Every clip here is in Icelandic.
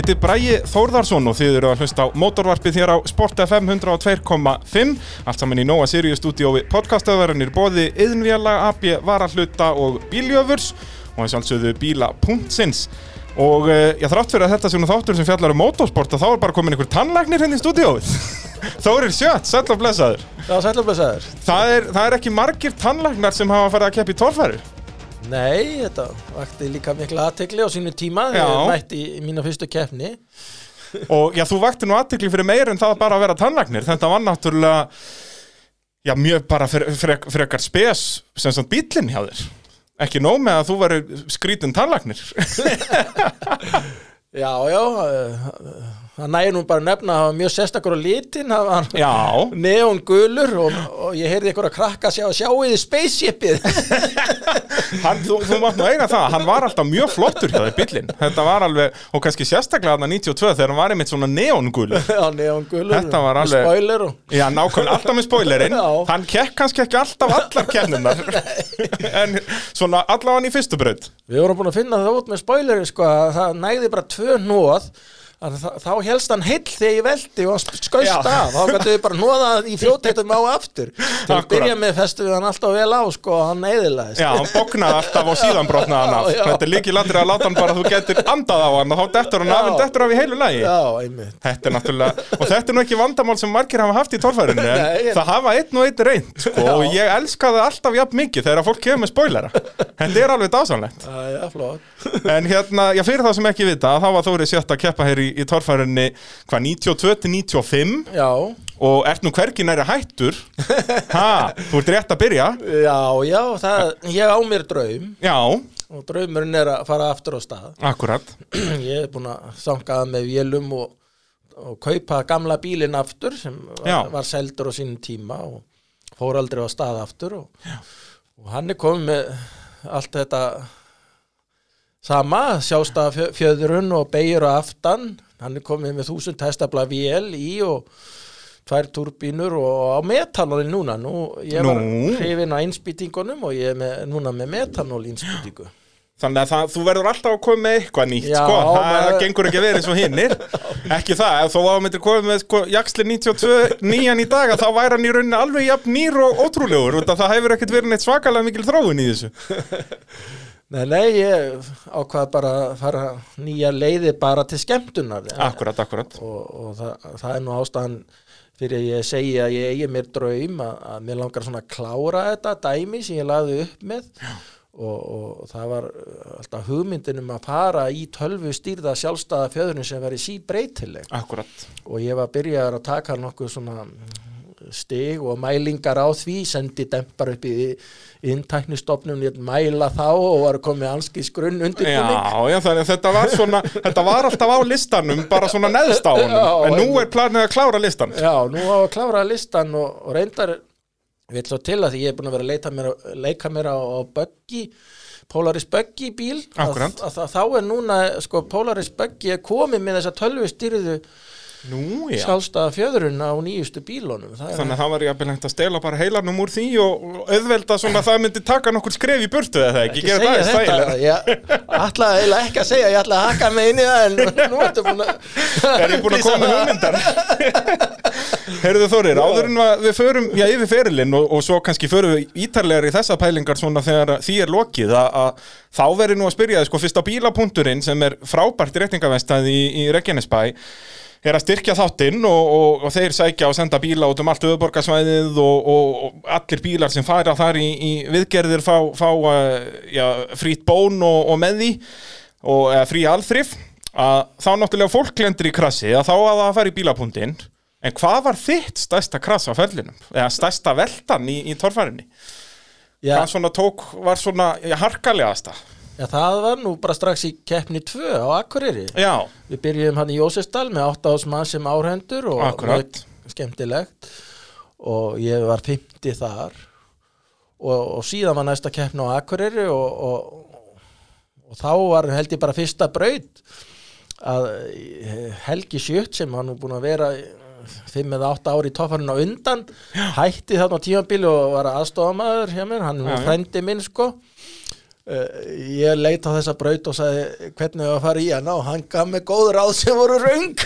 Ég heiti Bræi Þórðarsson og þið eru að hlusta á mótorvarpið hér á Sport FM 102.5 allt saman í Nóa Sirius stúdíói podcastöðverðinir bóði yðnvjala, AB, varahluta og bíljöfurs og þess alveg bíla.sins og ég þrátt fyrir að þetta nú þáttur sem fjallar um motorsport að þá er bara komin einhver tannlæknir henni í stúdíóið. Þórir Sjött, sæll og blessaður. Já, sætlublesaður. það er, það er ekki margir tannlæknar sem hafa farið að keppa í torfæri Nei, þetta vakti líka mikla aðtegli á sínu tíma þegar ég mætti í mína fyrstu keppni. og já, þú vakti nú aðtekli fyrir meir en það bara að vera tannlæknir. Þetta var náttúrulega já, mjög bara fre fre frekar spes sem svona bílinn hjá þér. Ekki nóg með að þú verið skrítin tannlæknir. Já, já, það nægir nú bara að nefna að það var mjög sérstakur á litin, það var neongulur og, og ég heyrði ykkur að krakka sjá, sjáu þið spaceshipið. hann, þú, þú mátt nú eiga það hann var alltaf mjög flottur hjá þér bílinn þetta var alveg, og kannski sérstaklega þarna 92 þegar hann var einmitt svona neongul Já, neongulur. Þetta var og alveg- Spoiler og... Já, nákvæmlega alltaf með spoilerinn. Hann kekk kannski ekki alltaf allar kennunar En svona allavega í fyrstu braut Við vorum búin að finna það út með spoileri sko að það nægði bara tvö nóð þa- þá helst hann heill þegar ég veldi og skauðst af. Þá gætu við bara nóðað í fljóteitum á aftur. Til að byrja með festu við hann alltaf vel á sko og hann neyðilegist Já, hann bóknaði alltaf og síðan brotnaði hann af. Já. Þetta er líki landri að láta hann bara að þú getur andað á hann og þá dettur hann af, en dettur af í heilu lagi. Já, einmitt. Þetta er náttúrulega, og þetta er nú ekki vandamál sem margir hafa haft í torfærinu en það hafa einn og einn reynd sko, og ég elska það alltaf jafn mikið þegar fólk kemur með spoilera. Er En í, í torfærinu hvað 92 til 95 Já, og ert nú hvergi næri hættur? Ha, þú ert rétt að byrja? Já, já, það, ég á mér draum. Já, og draumurinn er að fara aftur á stað. Akkurat. Ég er búin að sangaða með vélum og, og kaupa gamla bílinn aftur sem Já. var, var seldur á sínum tíma og fór aldrei á stað aftur og, og hann er komið með allt þetta sama, sjástaða fjöðrun og beigur á aftan hann er komið með þúsund hestabla vél í og tvær turbínur og á metanóli núna. Nú, ég var hrifin á innspýtingunum og ég er með, núna með metanól innspýtingu. Þannig að það, þú verður alltaf að koma með eitthvað nýtt, Já, sko, það maður- gengur ekki að vera eins og hinnir, ekki það, ef þú ámyndir komið með, sko, Jaxli 92 nýjan í dag, að þá væri hann í rauninni alveg jafn nýr og ótrúlegur, það hefur ekkert verið neitt svakalega mikil þróun í þessu. Nei, nei, ég ákvað bara að fara nýja leiði bara til skemmtunar Akkurat, akkurat. og, og það, það er nú ástæðan fyrir að ég segi að ég eigi mér draum að, að mér langar svona að klára þetta dæmi sem ég lagði upp með og, og það var uh, alltaf hugmyndin um að fara í tölvu stýrða sjálfstæða fjöðurinn sem veri síbreytileg Akkurat. og ég var byrjaður að taka nokkuð svona stig og mælingar á því sendi dempar upp í inntæknistofnum, ég mæla þá og var komið anskis grunn undir Já, já, þetta var svona, þetta var alltaf á listanum, bara svona neðst á Já, en nú er planið að klára listan. Já, nú á að klára listan og, og reyndar við svo til að því ég er búin að vera að mér, leika mér á, á buggy Polaris buggy bíl að, að, að, þá er núna sko Polaris buggy er komið með þessa tölvu styrðu. Sjálfstæða fjöðurinn á nýjustu bílunum Þannig að það var jafnvel hægt að stela bara heilanum úr því og auðvelda svona að það myndi taka nokkur skref í burtu eða ekki, ekki gera það í ég ætlaði eiginlega ekki að segja ég ætlaði að haka mig inn í það en nú ertu búin að Er ég búin að koma hugmyndar? Heyrðu Þórir, áður en að við förum já, yfir ferilinn og, og svo kannski förum við ítarlegar í þessa pælingar svona þegar því er lokið að, að þá verður nú að spyrja þið sko fyrst á bílapunkturinn sem er frábært réttingavestæði í, í Reykjanesbæ er að styrkja þáttinn og, og, og þeir sækja og senda bíla út um allt öðuborgarsvæðið og, og, allir bílar sem fara þar í, í viðgerðir fá, fá uh, já, frýtt bón og, og með því og frí alþrif að þá náttúrulega fólk lendur í krassi að þá að það fara í bílapunktinn en hvað var þitt stærsta krass á fellinum eða stærsta veltan í, í torfærinni hvað svona tók var svona harkalegasta já, það var nú bara strax í keppni 2 á Akureyri. Já, Við byrjuðum hann í Jósefsdal með 8 ás mann sem áhendur og Akkurat. skemmtilegt. Og ég var 50 þar. Og, og síðan var næsta keppni á Akureyri og, og, og þá var held ég bara fyrsta braut að eh, Helgi Sjött sem hann nú búin að vera 5 eða 8 ári í toffarinn á undan hætti þarna á tímabili og var aðstofamaður hjá mér, hann er Já, já. frendi minn sko ég leit á þessa braut og sagði hvernig við að fara í hana? Og hann gaf mig góð ráð sem voru röng.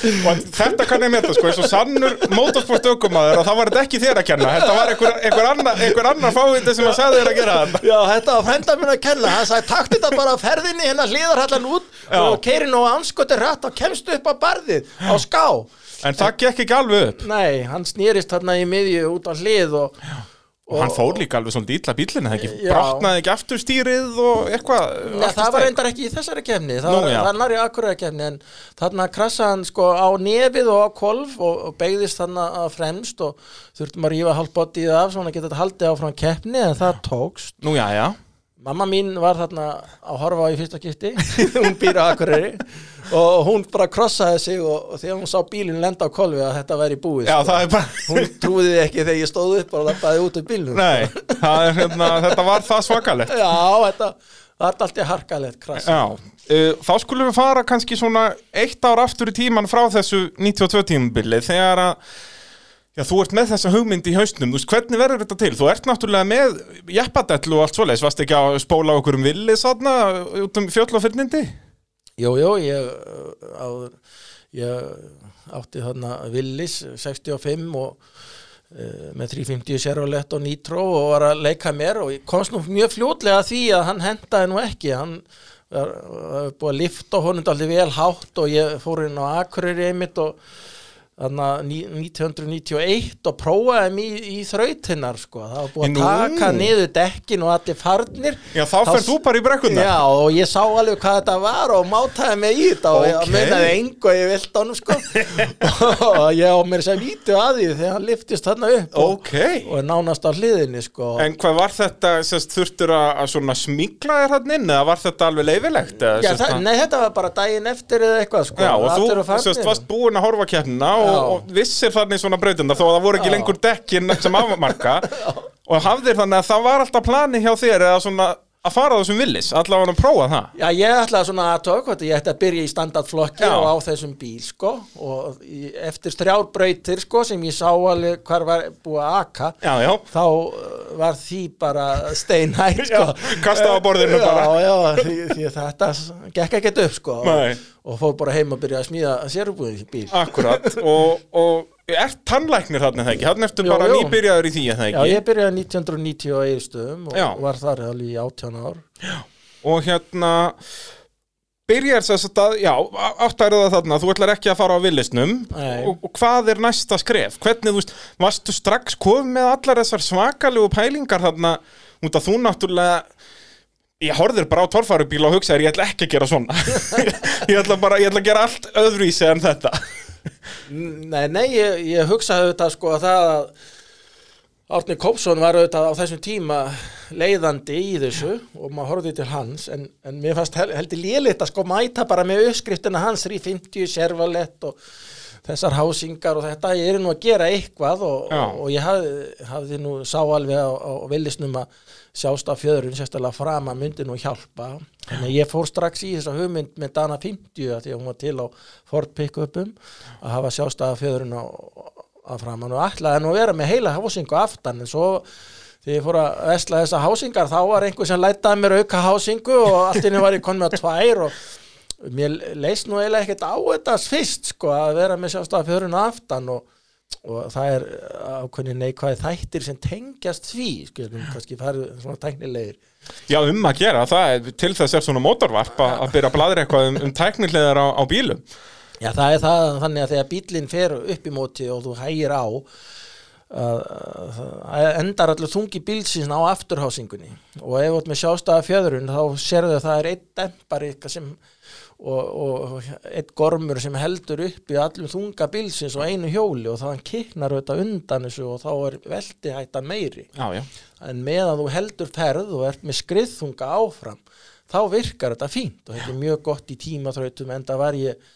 Og þetta kann ég meta sko, eins og sannur motorsport aukumæður og það var þetta ekki þér að kenna. Þetta var einhver, einhver annar, einhver annar fáindi sem að sagði þér að gera þetta. Já, þetta var frænda minn að kenna. Hann sagði takt þetta bara á ferðinni hérna hlýðarhallan út Já. og keirin og anskoti rætt og kemstu upp á barðið á ská. En það gekk ekki alveg upp. Nei, hann snýrist þarna í miðju út á hlið og, og hann fór líka alveg svolítið illa bílinn eða ekki, brotnaði ekki aftur stýrið og eitthvað Nei, það var reyndar ekki í þessari kefni það Nú, var, það nari akkuræða kefni en þarna krassaði hann sko á nefið og á kolf og, og beigðist þarna að fremst og þurftum að rífa hálfbótið af svona geta þetta haldið áfram keppni en það tókst. Nú já, já Mamma mín var þarna að horfa á í fyrsta skipti, hún býr á Akureyri og hún bara krossaði sig og, og þegar hún sá bílinn lenda á kolvi að þetta væri búið. Já, sko. það er bara Hún trúði ekki þegar ég stóð upp og lappaði út úr bílnum. Nei, er, hérna, þetta var það svakalegt Já, þetta það er alltaf harkalegt krass. Já, uh, þá skulum við fara kannski svona eitt ár aftur í tíman frá þessu 92 tímabili þegar að Já, þú ert með þessa hugmynd í hausnum, þú veist, hvernig verður þetta til? Þú ert náttúrulega með jeppadell og allt svoleiðis, varst ekki að spóla okkur um villi þarna út um fjöll og fyrnindi? Jú, jú, ég, uh, áður, ég átti þarna Willis 65 og uh, með 350 Chevrolet og Nitro og var að leika mér og komst nú mjög fljótlega því að hann hendaði nú ekki hann var, var búið að lifta honum allir vel hátt og ég fór inn á Akureyri einmitt og 1991 og prófaði mig í, í þrautinnar sko, það var búið Nú. að taka niður dekkin og allir farnir Já, þá fer þú bara í brekkunna. Já, og ég sá alveg hvað þetta var og mátaði mig í þetta og Ok. ég munaði engu og ég vilt honum sko og ég á mér sem vítu að því þegar hann liftist þarna upp og, Ok. og nánast á hliðinni sko En hvað var þetta, sérst, þurftur að, smíkla þér hann inn, eða var þetta alveg leifilegt? Já, það, að- nei, þetta var bara daginn eftir eða eitthvað sko Já, og þú sérst, varst búin að horfa keppnina og, Já. og vissir þannig svona brautenda þó að það voru ekki lengur dekkin sem afmarka. Og hafðir þannig að það var alltaf plani hjá þér eða svona að fara á þessum villis, allavega að prófa það Já, ég ætlaði svona að tók ég ætti að byrja í standardflokki Já. og á þessum bíl sko og eftir þrjár brautir sko sem ég sá alveg hvar var búið að aka Já, já, þá uh, var því bara steinhægt sko. Já, kastaði á borðinu bara. Já, já, því, því þetta gekk ekkert upp sko Nei. og fór bara heim að byrja að smíða sérubúið í bíl. akkurat og, og er tannlæknir þarna þegar ekki, eftir Jú, bara jú. nýbyrjaður í því eða Já, ekki ég byrjaði 1990 á Eirstöðum og Já. var þar alveg í 18 ár. og hérna byrjar þess að, já, áttærið það þarna þú ætlar ekki að fara á villisnum og, og hvað er næsta skref? Hvernig, þú veist, varstu strax komið með allar þessar svakalegu pælingar þarna, út að þú náttúrulega ég horfðir bara á torfærubíl og hugsaðir ég ætla ekki að gera svona ég ætla bara, ég ætla að gera allt öðruvísi en þetta Nei, nei, ég, ég hugsaði auðvitað sko að það að Árni Kópsson var auðvitað á þessum tíma leiðandi í þessu og maður horfði til hans en, en mér fannst hel, heldur lélitt að sko mæta bara með uppskriftina hans 350, Servalett og þessar hásingar og þetta ég er nú að gera eitthvað og, og, og ég hafði, hafði nú sá alveg á, á villisnum að sjást af fjöðrun sérstaklega fram að myndi nú hjálpa. Þannig að ég fór strax í þessa hugmynd með Dana 50 að því að hún var til á Ford pick-upum að hafa sjást af fjöðrun á, að framan. Og ætlaði nú að vera með heila hásingu aftan en svo þegar ég fór að vesla þessa hásingar þá var einhver sem lætaði mér auka hásingu og allt inni var ég konn með tvær og mér leist nú eiginlega ekkert á þetta fyrst sko að vera með sjástaf fjörun aftan og, og það er ákveðni neikvæði þættir sem tengjast því skilum kannski farið svona tæknilegir. Já, um að gera, það er til þess er svona mótorvarp að, byrja að bladra eitthvað um, um tæknilegar á, á bílum. Já það er það þannig að þegar bílinn fer upp í móti og þú hægir á að, að endar allir þungi bílsins á afturhásingunni. Og ef þú ert með sjástaða fjöðrun þá sérðu að það er einn dempari sem og, og eitt gormur sem heldur upp í allum þunga bílsins og einu hjóli og þannig kiknar auðvitað undan þessu og þá er veldihættan meiri. Já, já, en meðan þú heldur ferð og ert með skriðþunga áfram þá virkar þetta fínt og þetta er mjög gott í tímaþrautum en það var ég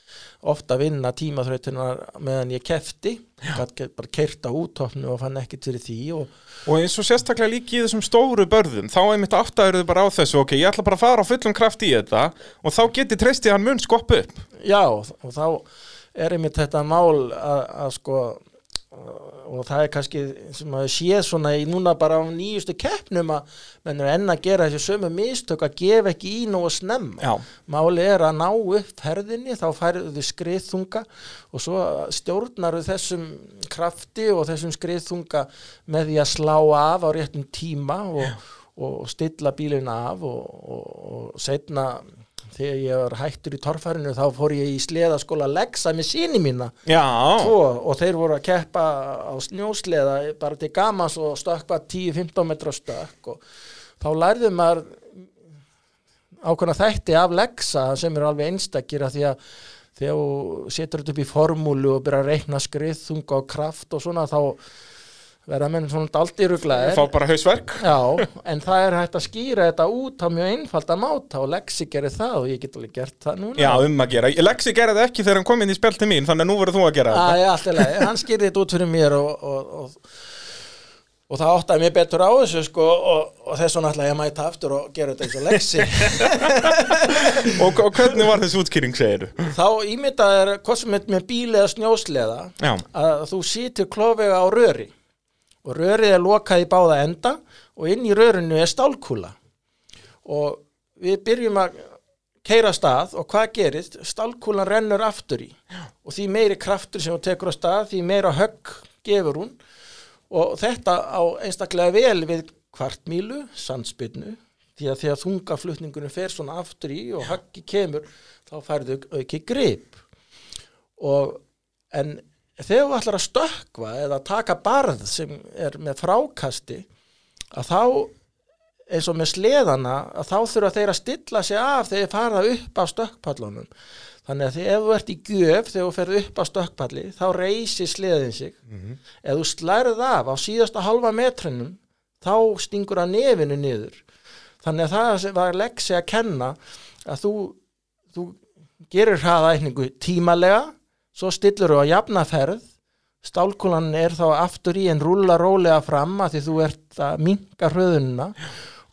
ofta að vinna tímaþrautunar meðan ég kefti bara kert á útofnu og fann ekkert fyrir því og Og eins og sérstaklega líki í þessum stóru börðum, þá einmitt áttæður þau bara á þessu, ok, ég ætla bara að fara á fullum kraft í þetta og þá geti treystið hann mun skopp upp. já og þá er einmitt þetta mál að, að sko og það er kannski sem að sé svona í núna bara á nýjustu keppnum að menn er enn að gera þessi sömu mistök að gefa ekki í nógu snemma Já. máli er að ná upp ferðinni þá færðu þið skriðþunga og svo stjórnar þessum krafti og þessum skriðþunga með því að slá af á réttum tíma og, og stilla bílina af og, og, og setna þegar ég var hættur í torfærinu þá fór ég í sleðaskóla að leggsa með síni mína. Tvo og þeir voru að keppa á snjósleða bara til gamans og stökkva 10-15 metra stökk og þá lærðu maður ákveðna þætti af leggsa sem eru alveg einstakir að því að þegar þú setur þetta upp í formúlu og byrja að reikna skrið, þunga og kraft og svona þá verða menn svona dalt í ruglaðir? Fá bara hausverk? Já, en það er hægt að skýra þetta út á mjög einfalda máta og Lexi gerir það og ég get alveg gert það núna. Já, um að gera. Lexi gerði það ekki þegar hann kom inn í spjall til mín, þannig að nú verður þú að gera þetta. Æ, allt í lagi, hann skýrði þetta út fyrir mér og, og, og, og það áttaði mér betur á þessu sko og, og þess vegna ætla ég að mæta aftur og gera þetta eins og Lexi. Og, og hvernig var þessi útskýring, segir þú? þá ímyndað er hvað sem er með bíl eða snjósleða og rörið er lokað í báða enda og inn í rörinu er stálkúla. Og við byrjum að keira stað og hvað gerist? Stálkúlan rennur aftur í. Og því meiri kraftur sem hún tekur á stað því meira högg gefur hún. Og þetta á einstaklega vel við kvartmílu, sandspinnu því að þegar þungaflutningunum fer svona aftur í og höggi kemur þá færðu auki grip. Og en þegar þú ætlar að stökkva eða taka barð sem er með frákasti að þá eins og með sleðana að þá þurfa þeir að stilla sig af þegar þeir fara upp á stökkpallunum. Þannig að ef þú ert í gjöf þegar þú ferð upp á stökkpalli þá reysir sleðin sig. Ef þú slærið af á síðasta halva metrinum þá stingur að nefinu niður. Þannig að það var leksi að kenna að þú, þú gerir hraðaækningu tímalega svo stillur þú á jafnaferð stálkúlan er þá aftur í en rúla rólega fram að því þú ert að minka hröðunina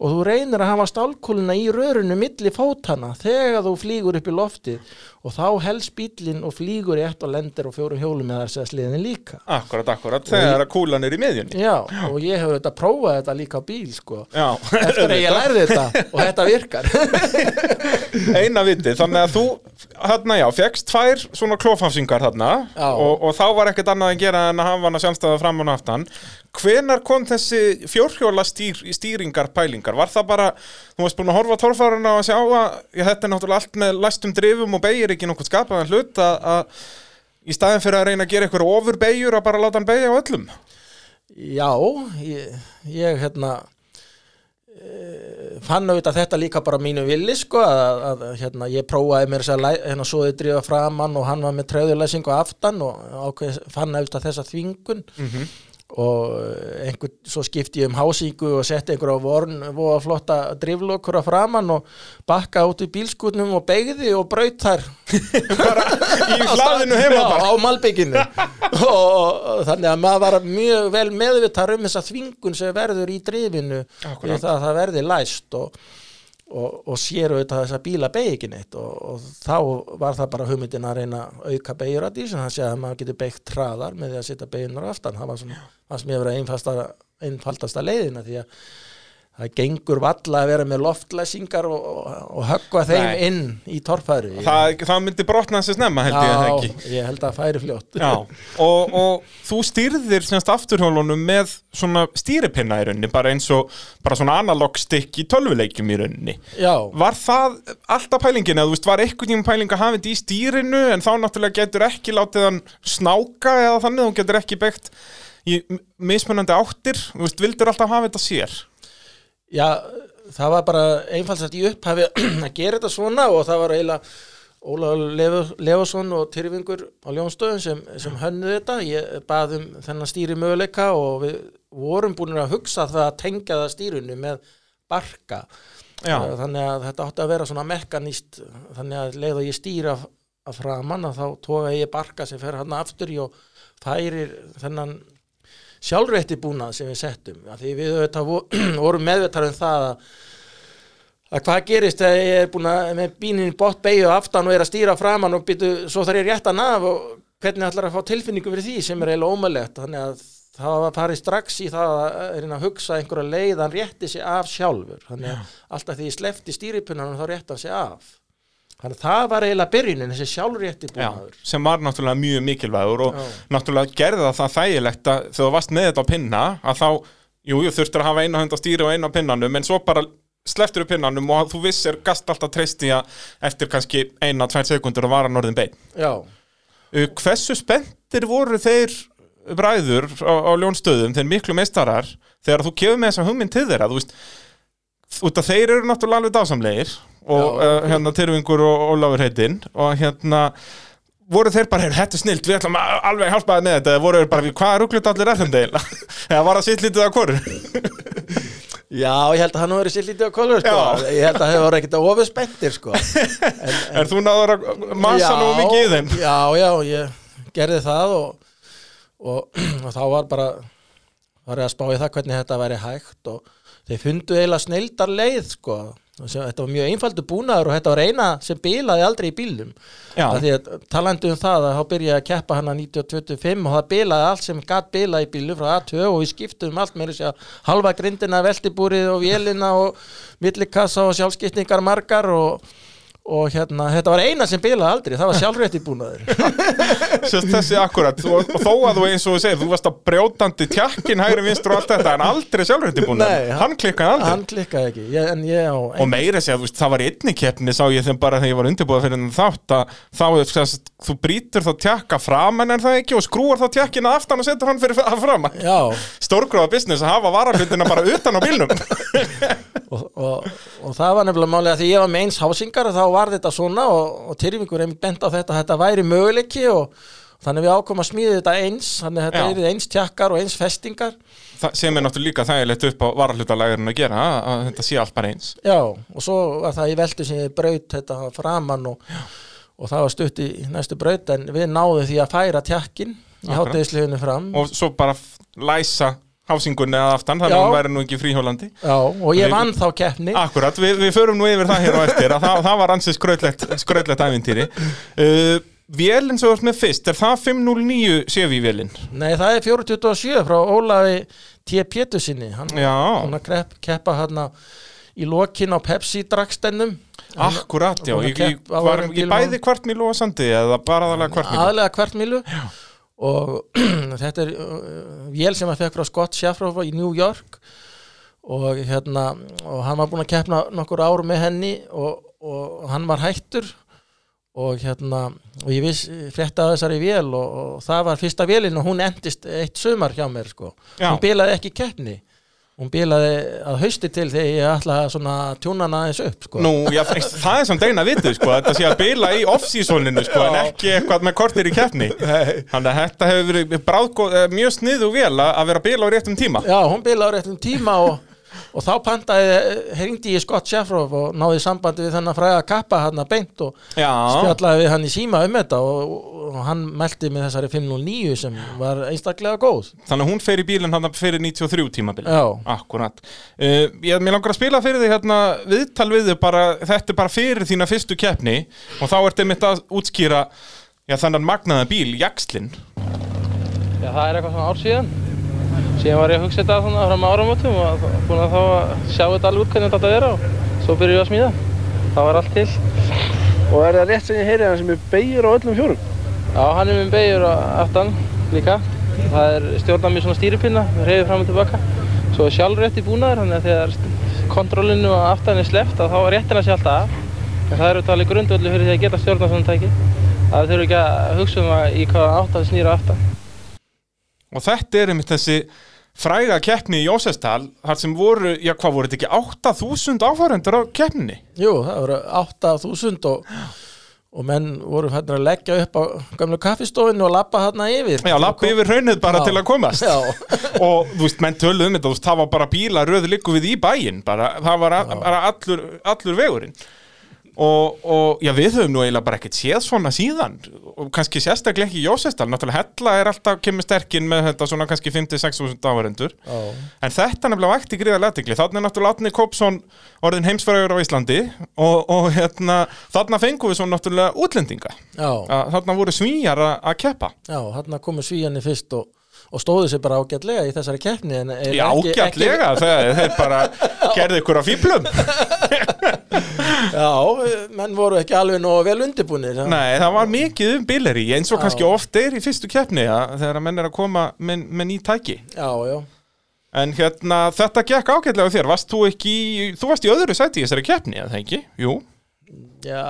og þú reynir að hafa stálkúluna í rörinu milli fótana þegar þú flýgur upp í loftið. Og þá helst bílinn og flýgur í ett og lendir og fjórum hjólum með þess að sliðin líka. Akkurat, akkurat, þegar að kúlan er í miðjunni. Já, og ég hef þetta prófað þetta líka á bíl sko. Já, eftir að ég lærði þetta og þetta virkar. Eina viti, þannig að þú, hérna já, fegst tvær svona klófhafsingar þarna Já. og, og þá var ekkert annað að gera en að hafa hann að sjálfstæða fram og aftan. Hvenar kom þessi fjórhjóla stýr, stýringar pælingar? Var það bara, þú varst búin að horfa tórfæruna og sjá að já, þetta er náttúrulega allt með læstum drifum og beigir ekki nokkuð skapaðan hlut að, að í staðin fyrir að reyna að gera eitthvað ofur beigjur að bara láta hann beigja á öllum? Já, ég, ég hérna e, fann auðvitað þetta líka bara mínu villi sko að, að hérna, ég prófaði mér þess að hérna svoði drífa framann og hann var með tröðulæsingu aftan og ákveð, fann auðvitað þessa þvingun og einhver, svo skipti ég um hásingu og setti einhver á vorn voða flotta driflokur á framann og bakka út í bílskutnum og beigði og braut þær. Bara í hlaðinu heima bara. á malbygginu og, og þannig að maður var mjög vel meðvitað um þessa þvingun sem verður í drifinu. Það að það verði læst og, og, og sér auðvitað þessa bíla beigin eitt og, og þá var það bara hugmyndin að reyna að auka beigur að það sé að maður getur beigt hraðar með því að setja beigunar aftan. Það var svona það sem ég verið einfaldasta, einfaldasta leiðina því að það gengur valla að vera með loftlæsingar og, og, höggva þeim Nei. inn í torfæri Það, það myndi brotna þessi snemma held ég það ekki. Já, ég held að færi fljótt og, og þú stýrðir semst afturhjólunum með svona stýripinna í rauninni, bara eins og bara svona analog stick í tölvuleikjum í rauninni. Já, Var það alltaf pælingin, eða þú veist, var eitthvað tíma pæling að hafa þetta í stýrinu, en þá náttúrulega getur ekki látið hann snáka eða þannig, þú getur ekki beitt í mismunandi áttir, þú veist, vildur alltaf hafa þetta sér. Já, það var bara einfaldsagt í upphafi að gera þetta svona og það var eiginlega Ólaf Lefason og Tyrfingur á Ljónstöðun sem, sem hönnuð þetta ég baðum þennan stýri möguleika og við vorum búin að hugsa það að tengja það stýrinu með barka Já. þannig að þetta átti að vera svona mekaníst þannig að leið og ég stýra af framann að þá toga ég barka sem fer hann aftur og færir þennan sjálfrétti búnað sem við settum. Að því við vorum meðvitað um það að, að hvað gerist þegar ég er búin að með bínin bótt beigju aftan og er að stýra framann og býtu, svo þarf ég rétt að naf og hvernig ætlar að fá tilfinningu fyrir því sem er eiginlega ómælegt þannig að það var farið strax í það að að hugsa einhverja leið hann rétti sig af sjálfur. Þannig að alltaf því ég slefti stýripunnanum þá rétti hann sig af þannig að það var eiginlega byrjunin þessi sjálfrétti Já, búnaður sem var náttúrulega mjög mikilvægur og Já. náttúrulega gerði það það þægilegt að þú varst með þetta á pinna að þá, jú, jú, þurftur að hafa eina hönd á stýri og eina á pinnanum en svo bara sleftur upp pinnanum og þú vissir gast alltaf treysti að eftir kannski eina, tvær sekundur að vara norðin bein. Já, Uh, Hversu spenntir voru þeir bræður á, á ljónstöðum, þeir miklu meistarar þegar þú kefur með þessa hugmynd til þeirra þú veist, út að þeir eru náttúrulega alveg dásamlegir og Já. uh, hérna Tyrfingur og Ólafur heitinn og hérna voru þeir bara, "Heyrðu, þetta er snilt, við ætlum að alveg hjálpaði með þetta, voru þeir bara, hvað rugglut allir er þeim deil, eða var það sitt lítið að hvoru Já, ég held að hann verið sér lítið á kolur sko. Ég held að það hefur ekkert ofur spenntir sko. en, er þú náður að masa nú mikið í þeim Já, já, ég gerði það og, og, og þá var bara var ég að spá í það hvernig þetta væri hægt og þeir fundu eiginlega snildar leið sko. Þetta var mjög einfaldur búnaður og þetta var eina sem bilaði aldrei í bílum að talandi um það að þá byrjaði að keppa hana 1925 og það bilaði allt sem gatt bilaði í bílum frá A2 og við skiptum allt með þess að halva grindina, veltibúrið og vélina og millikassa og sjálfskiptingar margar og, og hérna, þetta var eina sem bilaði aldrei, það var sjálfrétti búnaður. Sérst þessi akkurat og, og þó að þú eins og þú segir, þú varst að brjótandi tjakkin hægri vinstur og allt þetta en aldrei sjálfrætti búin Nei, hann klikkaði aldrei. hann klikkaði ekki. Ég, en ég á og meira segja, veist, það var einni keppni sá ég þeim bara þegar ég var undirbúið fyrir þennan þátt að þá, sérst, þú brýtur þá tjakka framan en það ekki og skrúar þá tjakkina aftan og setur hann fyrir að já, stórgróða business að hafa varahlutina bara utan á bílnum. Og, og, var þetta svona og, og Tyrfingur einmitt bent á þetta þetta væri möguleiki og þannig við ákomum að smíða þetta eins þannig þetta er eins tjakkar og eins festingar. Það- sem er náttúrulega líka þægilegt upp á varahlutalagurinn að gera að, þetta sé allt bara eins. Já, og svo var það í veldu sem ég braut þetta framan og, og það var stutt í næstu braut en við náðum því að færa tjakkin í Akkurat. hátegisliðinu fram. Og svo bara læsa hásingunni að aftan þannig Já. að hún væri nú ekki fríhólandi já, og ég vann þá keppni Akkurat, við, við förum nú yfir það hér á eftir að það, það var ansið skrautlegt ævintýri uh, Vélinn sem ert með fyrst, er það 509 Chevy-vélinn? nei, það er 427 frá Ólafi T. Pétursinni hann Já, hún að keppa hann í lokin á Pepsi drakstennum akkurat, já Í, að í, var, í bílum. bæði kvartmílu og sandi eða bara aðalega kvartmílu? aðlega kvartmílu og þetta er uh, vél sem að fekk frá Scott Sheffroff í New York. Og hérna og hann var búinn að keppna nokkur ár með henni og, og hann var hættur. Og hérna og ég viss frétta að þessari vél og, og það var fyrsta vélin og hún endist eitt sumar hjá mér sko. Já. hún bilaði ekki keppni hún bilaði að hausti til þegar ég ætla að tjúna hana aðeins upp sko Nú, já, það er samt eina vitið, sko, þetta sé að bila í off-seasoninu, sko, en ekki eitthvað með kortir í keppni. Þannig að þetta hefur verið eh, mjög sniðu vel að vera að bila á réttum tíma. Já, hún bilaði á réttum tíma og, og þá pantaði, hringdi ég Scott Sheffroff og náði sambandi við þennan fræða kappa hann að beint og spjallaði við hann í síma um þetta og, og hann meldi með þessari 509 sem var einstaklega góð. þannig að hún fer í bílinn hann fyrir 93 tímabili. Já, Akkurat. Uh, ég, mér langar að spila fyrir þig hérna viðtal við þig bara, þetta er bara fyrir þína fyrstu keppni og þá ertu mitt að útskýra já, þennan magnaða bíl, Jakslinn. Já, það er eitthvað svona ár síðan. Var ég að hugsa þetta svona fram á áramótum og búin að þá að sjá þetta alveg út hvernig þetta vera og svo byrjuðum við að smíða. Það var allt til. Og er það rétt sem ég heyri hann sem er beigir á öllum fjórum? Já, hann er með beigur á aftan líka. Það er stjórnað mér svona stýripinna, reyðið fram og tilbaka. Svo er sjálfrétt í búnaður, þannig að þegar kontrollinu á aftan er sleppt að þá er réttin að sé alltaf af. En það eru talið grundvöldu fyrir því að geta stjórnað svona tæki. Það þurfu ekki að hugsa um að í hvaða átt að snýra aftan. Og þetta er einmitt þessi fræga keppni í Jósestal, þar sem voru, já hvað voru þetta ekki 8000 áfærendur á keppninni? jú, það voru 8000 og, og menn voru hann að leggja upp á gamlu kaffistofinu og lappa hann yfir. Já, lappi yfir raunnið bara Já. til að komast. Já, og þú veist, menn töluðu um þetta, þú veist, það var bara bíla röðu líku við í bæinn, bara, það var allur, allur vegurinn og, og já, við höfum nú eiginlega bara ekkert séð svona síðan. Og kannski sérstaklega ekki í Jósestal, náttúrulega Hella er alltaf kemur sterkinn með þetta svona kannski 5-6 þúsund ávarendur, já, en þetta nefnilega vakti gríðarlega aðtikli, þannig er náttúrulega Átni Kópsson orðin heimsfræður á Íslandi. Og, og hérna, þarna fengum við svo náttúrulega útlendinga, að, þarna voru svíjar að- keppa. Já, hann komu svíjanni fyrst og, og stóðu sér bara ágætlega í þessari keppni Já, ágætlega, þeir, bara gerði ykkur á fýblum Já, menn voru ekki alveg nógu vel undirbúinir. Nei, það var mikið um bíleri eins og Já. kannski oft er í fyrstu keppni ja, þegar að menn er að koma með, með ný tæki já, já En hérna, þetta gekk ágætlega þér Varst þú ekki, þú varst í öðru sæti í þessari keppni, eða ekki? Jú, Já,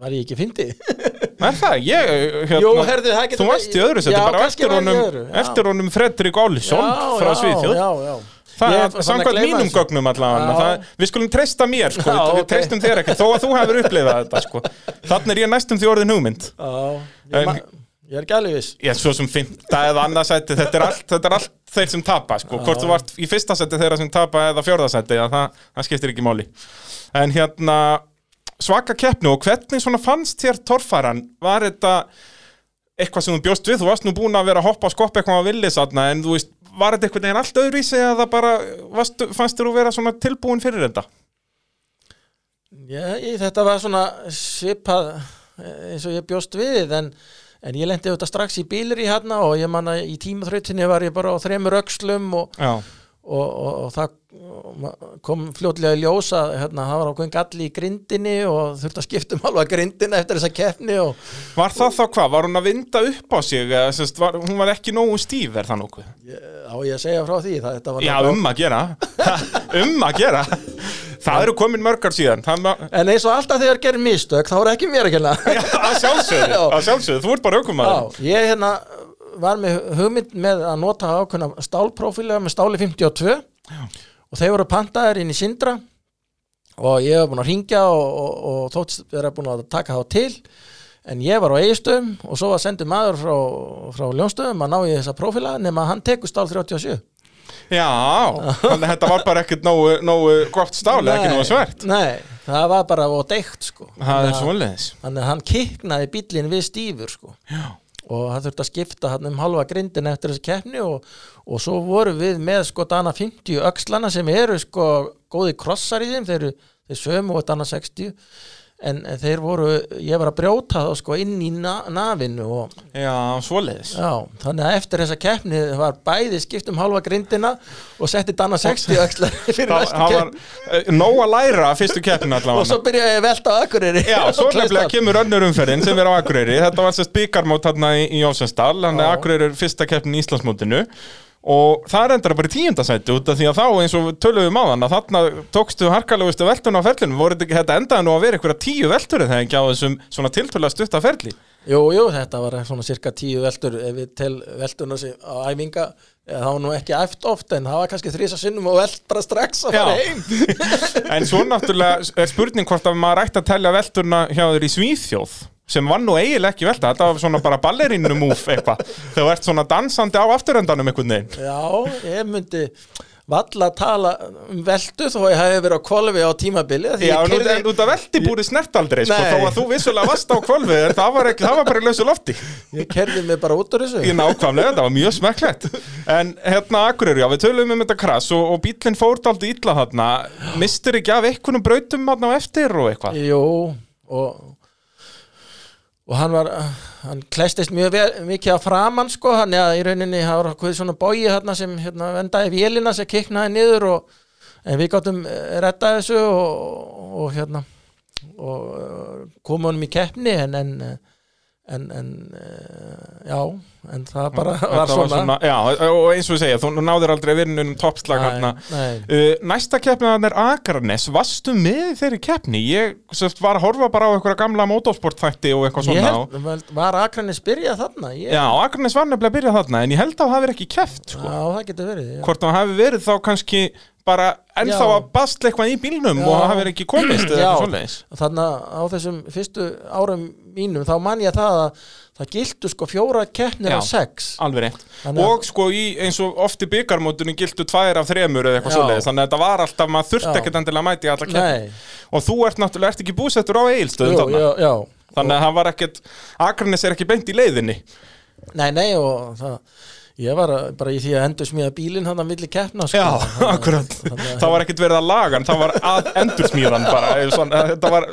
var ég ekki fyndi er það? Ég, hérna, Jú, herðu, það getur Þú varst í öðru sæti, Já, bara eftir honum, já. eftir honum Fredrik Olsson Já, frá já, Svíþjóð Já, já Það Ég er samkvæmt mínum þessu. gögnum allavega Já. það, Við skulum treysta mér, sko, Já, við, við ok. treystum þér ekkert Þó að þú hefur upplifað þetta, sko Þannig er ég næstum því orðin hugmynd Já, En- ég, ma- ég er ekki alveg viss Ég er svo sem fymta eða annarsæti Þetta er allt, þetta er allt þeir sem tapa, sko Hvort þú vart í fyrsta sæti þeirra sem tapa eða fjórðasæti það, það skiptir ekki máli En hérna, svaka keppni Og hvernig svona fannst þér torfaran? Var þetta eitthvað sem þú bjóst við? Þú varst nú búin að vera að hoppa og skoppa eitthvað á villis þarna, En þú veist, var þetta eitthvað neginn allt öðruvísi Eða bara, varstu, fannst þér þú vera svona tilbúin fyrir þetta? Já, ég, þetta var svona svipað eh, eins og ég bjóst við en, en ég lendi auðvitað strax í bílir í hérna og ég manna í tímaþrautinni var ég bara á þremur öxlum og, og, og, og það kom fljótlega í ljós að hérna, það var ákveðin galli í grindinni og þurfti að skipta um alveg grindina eftir þessa keppni og Var það þá hvað? Var hún að vinda upp á sig? Sérst, var, hún var ekki nógu stíf, er það nokkuð? ég, á ég segja frá því það, Já, náttúrulega- um að gera Um að gera Það eru komin mörgar síðan En eins og alltaf þegar gerir mistök þá er ekki mér að kenna Já, Já. að sjálfsögðu, þú ert bara aukumæður Já, ég hérna var með hugmynd með að nota ákveðna stálprófílega með stáli 52 og þeir voru pantaðir inn í Sindra. Og ég hef búin að ringja og, og, og þótt vera búin að taka þá til. En ég var á eigistöðum og svo var sendið maður frá, frá ljónstöðum að ná í þessa prófíla nema að hann tekur stál 37 Já, þannig að þetta var bara ekkert nógu, nógu gott stáli, ekki nógu svert. Nei, það var bara og deikt sko. Það er að- svoleiðis. Þannig að hann kiknaði bílinn við stífur sko. Já. Og það þurfti að skipta hann um halva grindin eftir þessi keppni og, og svo voru við með sko dana 50 öxlana sem eru sko góði krossar í þeim. Þeir, eru- þeir sömu og dana 60 en, en þeir voru, ég var að brjóta þá sko inn í na, nafinu og Já, svoleiðis. Já, þannig að eftir þessa keppni var bæði skipt um halva grindina og setti dana 60 öxlar fyrir Það næstu það var keppni. uh, nóg að læra af fyrstu keppnin og allavega svo byrjaði ég að velta á akkuriri Já, svo nefnilega kemur önnur umferðin sem er á Akureyri. Þetta var sérst byggarmót þarna í, í Jósensdal Þannig að. Akureyri er fyrsta keppnin í Íslandsmótinu Og það endar bara í tíundasæti út af því að þá eins og töluðum á þann að þarna tókstu harkalegustu veltun á ferlinu voru þetta endaði nú að vera einhverja tíu veltur þegar ekki á þessum svona tiltölulega stutta ferli? Jú, jú, þetta var svona cirka tíu veltur ef við tel veltuna sig á æfinga. Það var nú ekki æft oft en það var kannski þrísa sinnum og velt bara strax að fara heim. En svo náttúrulega er spurning hvort að maður ætti að telja velturna hjá þér í Svíþjóð sem var nú eiginlega ekki velta, þetta var svona bara ballerínu múf eitthvað, þegar þú ert svona dansandi á afturendanum einhvern veginn. Já, ég myndi valla tala um veltu þó ég hef verið á kvolfi á tímabili Já, ég en út, út af velti búri snert aldrei sko, þó að þú vissulega varst á kvolfi en það var, ekki, það var bara lausu lofti. Ég kerði mig bara út úr þessu. Í nákvæmlega, það var mjög smekklegt. En hérna Akureyri, já, við töluðum um þetta krass og, og bílinn fór aldrei illa þarna. Mistur ekki af einhvernum brautum á eftir og eitthvað? Jú, og og hann var hann klestist mjög mikið á framann sko, hann eða í rauninni það var hvað svona bói hérna sem hérna, vendaði vélina sem kiknaði niður og, en við gáttum eh, reddað þessu og, og hérna og eh, komum honum í keppni en en, eh, en, en eh, já, en það bara Þetta var svona, Já, og eins og ég segja, þú náðir aldrei vinnunum toppslag hérna Uh, næsta keppniðan er Akranes Varstu með þeirri keppni? Ég sérst, var að horfa bara á einhverja gamla motorsportþætti og eitthvað svona held, vel, var Akranis byrjað þarna ég, Já, Akranes var nefnilega að byrja þarna en ég held að það hafi ekki keppt sko. já, það getur verið já. Hvort það hafi verið þá kannski bara ennþá Já. að bastla eitthvað í bílnum Já. og það hafi ekki komist eða eitthvað svoleiðis þannig að á þessum fyrstu árum mínum þá man ég það að það gildu sko fjóra keppnir af sex. Alveg rétt. Þannig að- Og sko í, eins og oft í byggarmótunum gildu tvær af þremur eða eitthvað svoleiðis Þannig að þetta var alltaf, maður þurfti Já. ekkert endilega að mæti alla keppni. Nei, Og þú ert náttúrulega, ert ekki búsettur á já. Þannig að það var ekkert, Akranes er ekki beint í leiðinni. Nei, nei og það ég var bara í því að endur smíða bílinn hann að milli keppna sko. Já, að- akkurat. að- Það var ekkert verið að laga hann, það var að endursmíðan bara eða svona, Þetta var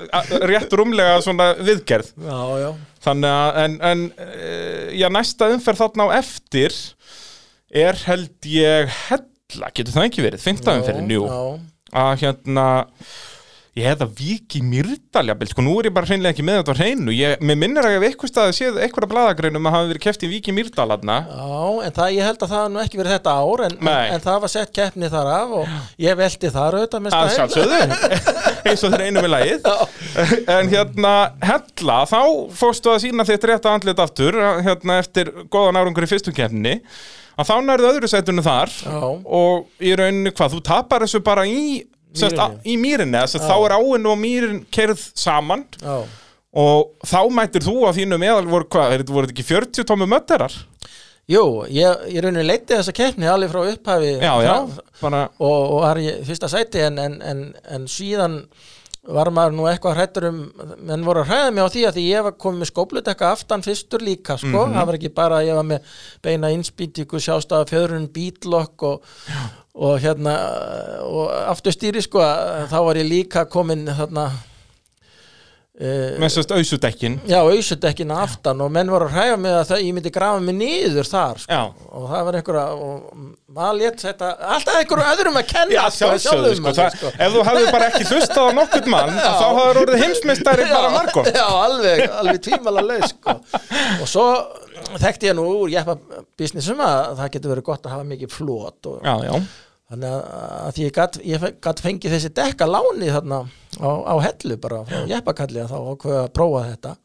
rétt rúmlega svona viðgerð. Já, já. Þannig að, en, en eh, já, næsta umferð þarna á eftir er held ég hella, getur það ekki verið? 15 fyrir njú Já, að hérna ég hefði að viki mýrdaljabil sko nú er ég bara hreinlega ekki með þetta á hreinu. Ég, mér minnir að ég hef eitthvað staði séð eitthvað bladagreinu um að hafa verið keft í viki mýrdalarna já, en það, ég held að það nú ekki verið þetta ár en, en, en það var sett keppni þar af og ég velti þar auðvitað með að stæl. sjálfsögðu. Eins og þeir einu við lagið. En hérna hella þá fórstu að sína þitt rétt andlit aftur hérna eftir góðan árangur í fyrstu keppni að þá nærðu öðru sætunum þar Já. og í rauninni hvað, þú tapar þessu bara í Sest, Mýrinni. í mýrinni, þess að þá er áinn og mýrin kerð saman Já, og þá mætir þú að þínu meðal voru hvað, er þetta voru ekki 40 tómu mötterar? jú, ég, ég raunin leiti þessa keppni alveg frá upphafi Já, já, og, og var ég í fyrsta sæti en, en, en, en síðan var maður nú eitthvað hrættur um menn voru að hræða mig á því að því ég var komið með skópludekka aftan fyrstur líka sko, Mhm. það var ekki bara að ég var með beina innspýtingu, sjástafa fjöðrun bítlokk og, og hérna og aftur stýri sko. Þá var ég líka komin þarna með sérst ausudekkin já, auðsudekkin aftan og menn voru að hræða mig að það, ég myndi grafa mig niður þar sko. Já. og það var einhverja og maður létt þetta alltaf einhverju öðrum að kenna Já, sko, sjálfsögðu, sko, það, ef þú hefði bara ekki hlustað á nokkurt mann þá hafði orðið heimsmeistari bara margótt já, alveg, alveg tvímala laus sko. og svo þekkti ég nú úr jeppa businessum að það getur verið gott að hafa mikið flót og Já, já, þannig að, því ég gat, ég gat fengið þessi dekka láni þarna á, á hellu bara frá jeppakalli að þá ákveða að prófa þetta.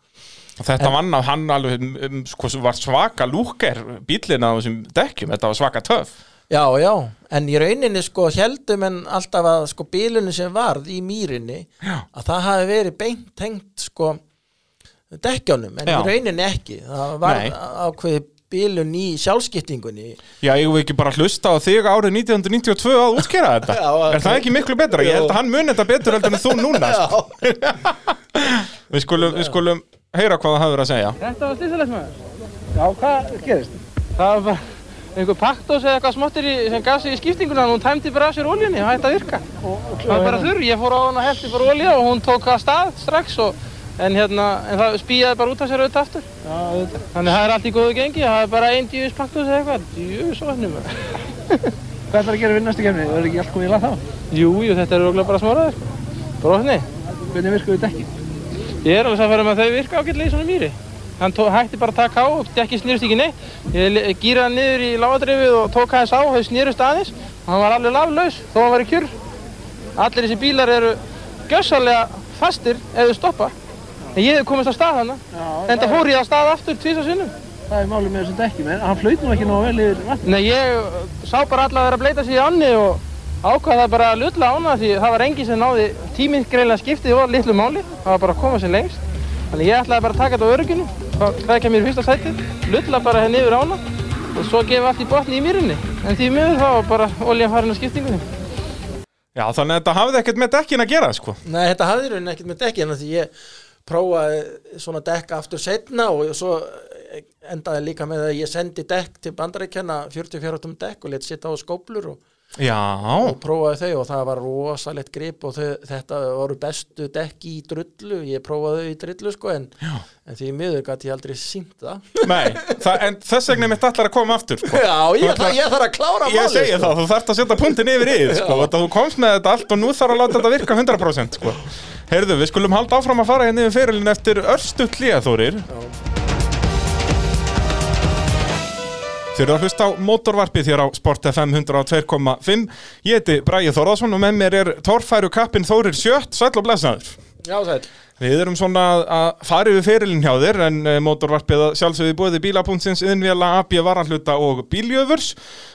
Þetta vann á hann alveg um, sko, var svaka lúker bílinn á þessum dekkjum, þetta var svaka töf Já, já, en í rauninni sko heldum en alltaf að sko bílunni sem varð í mýrinni Já. að það hafi verið beint tengt sko dekkjónum, en Já. í rauninni ekki. Það var ákveði bílun í sjálfskiptingunni Já, ég vil ekki bara hlusta á þig árið 1992 að útskýra þetta Já, ok. Er það ekki miklu betra? Ég held að hann muni þetta betur heldur en þú núna sko. við, skulum, við skulum heyra hvað það hafður að segja Þetta var slýsalegt maður. Já, hvað gerist? Það var bara einhver paktós eða eitthvað smottir sem gaf sig í skiptinguna og hún tæmdi bara af sér ólíunni og hætti að virka. Það var bara þurr, ég fór á hann og heldi bara ólíu og hún tók að stað strax og en, hérna, en það spýjaði bara út af sér auðvitað aftur. Já, auðvitað. Þannig að það er allt í góðu gengi, það er bara einn djúvis paktós eða eitthvað. Djúvis vatnum. Hvað ætlar að gera við næstu kemni? Verður ekki allt komið í lag þá? jú, jú, þetta er örugglega bara smáraður. Brotni. Hvernig virkuðu dekkin? Ég er alveg að að þau virka ágætlega í svona mýri. Hann tó, hætti bara að taka á og dekki snýrst ekki neitt. Ég gíraði hann niður í lágadrifið og tók aðeins á, þau snýrust aðeins og hann var alveg laflaus þó hann var í kjur. Allir þessi bílar eru gjössalega fastir ef þau stoppa. En ég hef komist á stað hana, en það fór ég á stað aftur tvís og sinnum. Það er málið með þessum dekkjum, en hann flaut nú ekki nógu vel yfir vatn. Nei, ég uh, sá bara alla að vera að bleita sig í annni og ákvað það bara að lulla ána því það var enginn sem náði tíminn greinlega skiptið og litlu máli. Það var bara að koma sér lengst. Þannig ég ætlaði bara að taka þetta á örygginu, það kemur í fyrsta sætið, lulla bara henni yfir ána og svo gefa allt í botni í mýrinni. En því miður þá var bara oljan farin á skiptingunni. Já, þannig að þetta hafði ekkert með dekkin að gera sko. Nei, þetta hafði raunin ekkert með dekki en því ég prófaði svona dekk aftur setna og svo endaði líka með að ég sendi dekk til bandaríkjana 44 tum dekk og let sitta á skóplur og, Já, og prófaði þau og það var rosalegt grip og þau, þetta voru bestu dekk í drullu, ég prófaði þau í drullu sko en, en því miður gæti ég aldrei sínt það. Nei, það, en þess vegna er mitt allar að koma aftur sko. Já, ég, það, ég þarf að klára Ég málið, segi sko. það, þú þarft að setja punktin yfir í sko, þú komst með þetta allt og nú þarf að láta þetta virka 100% sko. Heyrðu, við skulum halda áfram að fara hérna yfir fyrirlin eftir örstuð hlýjaþórir Þið eru að hlusta á mótorvarpið hér á Sport FM 102.5 Ég heiti Bræði Þorðarsson og með mér er torfæru kappin Þórir Sjött, sæll og blessaður. Já, sæl Við erum svona að fara yfir fyrirlin hjá þér en uh, mótorvarpið sjálfsögði búið bílapunktins, innvjala, AB varahluta og bíljöfurs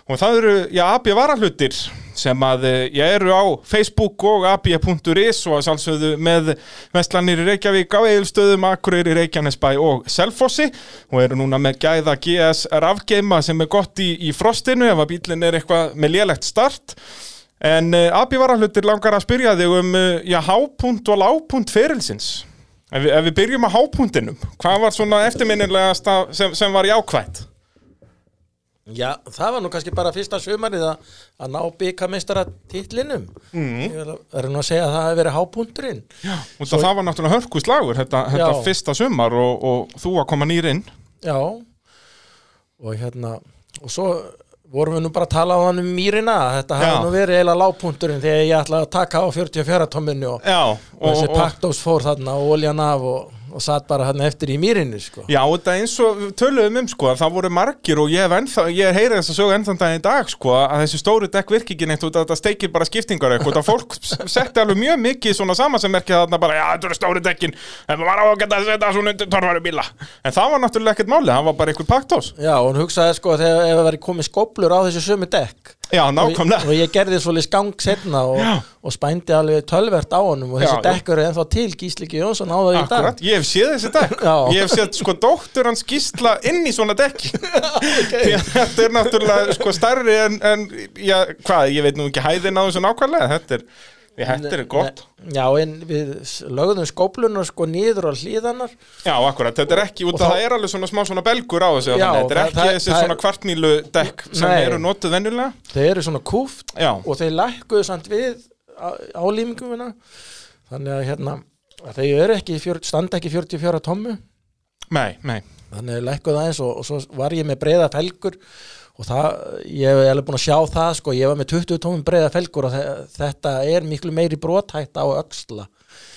og það eru, já, AB varahlutir sem að uh, ég eru á Facebook og ab.is og að sjálfsögðu með vestlanir í Reykjavík á Egilstöðum, Akureyri, Reykjanesbæ og Selfossi og eru núna með gæða GS rafgeima sem er gott í, í frostinu ef að bílinn er eitthvað með lélegt start En uh, Abi varahlutir langar að spyrja þig um uh, já, hápunt og lágpunt ferilsins. Ef ef við byrjum á hápuntinum, hvað var svona eftirminnilegasta sem, sem var jákvætt? Já, það var nú kannski bara fyrsta sumarið að, að ná byggamistara titlinum mm. Ég verður nú að segja að það hefði verið hápunturinn Út af það var náttúrulega hörku slagur þetta, þetta Já. fyrsta sumar og, og þú að koma nýr inn. Já og hérna og svo vorum við nú bara að tala á hann um mýrina þetta Já. hafa nú verið eiginlega lágpunturinn þegar ég ætlaði að taka á 44 tómminni og, Já, og þessi og, og, paktós fór þarna og oljan af og, og satt bara hann eftir í mýrinni sko. Já, þetta eins og töluðum um sko, að það voru margir og ég ennþá, ég heyri þess að sögu ennþann dag í dag sko, að þessi stóru dekk virki ekki neitt að þetta steikir bara skiptingar eitthvað, það fólk setti alveg mjög mikið svona samansemmerki þarna bara, já, þetta eru stóru dekkin, en maður var á að geta að setja svona undir torfæru bíla, en það var náttúrulega ekkert máli, það var bara einhver paktós. Já, og hún hugsaði sko þegar ef það væri komið skóplur á þessu sömu dekk Já, og, nákvæmlega. og ég gerði svolítið gang setna og, og spændi alveg tölvert á honum og þessi Já, dekkur er ennþá til Gísliki Jónsson á það í dag. Akkurat, ég hef séð þessi dekk. Já. Ég hef séð sko dóttur hans gísla inn í svona dekki. Því að Þetta er náttúrulega sko stærri en, en já, hvað, ég veit nú ekki hæðin á þessu nákvæmlega Þetta er, ég, þetta er gott. Já, en við lögðum skóplunar sko niður á hlíðanar Já, akkurat, þetta er ekki, út Og að þá- það er alveg svona smá svona belgur á þessu Já, þannig, Þetta er það- ekki það- þessi það- svona kvartmílu dekk sem Nei. eru notuð venjulega. Þeir eru svona kúft Já, og þeir lækkuðu samt við álýmingumina þannig að hérna að þeir eru ekki, fjör, standa ekki 44 tommu nei, nei. Þannig að lækkuðu aðeins og, og svo var ég með breiða felgur og það, ég hef alveg búin að sjá það sko, ég var með 20 tómum breiða felgur og þe þetta er miklu meiri brothætt á öxla.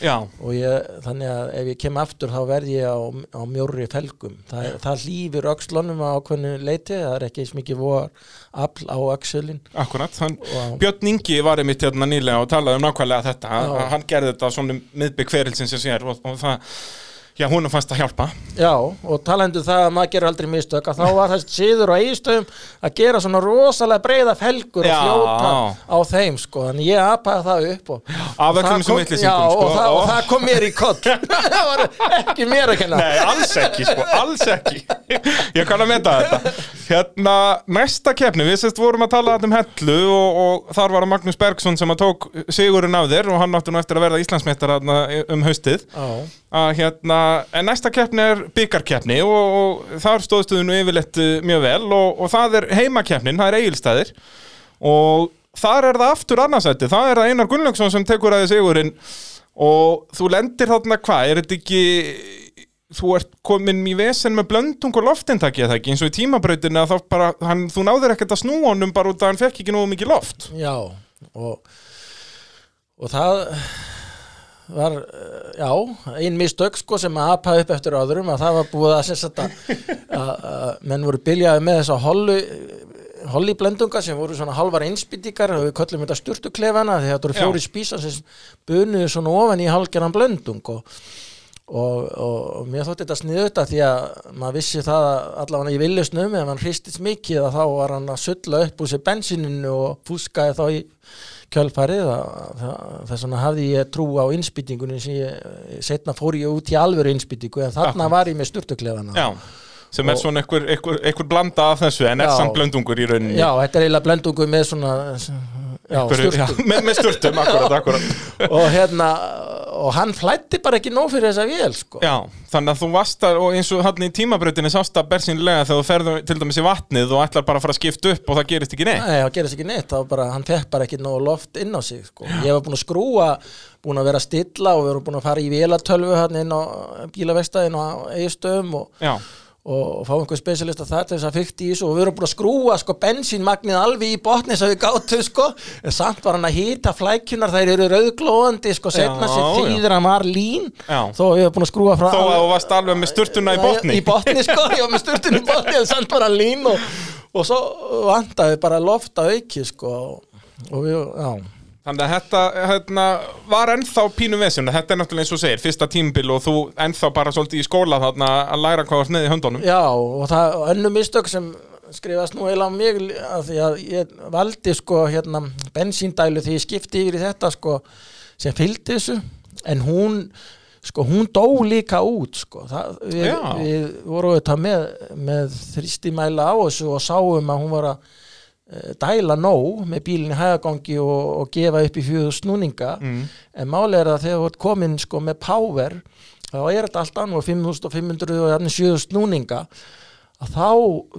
Já, og ég, þannig að ef ég kem aftur þá verð ég á, á mjórri felgum. Það, það lífur öxlunum á ákveðnu leiti, það er ekki eins mikið vor afl á öxulin akkurat þann, og Björn Ingi var einmitt hérna nýlega og talaði um nákvæmlega þetta Já. hann gerði þetta svona miðbygg ferilsins sem sér og, og það, já, hún fannst að hjálpa. Já, og talandu það að maður gerur aldrei mistök að þá var þessi síður á eigistöðum að gera svona rosalega breiða felgur Já. og fljóta á þeim sko, þannig ég apaði það upp og, Af og öllum þessum Já, sko. og, það, og það kom mér í koll. Það var ekki mér að kenna. Nei, alls ekki, sko, alls ekki. Ég kann að meta þetta. Hérna, næsta keppni, við sérst vorum að tala þarna um hellu og, og þar var að Magnús Bergsson sem að tók sigurinn af þér og hann átti nú eftir að verða Íslandsmeistar þarna um haustið. Já, að hérna, en næsta keppni er byggarkeppni og, og þar stóðstu þið nú yfirleitt uh, mjög vel og, og það er heimakeppnin, það er eigilstæðir og þar er það aftur annarsætti, það er það Einar Gunnlaugsson sem tekur að þið sigurinn. Og þú lendir þarna hvað, er þetta ekki þú ert komin í vesen með blöndung og loftintaki eða ekki, eins og í tímabrautinu að þá bara, hann, þú náður ekkert að snúa honum bara út að hann fekk ekki nógu mikið loft. Já og, og það var, eh, já, ein mistök sko sem að apaði upp eftir öðrum að það var búið að sagt að, að, að menn voru byljaði með þessa hollu holli blendunga sem voru svona halvar einspýtingar og við köllum þetta styrtuklefana þegar þetta voru fjóri spísa sem bunuðu svona ofan í halgeran blendung og, og, og, og mér þótti þetta sniðu þetta því að maður vissi það að allavega í villusnum ef hann hristist mikið að þá var hann að sulla upp úr sér bensininu og fúskaði þá í kjölfarið þess vegna hafði ég trú á innspýtingunni sem ég setna fór ég út í alvöru innspýtingu en þarna var ég með styrtuklefana Já, sem er svona einhver, blanda af þessu en er samt blöndungur í rauninni. Já, þetta er eiginlega blendungu með svona já, Einhverju- já, með, með sturtum, akkurat, akkurat. Og hérna og hann flætti bara ekki nóg fyrir þessa vél sko. Já, þannig að þú varst að, og eins og hann í tímabrautinni sást að bersinlega þegar þú ferður til dæmis í vatnið og ætlar bara að fara að skipta upp og það gerist ekki neitt. Nei, það gerist ekki neitt, bara, hann fekk bara ekki nóg loft inn á sig, sko. Ég var búin að skrúa, búin að vera stilla og við erum búin að fara í vélatölvu inn á bílavestæðin og eigistöðum og, Já, og fá einhver specialista það til þess að fykti í þessu. Og við erum búin að skrúa sko bensínmagnið alveg í botni sem við gátum sko, en samt var hann að hýta flækjunar, þær eru rauðglóðandi sko, setna sér þýðir að maður lín, þó við erum búin að skrúa frá þó að þú varst alveg með sturtuna í botni. í botni sko, ég var með sturtun í botni en samt bara lín og, og svo vantaði bara loft að auki sko. Og við, já Þannig að þetta hérna, var ennþá pínu vesinu, þetta er náttúrulega eins og segir, fyrsta tímbil og þú ennþá bara svolítið í skóla þarna að læra hvað var snið í höndunum. Já, og það önnu mistök sem skrifast nú eiginlega á mig að því að ég valdi sko hérna bensíndælu því ég skipti yfir í þetta sko sem fylgdi þessu. En hún sko hún dó líka út sko. Það, við, við vorum auðvitað með, með þrýstimæla á þessu og sáum að hún var að dæla nóg með bílinni hægagangi og, og gefa upp í fjöðu snúninga. Mm. en máli er að þegar þú ert komin sko með power þá er þetta allt annað 5500 og hérna 7000 snúninga. Að þá,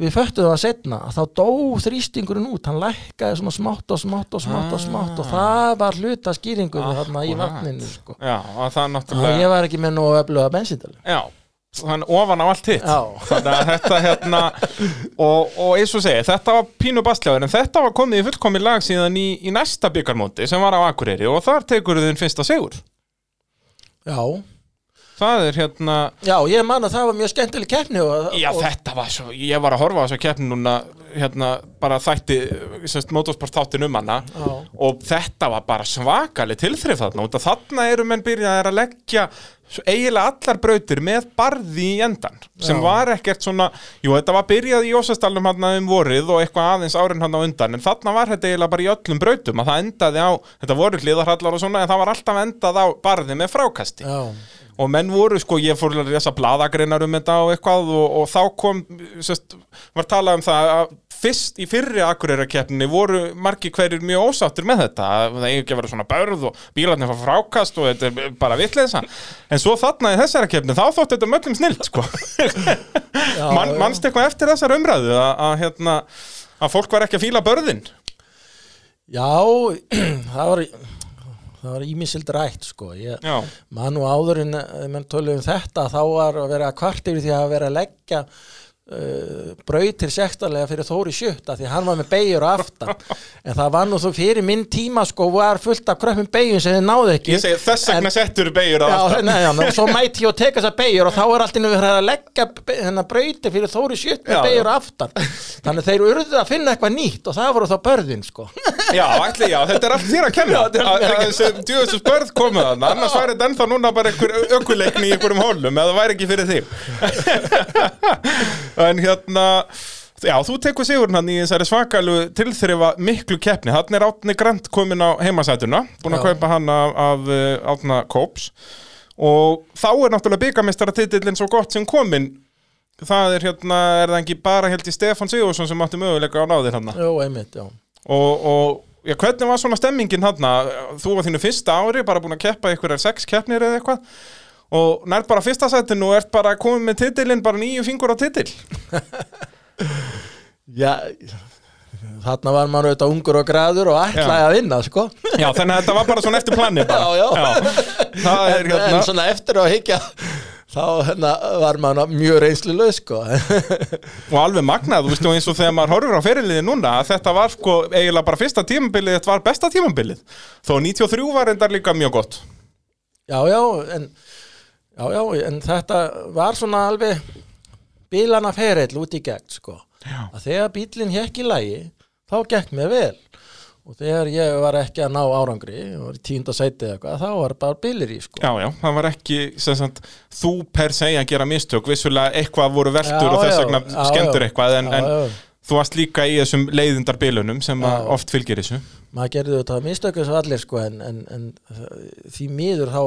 við föttum það setna að þá dó þrýstingurinn út. Hann lækkaði svona smátt og smátt og smátt og smátt og það var hluta skýringu þarna í vatninu sko. Já, og það náttúrulega, ég var ekki með nógu öfluga bensíndal. Já, þann ofan á allt hitt. Þetta hérna og, og eins og segi, þetta var pínu bastlegaður en þetta var komið í fullkomi lag síðan í, í næsta byggarmóti sem var á Akureyri og þar tekur þinn fyrsta sigur. Já, það er hérna já, ég man að það var mjög skemmtileg keppni og, Já, og, þetta var svo, ég var að horfa á þessu keppni núna, hérna, bara þætti semst motorsport þáttin um hana Já. og þetta var bara svakalig tilþrif þarna, út af þarna eru menn byrjaðir að leggja eiginlega allar brautir með barði í endan sem Já. var ekkert svona, jú, þetta var byrjað í Jósastalum hann um vorið og eitthvað aðeins árin hann á undan, en þarna var þetta eiginlega bara í öllum brautum, að það endaði á þetta voru hliðarhallar og svona, en það var alltaf endað á barði með frákasti já, og menn voru sko, ég fór að lesa bladagreinar um þetta og eitthvað og, og þá kom, sest, var talað um það að fyrst í fyrri akureyrakeppninni voru margi hverjir mjög ósáttur með þetta, að það eigi ekki að vera svona börð og bílarnir fá frákast og þetta er bara vitleisa, en svo þarna í þessara keppni, þá þótt þetta möllum snilt sko, Man, mannst eitthvað eftir þessar umræðu að, að hérna, að fólk var ekki að fíla börðin? Já, það var það var ímisild rætt sko. Man nú áður en eh, menn tölu um þetta þá var að vera kvart yfir því að vera að leggja uh, brautir sektarlega fyrir Þóri Sjötta því hann var með beigur á aftan. En það var nú þú fyrir minn tíma sko var fullt af kröppum beigjum sem þið náðu ekki. Ég segi þess vegna settur beigur á aftan. já, ná, svo mæti ég og teka þessar beigur og þá er allt innum við að leggja hennar brauti fyrir Þóri Sjötta með beigur á aftan. Þannig að þeir urðu að finna eitthvað nýtt og það voru þá börðin sko. Já, ætli, já, þetta er allt þér að kenna. Að djúðisins börð komið þannig Annars væri þetta ennþá núna bara einhver En hérna Já, þú tekur sigurinn hann í þessari svakalu tilþrifa miklu keppni. Þannig er Átni Grant komin á heimasætuna Búin að kaupa hann af, af uh, Átna Kóps. Og þá er náttúrulega byggamistara titillin svo gott sem komin Það er hérna, er það ekki bara held í Stefán Sigursson sem átti möguleika á náðir hann Jó, einmitt, já. Og, og já, hvernig var svona stemmingin hann þú var þínu fyrsta ári, bara búin að keppa ykkur er sex keppnir eða eitthvað og nær bara fyrsta sætinu og ert bara komið með titilinn, bara nýju fingur á titil Já, þarna var maður auðvitað ungur og græður og ætlaði að vinna, sko. já, þannig að þetta var bara svona eftir planni bara. Já, já. það er En, hérna en svona eftir að higgja, þá hérna, var maður mjög reynslu sko. og alveg magnað, þú veist, og eins og þegar maður horfir á fyrirliði núna, að þetta var sko eiginlega bara fyrsta tímabilið, þetta var besta tímabilið þó 93 var endar líka mjög gott já, já, en, já, já, en þetta var svona alveg bílana ferill út í gegn, sko. Að þegar bílinn hekk í lagi, þá gekk mér vel. Og þegar ég var ekki að ná árangri, og var í tínda sæti eða eitthvað, þá var bara bílir í, sko. Já, já, það var ekki sem sagt, þú per se að gera mistök vissulega eitthvað voru veltur Já, og þess vegna skemmtur eitthvað en, Já, en já. þú varst líka í þessum leiðindarbilunum sem að Já. oft fylgir þessu maður gerði þetta mistöku svo allir sko en, en, en því miður þá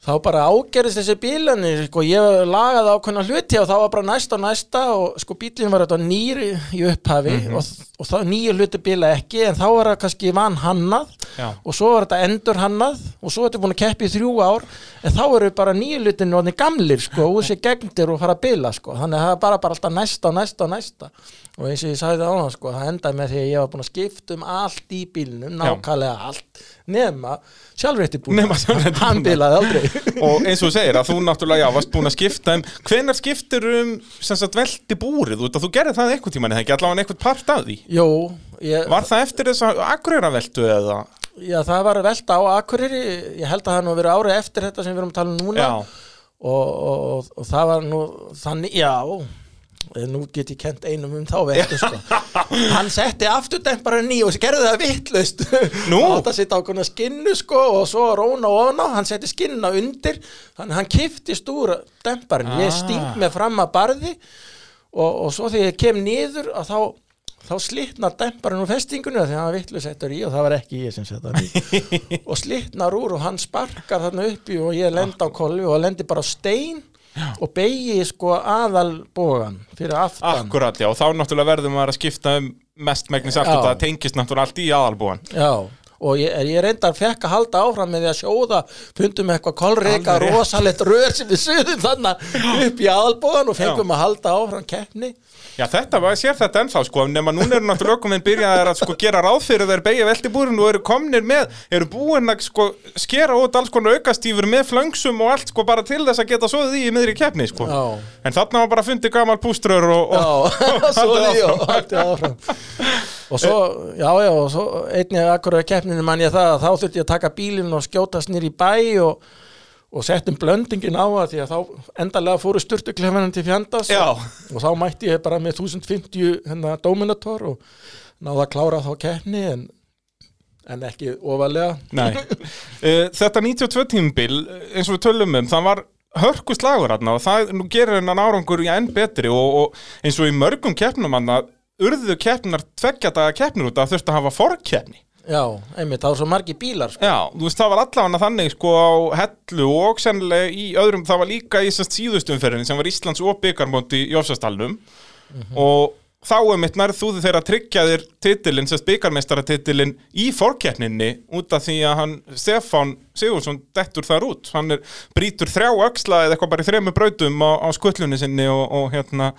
þá bara ágerðist þessi bílunni sko ég lagaði ákveðna hluti og þá var bara næsta og næsta og sko bílinn var þetta nýri í upphafi og, og þá nýju hluti bíla ekki en þá var það kannski van hannað Já. og svo var þetta endur hannað og svo er þetta búin að keppi í þrjú ár en þá eru bara nýju hlutin og gamlir sko og þessi gegndir og fara að bila sko. Þannig að það er bara, bara alltaf næsta og næsta og næsta og eins og ég sagði það ána sko það endaði með því að ég var búin að skipta um allt í bílnum, nákvæmlega allt nema sjálfrétti búin Nema sjálfrétti hann bilaði aldrei. Og eins og þú segir að þú náttúrulega, já, varst búin að skipta um hvenar skiptir um sem sagt veldi búrið? Út að þú gerði það einhvern tímann eða ekki allavega einhvern part af því? Jú, ég, var það eftir þess að akureyra veldu eða? Já, það var velta á Akureyri. Ég held að það nú verið árið eftir þetta sem við erum að tala um núna. Og, og, og, og það var nú þannig, já nú get ég kent einum um þá veitu sko. hann setti afturdempara ný og gerði það vittlust átt að sitta á konar skinnu sko, og svo róna ofan á, hann setti skinnuna undir þannig að hann kiftist úr demparin, ég Ah. sting með fram að barði og, og svo þegar ég kem niður að þá þá slitnar demparinn úr festingunni því að hann var vittlusettur í og það var ekki ég sem setja hann í. Og slitnar úr og hann sparkar þarna uppi og ég lend á kolvi og lendi bara á stein og beigi sko aðal bógan fyrir aftan. Akkurat, já, og þá náttúrulega verðum maður að skipta um mest megnis allt Já. það tengist náttúrulega allt í aðalbúan Já, og ég, ég reyndar fekk að halda áfram með því að sjóða fundum eitthvað kolreika rosalegt rör sem við suðum þannig upp í aðalbóðan og fengum að halda áfram keppni Já, þetta var, sér þetta ennþá sko, nema núna eru náttúrulega ökuminn byrjaðar að sko gera ráð fyrir þeir beigja veltibúrin og eru komnir með, eru búin að sko skera út alls konar aukastífur með flöngsum og allt sko bara til þess að geta svoðið í miðri keppni sko. Já. En þarna var bara fundið gamal púströr og, Já, og, svo haldið því og haldið áfram og svo, já, já, og svo einnig akkur að keppninu man ég það að þá þurfti ég að taka bílinn og skjótast nýr í bæ og, og settum blöndingin á það því að þá endalega fóru sturtuklefanum til fjandast Já. og, og þá mætti ég bara með 1050 hérna Dominator og náða að klára þá keppni en, en ekki ofalega. Eh, Þetta 92 tímbil, eins og við tölum um, það var hörku slagur þarna og það nú gerir hennan árangur í enn betri og, og eins og í mörgum keppnum hann urðu keppnar tveggja daga keppnir út að þurfti að hafa forkeppni. Já, einmitt, það var svo margi bílar sko. Já, þú veist, það var allavega þannig sko á hellu og sennilega í öðrum, það var líka í sérst síðustumferðinni sem var Íslands og byggarmóti í Jófsastalnum og þá er mitt nærð þú þegar að tryggja þér titilinn, sérst byggarmeistaratitilinn í fórkeppninni út af því að hann, Stefán Sigursson, dettur þar út, hann er, brýtur þrjá öxla eða eitthvað bara í þremu brautum á, á skullunni sinni og, og hérna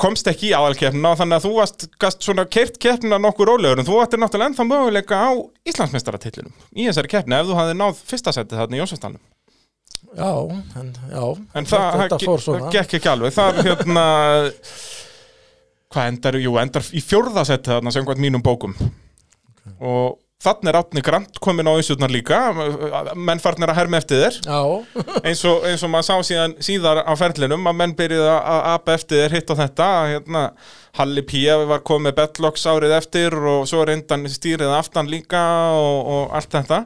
komst ekki í aðalkeppnina og þannig að þú varst gast svona kert keppnina nokkur rólegur en þú ættir náttúrulega ennþá möguleika á Íslandsmeistaratitlinum í þessari keppni ef þú hafði náð fyrsta setið þarna í Jónsvestalunum Já, en, já. En það, þetta það, fór það svona. gekk ekki alveg. Það er hérna hvað endar, jú, endar í fjórða setið þarna sem hvað mínum bókum. Og þannig er Átni Grant komin á Ísutnar líka. Menn farnir að herma eftir þér. Eins og, eins og maður sá síðan síðar á ferlinum að menn byrjuði að apa eftir þér hitt og þetta hérna, Halli Pía var komið Bettlocks árið eftir og svo reyndan stýrið aftan líka og, og allt þetta.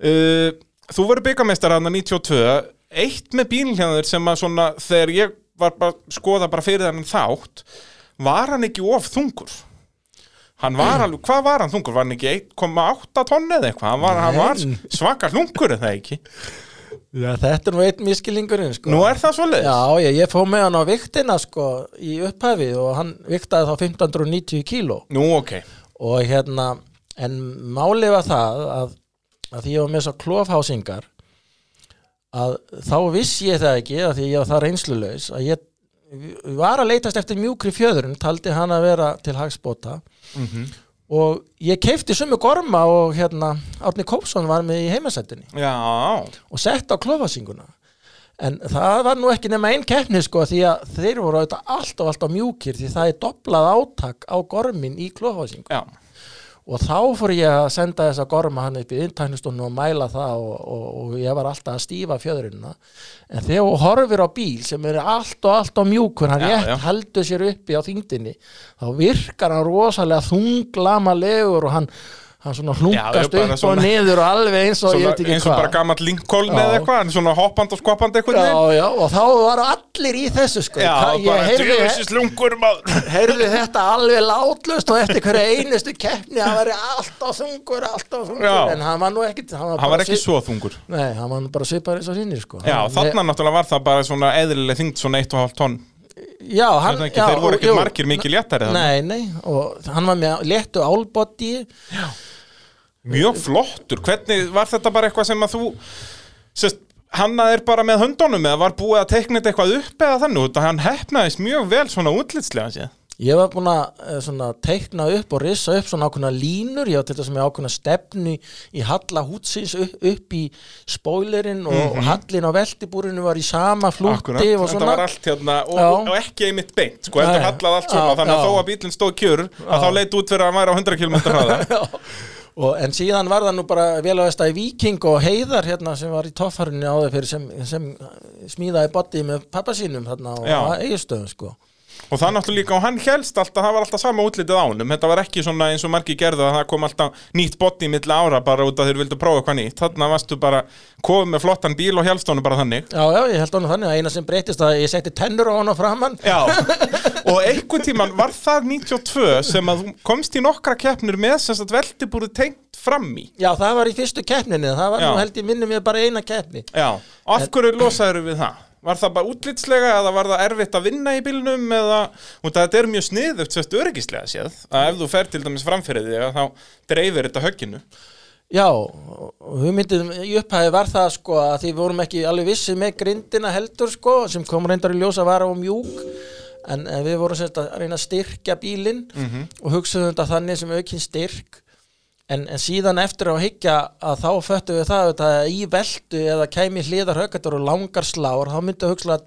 Uh, Þú verður byggameistar hann 92 eitt með bílhjáður sem að svona þegar ég var bara skoða bara fyrir þennan þátt var hann ekki of þungur Hann var alveg, hvað var hann þungur? Var hann ekki 1,8 tonni eða eitthvað? Hann var, hann var Nei. svaka hlungur eða ekki? já þetta er nú einn miskilingurinn sko. Nú er það svoleiðis? Já, ég, ég fóð með hann á viktina sko í upphafi og hann viktaði þá 1590 kíló Nú, ok. og hérna, en málið var það að, að því ég var með svo klófhásingar að þá vissi ég það ekki að því ég var það reynslulaus að ég var að leitast eftir mjúkri fjöðurinn taldi hann að vera til hagspota og ég keifti sumu gorma og hérna Árni Kópsson var með í heimasættinni. Og sett á klófasinguna en það var nú ekki nema einn keppni sko því að þeir voru auðvitað allt og allt á mjúkir því það er doblað átak á gormin í klófasingu já, og þá fór ég að senda þessa gorma hann upp í intæknustunum og mæla það og, og, og ég var alltaf að stífa fjöðurina en þegar þú horfir á bíl sem er allt og allt á mjúkur hann já. heldur sér uppi á þingdinni þá virkar hann rosalega þunglama og hann, hann svona hlunkast bara upp og svona- niður og alveg eins og ég svona, veit ekki eins og hvað. bara gammal Lincoln Já. eða eitthvað, en svona hoppand og skoppand eitthvað Já, já, og þá var allir í þessu sko. Já Hvað- ég heyrði, heyrði þetta alveg látlust og eftir hverja einustu keppni hann var alltaf þungur, alltaf þungur. Já. en hann var nú ekkit hann var, Hann var ekki svip- svo þungur. Nei, hann var bara svipar eins og sinni sko. Já, Hann- þarna náttúrulega var það bara svona eðlileg þyngd svona 1,5 tonn. Já, hann, ekki, já, Þeir voru ekki margir mikið léttari. Nei, nei, og hann var með léttu álbóti Mjög flottur, hvernig var þetta bara eitthvað sem að þú sest, Hanna er bara með höndunum eða var búið að teikna þetta eitthvað upp eða þannig út að hann hefnaðist mjög vel svona útlitslega séð Ég var búin að eh, svona, teikna upp og rissa upp svona ákveðna línur, ég var til þess með ákveðna stefnu í halla hútsins upp, upp í spóilerinn og mm hallin á veltibúrinu var í sama flúti Mhm. Akkurat, og þetta svona. var allt hérna og, Já. og ekki einmitt beint, sko, heldur Nei. hallað allt svona Já, þannig að já. þó að bílinn stóð kjör að þá leit út fyrir að hann væri á 100 km hraða Og, en síðan var það nú bara vel á vestæði Viking og Heiðar hérna sem var í toffarinu áður fyrir sem, sem smíðaði botti með pappa sínum þarna á eigistöðum sko. Og það náttúrulega líka, og hann helst alltaf það var alltaf sama útlitið á honum, þetta var ekki svona eins og margi gerðu að það kom alltaf nýtt body í milli ára bara út að þeir vildu prófa eitthvað nýtt. Þarna varstu bara komið með flottan bíl og helst honum bara þannig. Já, já, ég held honum þannig að eina sem breytist að ég setti tennur á á framann Já, og einhvern tíman var það 92 sem að þú komst í nokkra keppnir með sem sagt veltibúru tengt fram í. Já, það var í fyrstu keppninni, það var Já. nú held ég minni mér bara eina keppni. Já, af hverju losaður við það? Var það bara útlitslega eða var það erfitt að vinna í bílnum eða, og þetta er mjög sniðugt sérst öryggislega séð, að ef þú fer til dæmis framfyrir þig að þá dreifir þetta högginu. Já, og hugmyndin í upphæði var það sko að því vorum ekki alveg vissi með grindina heldur sko sem kom reyndar í ljós að vara á mjúk en, en við vorum sérst að reyna að styrkja bílinn og hugsaðum þetta þannig sem aukinn styrk en, en síðan eftir að hyggja að þá föttum við það að í veldu eða kæmi hliðar höggatur og langar slár þá myndi að hugsa að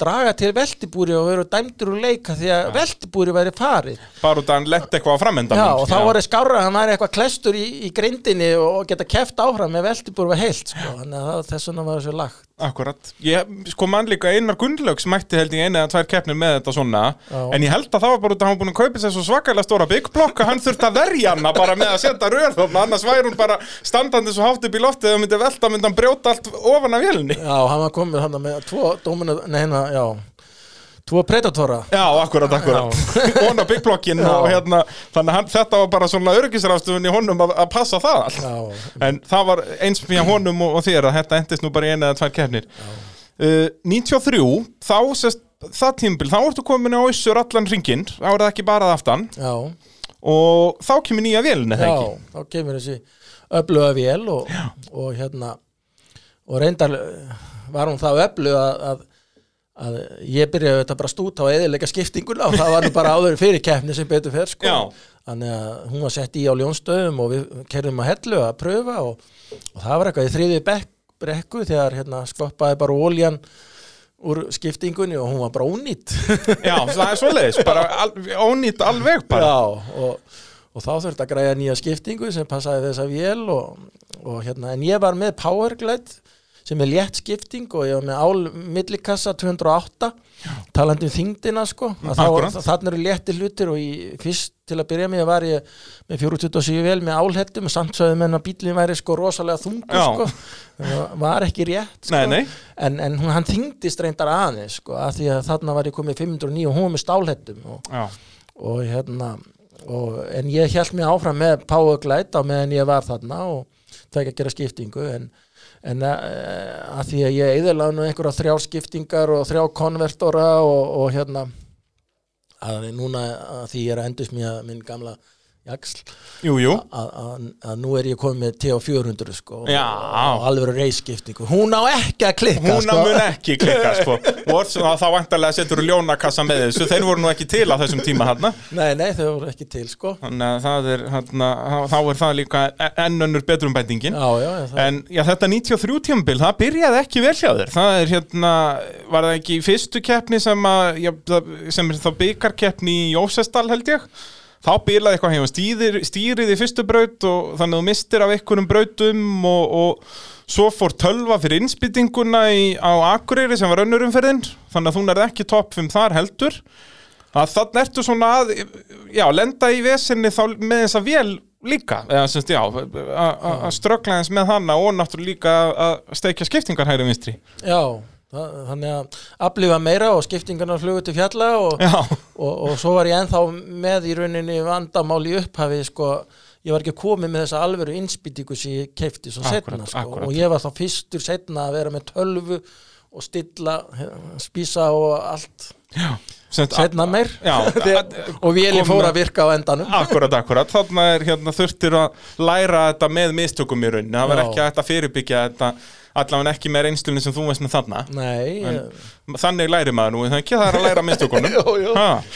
draga til veltibúri og veru dæmdur úr leika því að veltibúri væri farið. Bara út að hann lent eitthvað á framöndan Já, og þá var það skárra að hann væri eitthvað klestur í, í grindinni og geta keft áfram með veltibúr var heilt, sko, þannig að það- þess vegna var þessu lagt. Akkurat, ég sko mann líka einar Gunnlaugs mætti held ég eina eða tvær keppnir með þetta svona. Já. en ég held að það var bara út að hann búin að kaupa svo svakalega stóra byggblokk að hann þurfti að verja hana bara með að setja rör þarna annars væri hún bara standandi svo hátt upp í loftið og myndi velta myndi hann brjóta allt ofan af vélni Já, hann var komið hann með tvo nei, hérna, já, tvo predatora. Já, akkurat, akkurat. Á byggblokkin Já. og hérna þannig að þetta var bara svona örgisrafstöfun í honum að, að passa það allt. Já, En það var eins fyrir honum og, og þér að þetta endist nú bara í eina eða tvær keppnir. Uh, 93, þá sest, það tímbil, þá ertu komin á Össur allan ringinn, þá það ekki bara að aftan. Já, og þá kemur nýja vélina, já, ekki? þá kemur þessi öfluga vél og, og hérna, og reyndar eh, var hún það öflug að, að ég byrjaði þetta bara stúta á eðilega skiptinguna og það var nú bara áður fyrir keppni sem betur fer sko. Þannig að hún var sett í á ljónstöðum og við kerðum að hellu að pröfa og, og það var eitthvað í þriði brekku þegar hérna skoppaði bara óljan úr skiptingunni og hún var bara ónýtt Já, það er svoleiðis, bara al, ónýtt alveg bara. Já, og, og þá þurfti að græja nýja skiptingu sem passaði þessa vél og, og hérna, en ég var með Powerglide sem er létt skipting og ég var með ál millikassa 208 talandi um þingdina sko. Akkúrat. þannig eru létti hlutir og í, fyrst til að byrja með var ég með 427 vel með álhettum samt sögðu menn að bílinn væri sko rosalega þungur sko. Var ekki rétt sko. Nei, nei. en, en hún, hann þingdist reyndar aðeins sko að því að þarna var ég komið 509 og hún var með stálhettum og og hérna og, en ég held mér áfram með Powerglide á meðan ég var þarna og það ekki að gera skiptingu en, en uh, að því að ég eðalega nú einhverja þrjár skiptingar og þrjá konvertora og, og hérna að núna að því ég er að endast mér minn gamla jaksl að, nú er ég komið með T400 sko Já. og alveg reisskiptingu hún á ekki að klikka Hún sko. mun ekki klikka, sko. Og þá vantarlega setur þú ljónakassa með þessu, þeir voru nú ekki til á þessum tíma hann. nei, nei, þau voru ekki til sko Þannig að er, hérna, þá er það líka enn önnur betrumbætingin. já, já, já, það, En já, þetta 93 tímabil, það byrjaði ekki vel hjá þér. Það er hérna, var það ekki fyrstu keppni sem að, já, sem er þá byggarkeppni í Jósestal held ég. Þá byrjaði eitthvað hefum stýrir, stýrið í fyrstu braut og þannig að þú mistir af einhverjum brautum og, og svo fór tölva fyrir innspýtinguna í, á Akureyri sem var önnurumferðin. Þannig að þú nærði ekki topp 5 þar heldur. Að þannig ertu svona að, já, lenda í vesinni þá með þessa vél líka, eða semst, já, að- að að ströggla eins með hana og náttúrulega líka að steikja skiptingar hægri vinstri. Já, þannig að aflifa meira og skiptingarnar flugu til fjalla og, Já, og, og svo var ég ennþá með í rauninni vandamál í upphafi sko, ég var ekki komið með þessa alvöru innspýtingu sem ég keipti svo setna sko, og ég var þá fyrstur setna að vera með tölvu og stilla, spísa og allt. Semst, setna meir. Já, og kom fór að virka á endanum. Akkurat, akkurat, þarna er hérna þurftir að læra þetta með mistökum í rauninni, það var Já. ekki að fyrirbyggja þetta allavega ekki með reynslunni sem þú veist með þarna. Nei, En- ég- þannig læri maður nú, það er ekki það er að læra mistökunum.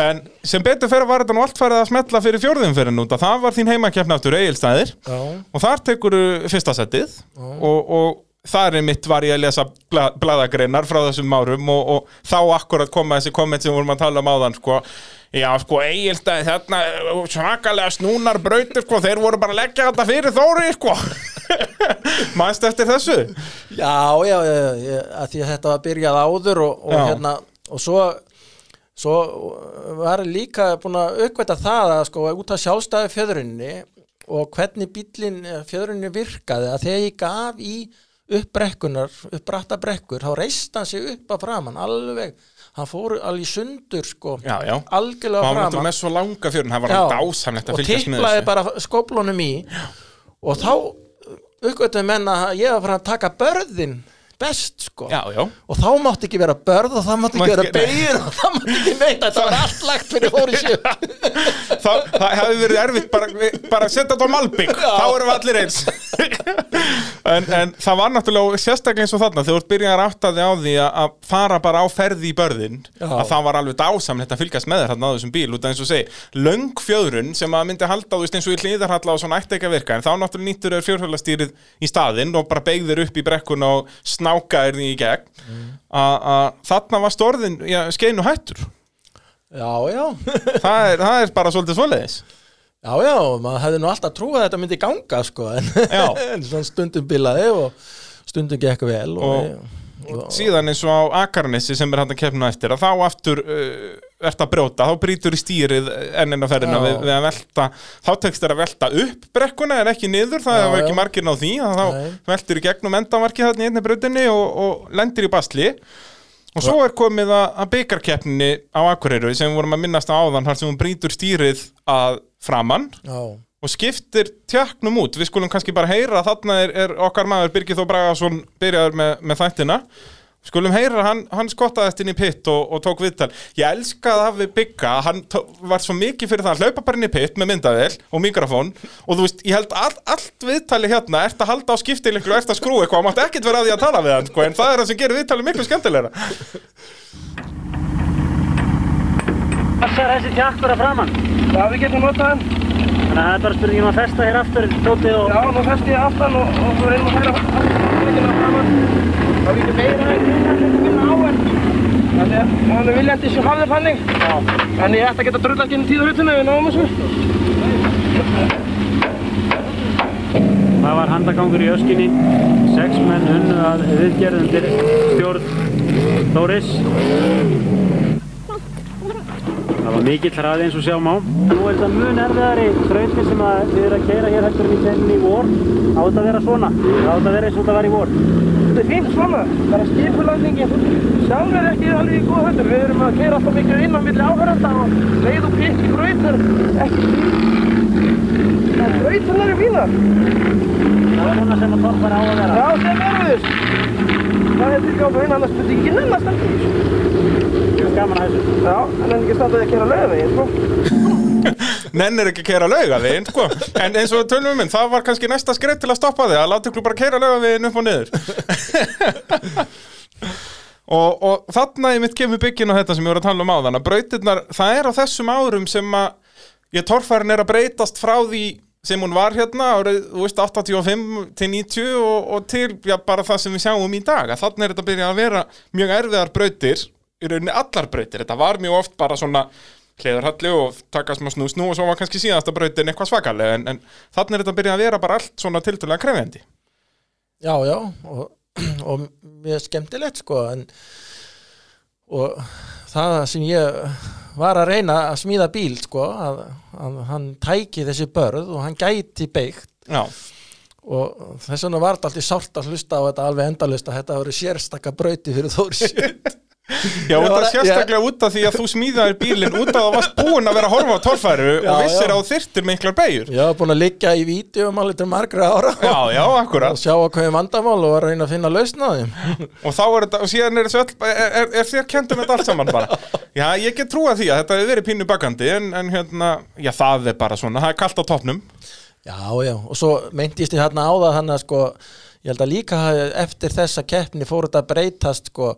En sem betur fyrir var þetta nú allt farið að smetla fyrir fjórðum fyrir núta, það var þín heimakeppni aftur eigilstæðir já, og þar tekur fyrsta settið og, og þar er mitt var ég að lesa bla, bladagreinar frá þessum árum og, og þá akkurat koma þessi komment sem vorum að tala um áðan sko. Já, sko, eigilstæði þarna svakalega snúnar brautir, sko, þeir voru bara að leggja þetta fyrir Þóri, sko Manst eftir þessu? Já, já, já, að því að þetta var byrjað áður og, og hérna og svo, svo var líka búin að aukvæta það að sko út af sjálfstæði fjöðrunni og hvernig bíllinn fjöðrunni virkaði að þegar ég gaf í upp brekkunar, upp bratta brekkur þá reist hann sig upp að framann alveg, hann fór alveg sundur sko, Já, já. Algjörlega Og hann var með svo langa fjörun, það var hann dásamlegt að og fylgjast með þessu. bara skóplunum í. Og þá uppgötum menn að ég var farin að taka börðin best sko. Já, já. Og þá mátti ekki vera börð og það mátti ekki vera beigir og það mátti ekki neitt. Þetta var allt lagt fyrir fóri sjö það, það hefði verið erfitt bara, bara setja þetta á malbygg þá erum við allir eins. En, en það var náttúrulega sérstaklega eins og þarna þegar þú ert byrjað að átta þig á því að, fara bara á ferði í börðin Já. að það var alveg dásamlegt að fylgjast með þarna á þessum bíl út af eins og segi löng fjöðrun sem að myndi halda þú veist eins og í hlýðarhalla og svona ætti ekki að virka. En þá náttúrulega nýttur þér fjórhjólastýrið í staðinn og bara beigðir upp í brekkun og snákaðir því í gegn Mm. að þarna var stórðin já, skeinu hættur. Já, já, það er, það er bara svolítið svoleiðis. Já, já maður hefði nú alltaf trúið að þetta myndi ganga sko en, en stundum bilaði og stundum gekk vel og, Og síðan eins og á Akarnessi sem er hann að kefna eftir að þá aftur uh, ert að brjóta, þá brýtur í stýrið ennina ferðina við, við að velta þá tekst þér að velta upp brekkuna en ekki niður, það hefur ekki margir náð því þá Nei. veltur í gegnum endamarki þarna í einni brautinni og, og lendir í basli. Og svo er komið að, að byggarkeppninni á Akureyru sem vorum að minnast á áðan þar sem hún brýtur stýrið að framann já, og skiptir tjöknum út. Við skulum kannski bara heyra þarna er, er okkar maður Birgir Þó Bragason byrjaður með, með þættina skulum heyra, hann, hann skottaðist inn í pitt og, og tók viðtal ég elskaði að við bygga, hann tó, var svo mikið fyrir það að hlaupa bara inn í pitt með myndavél og mikrofón og þú veist, ég held all, allt viðtali hérna, ert að halda á skiptileglu og ert að skrúa eitthvað, mátt ekkert vera að því að tala við hann sko, en það er það sem gerir viðtali miklu skemmtilegra Passar þessi tjakkur að framann. Já, við getum notað hann. Þannig að það er bara spurningum að festa hér aftur tótið og... Já, nú festi ég aftan og, og Það er ekki meira en minna á en þannig að hann er viljandi sem hafði þannig. En ég ætti að geta drullast inn í tíðarutinu við náum þessu. Það var handagangur í öskinni. Sex menn unnu að viðgerð undir stjórn Þóris. Það var mikill hraði eins og sjá má. Nú er þetta mun erfiðari þrautir sem að þið eru að keira hér heldur en í tenni í vor. Á þetta að vera svona. Á þetta að vera eins og þetta var í vor. Þetta er fínt svona, bara skipulagningi. Sjálf er ekki alveg í góð höndur. Við erum að keira alltaf mikið inn á milli áhöranda og leið og pitt í brautur. Ekki fínt. Það er brauturnar eru fínar. Það er svona sem að torfara á að vera. Já, sem. Það er gáð annars myndi ég ekki nenn að standa í þessu. Það er gaman að þessu. Já, en en ekki standaði að kera lögaveginn, sko. nennir ekki að keira lauga þig sko. en eins og tölum við minn, það var kannski næsta skref til að stoppa þig, að láta ykkur bara keira lauga þig upp og niður og, og þarna ég mitt kemur byggin á þetta sem ég voru að tala um áðan að brautirnar, það er á þessum árum sem að ég torfærin er að breytast frá því sem hún var hérna árið, þú veist, 85 til 90 og, og til, já, bara það sem við sjáum í dag, að þarna er þetta að byrja að vera mjög erfiðar brautir, í rauninni allar brautir, þetta var mjög oft bara svona hliðarhalli og taka smá snú snú og svo var kannski síðasta brautin eitthvað svakalega en, en þannig er þetta að byrja að vera bara allt svona tildulega krefjandi. Já, já og, og mjög skemmtilegt sko en og það sem ég var að reyna að smíða bíl sko að, að hann tæki þessi börð og hann gæti beigt Já, og þess vegna var þetta alltaf sárt að hlusta á þetta alveg endalust að þetta voru sérstakka brauti fyrir Þóris Já út var að- sérstaklega út af því að þú smíðaðir bílinn út af að þú varst búinn að vera að horfa á torfæru Já, og vissir já. að þú þyrtir miklar beigur ég var búin að liggja í vídeo alveg til margra ára. Já, já, og akkurat sjá að hvað er vandamál og að reyna að finna lausn á þeim. Og þá er þetta, og síðan er öll er, er, er þér kendum þetta allt saman bara. Já, ég get trúa því að þetta hefur verið pínu bakandi en, en hérna, já það er bara svona það er kalt á toppnum. Já, já, og svo meintist ég hérna á það hann að sko, ég að eftir þessa keppni fór þetta að breytast sko,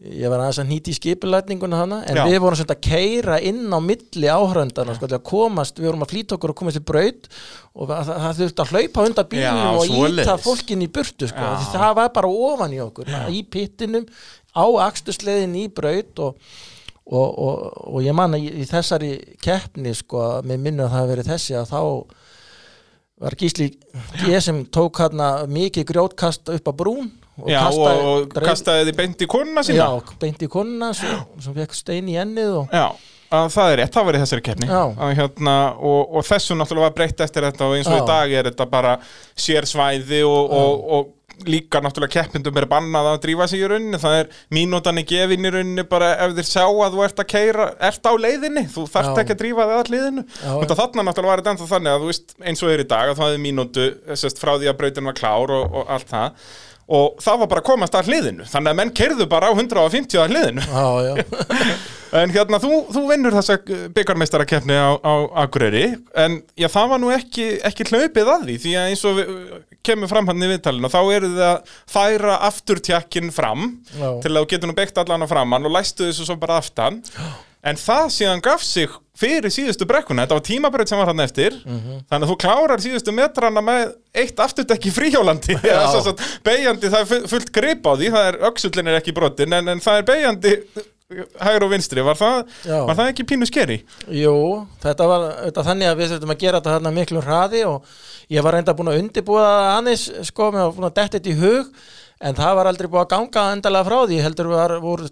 ég var aðeins að nýti í skipulætninguna hana, en Já. við vorum svona að keira inn á milli áhröndana sko, að komast, við vorum að flýta okkur og komast í braut og það, það, þurfti að hlaupa undan bílnum Já, og íta fólkin í burtu sko, Já. það var bara ofan í okkur, í pittinum á akstusleiðin í braut og Og, og, og ég man að í, í þessari keppni sko, með minna að það hafi verið þessi að þá var Gísli G sem tók hérna mikið grjótkast upp á brún og Já, kastaði, og, og kastaði þið beint í konuna sína. Já, beint í konuna sem, fekk stein í ennið og, Já, að það er rétt, það var í þessari að, hérna, og, og þessu náttúrulega var breytt eftir þetta og eins og í dag er þetta bara sérsvæði og, og, og líka náttúrulega keppindum er bannað að drífa sig í rauninni, það er mínútan í gefin í rauninni bara ef þeir sjá að þú ert að keira, ert á leiðinni, þú þarft ekki að drífa þig að liðinu. Já, og þarna náttúrulega var þetta ennþá þannig að þú veist eins og er í dag að það hefði mínútu sest, frá því að brautin var klár og, og allt það og það var bara að komast að hliðinu. Þannig að menn kerðu bara á 150 að hliðinu. Já, já, en hérna þú, þú vinnur þessa byggarmeistarakefni á, á Akureyri. En já það var nú ekki, ekki hlaupið að því. Því að eins og við, kemur fram hann í viðtalinu þá eru þið að færa afturtjakkin fram Já. til að þú getur nú beitt allan á framann og læstu þessu svo bara aftan en það síðan gaf sig fyrir síðustu brekkuna, þetta var tímabreyt sem var hann eftir þannig að þú klárar síðustu metrana með eitt afturtekki fríhjólandi. Beigjandi, það er fu- fullt grip á því það er öxullin er ekki brotin en, en það er beigjandi hægur og vinstri, var það, var það ekki pínu skeri? jú, þetta var þetta þannig að við þurfum að gera þetta þarna miklu hraði og ég var reynda búin að undirbúa það aðeins, sko, með að búin að detta þetta í hug en það var aldrei búið að ganga endalega frá því, heldur við var, voru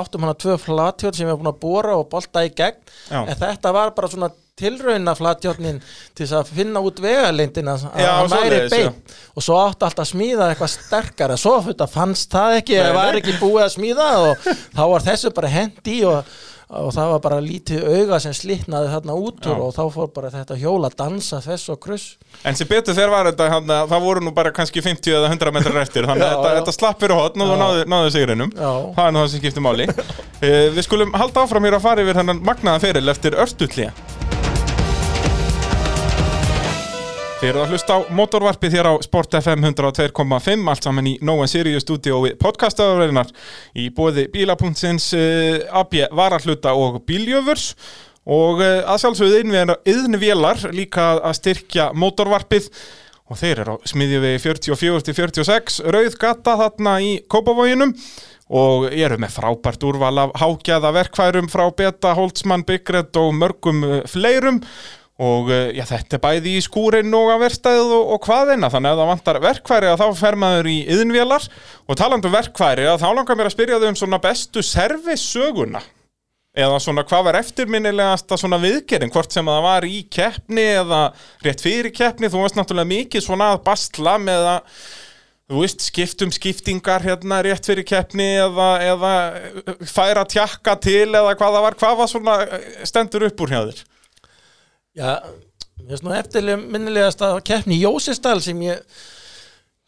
áttum hana tvö flatjörn sem við búin að bóra og bolta í gegn, Já. en þetta var bara svona tilrauna flatjörnin til þess að finna út vegalindina að hann væri beint og svo átti alltaf að smíða eitthvað sterkara. Svo fannst það ekki, það var ekki búið að smíða og þá var þessu bara hendi og, og það var bara lítið auga sem slitnaði þarna út úr og þá fór bara þetta hjól að dansa þess og kruss En sem betur þegar var þetta, hann, það voru nú bara kannski 50 eða 100 metrar eftir þannig að þetta, þetta slapp fyrir hotn og þú náðu, náðu sigrinum. Já. það er nú það sem skiptir máli. Uh, Við skulum halda áfram hér að fara yfir hennan magnaðan feril eftir örstutlía Þið eruð að hlusta á motorvarpið hér á Sport FM 102.5 allt saman í Nóa Sirius stúdíói podcastaðurveirinar í bóði bíla.sins uh, AB varahluta og bíljöfurs og uh, að sjálfsögðu yðnvélar líka að styrkja motorvarpið. Og þeir eru á smiðjuvegi 44-46 rauð gata þarna í Kópavoginum. Og eru með frábært úrval af hágjaða verkfærum frá Beta, Holtzmann, Byggred og mörgum uh, fleirum og uh, já, þetta er bæði í skúrin og að verstæðu og, og hvaðina þannig að það vantar verkfæri að þá fer maður í yðnvélar og talandi um verkfæri að þá langar mér að spyrja þau um svona bestu servissöguna. Eða svona hvað var eftirminnilegasta svona viðgerinn, hvort sem að það var í keppni eða rétt fyrir keppni. Þú veist náttúrulega mikið svona að bastla með að þú veist, skiptum skiptingar hérna rétt fyrir keppni eða, eða færa tjakka til eða hvað það var, hvað var svona eh, stendur upp úr hjá þér? Já, eftirlega minnilegast að keppni í Jósisdal sem ég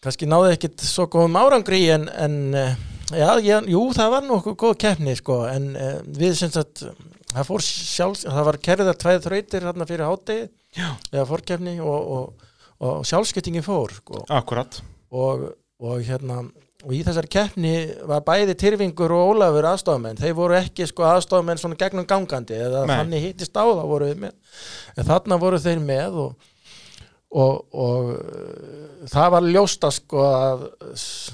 kannski náði ekkit svo góðum árangri en, en eh, já, ég, jú, það var nú okkur góð keppni sko, en uh, við sem sagt það fór sjálf, það var kerðar tveið þrautir hérna fyrir hátegi eða fórkeppni og, og, og sjálfskiptingi fór sko. Akkurat. Og, og hérna og í þessari keppni var bæði Tyrfingur og Ólafur aðstofamenn, þeir voru ekki sko aðstofamenn svona gegnum gangandi eða þannig hittist á það voru þeir með. En þarna voru þeir með og, og, og uh, það var ljósta sko að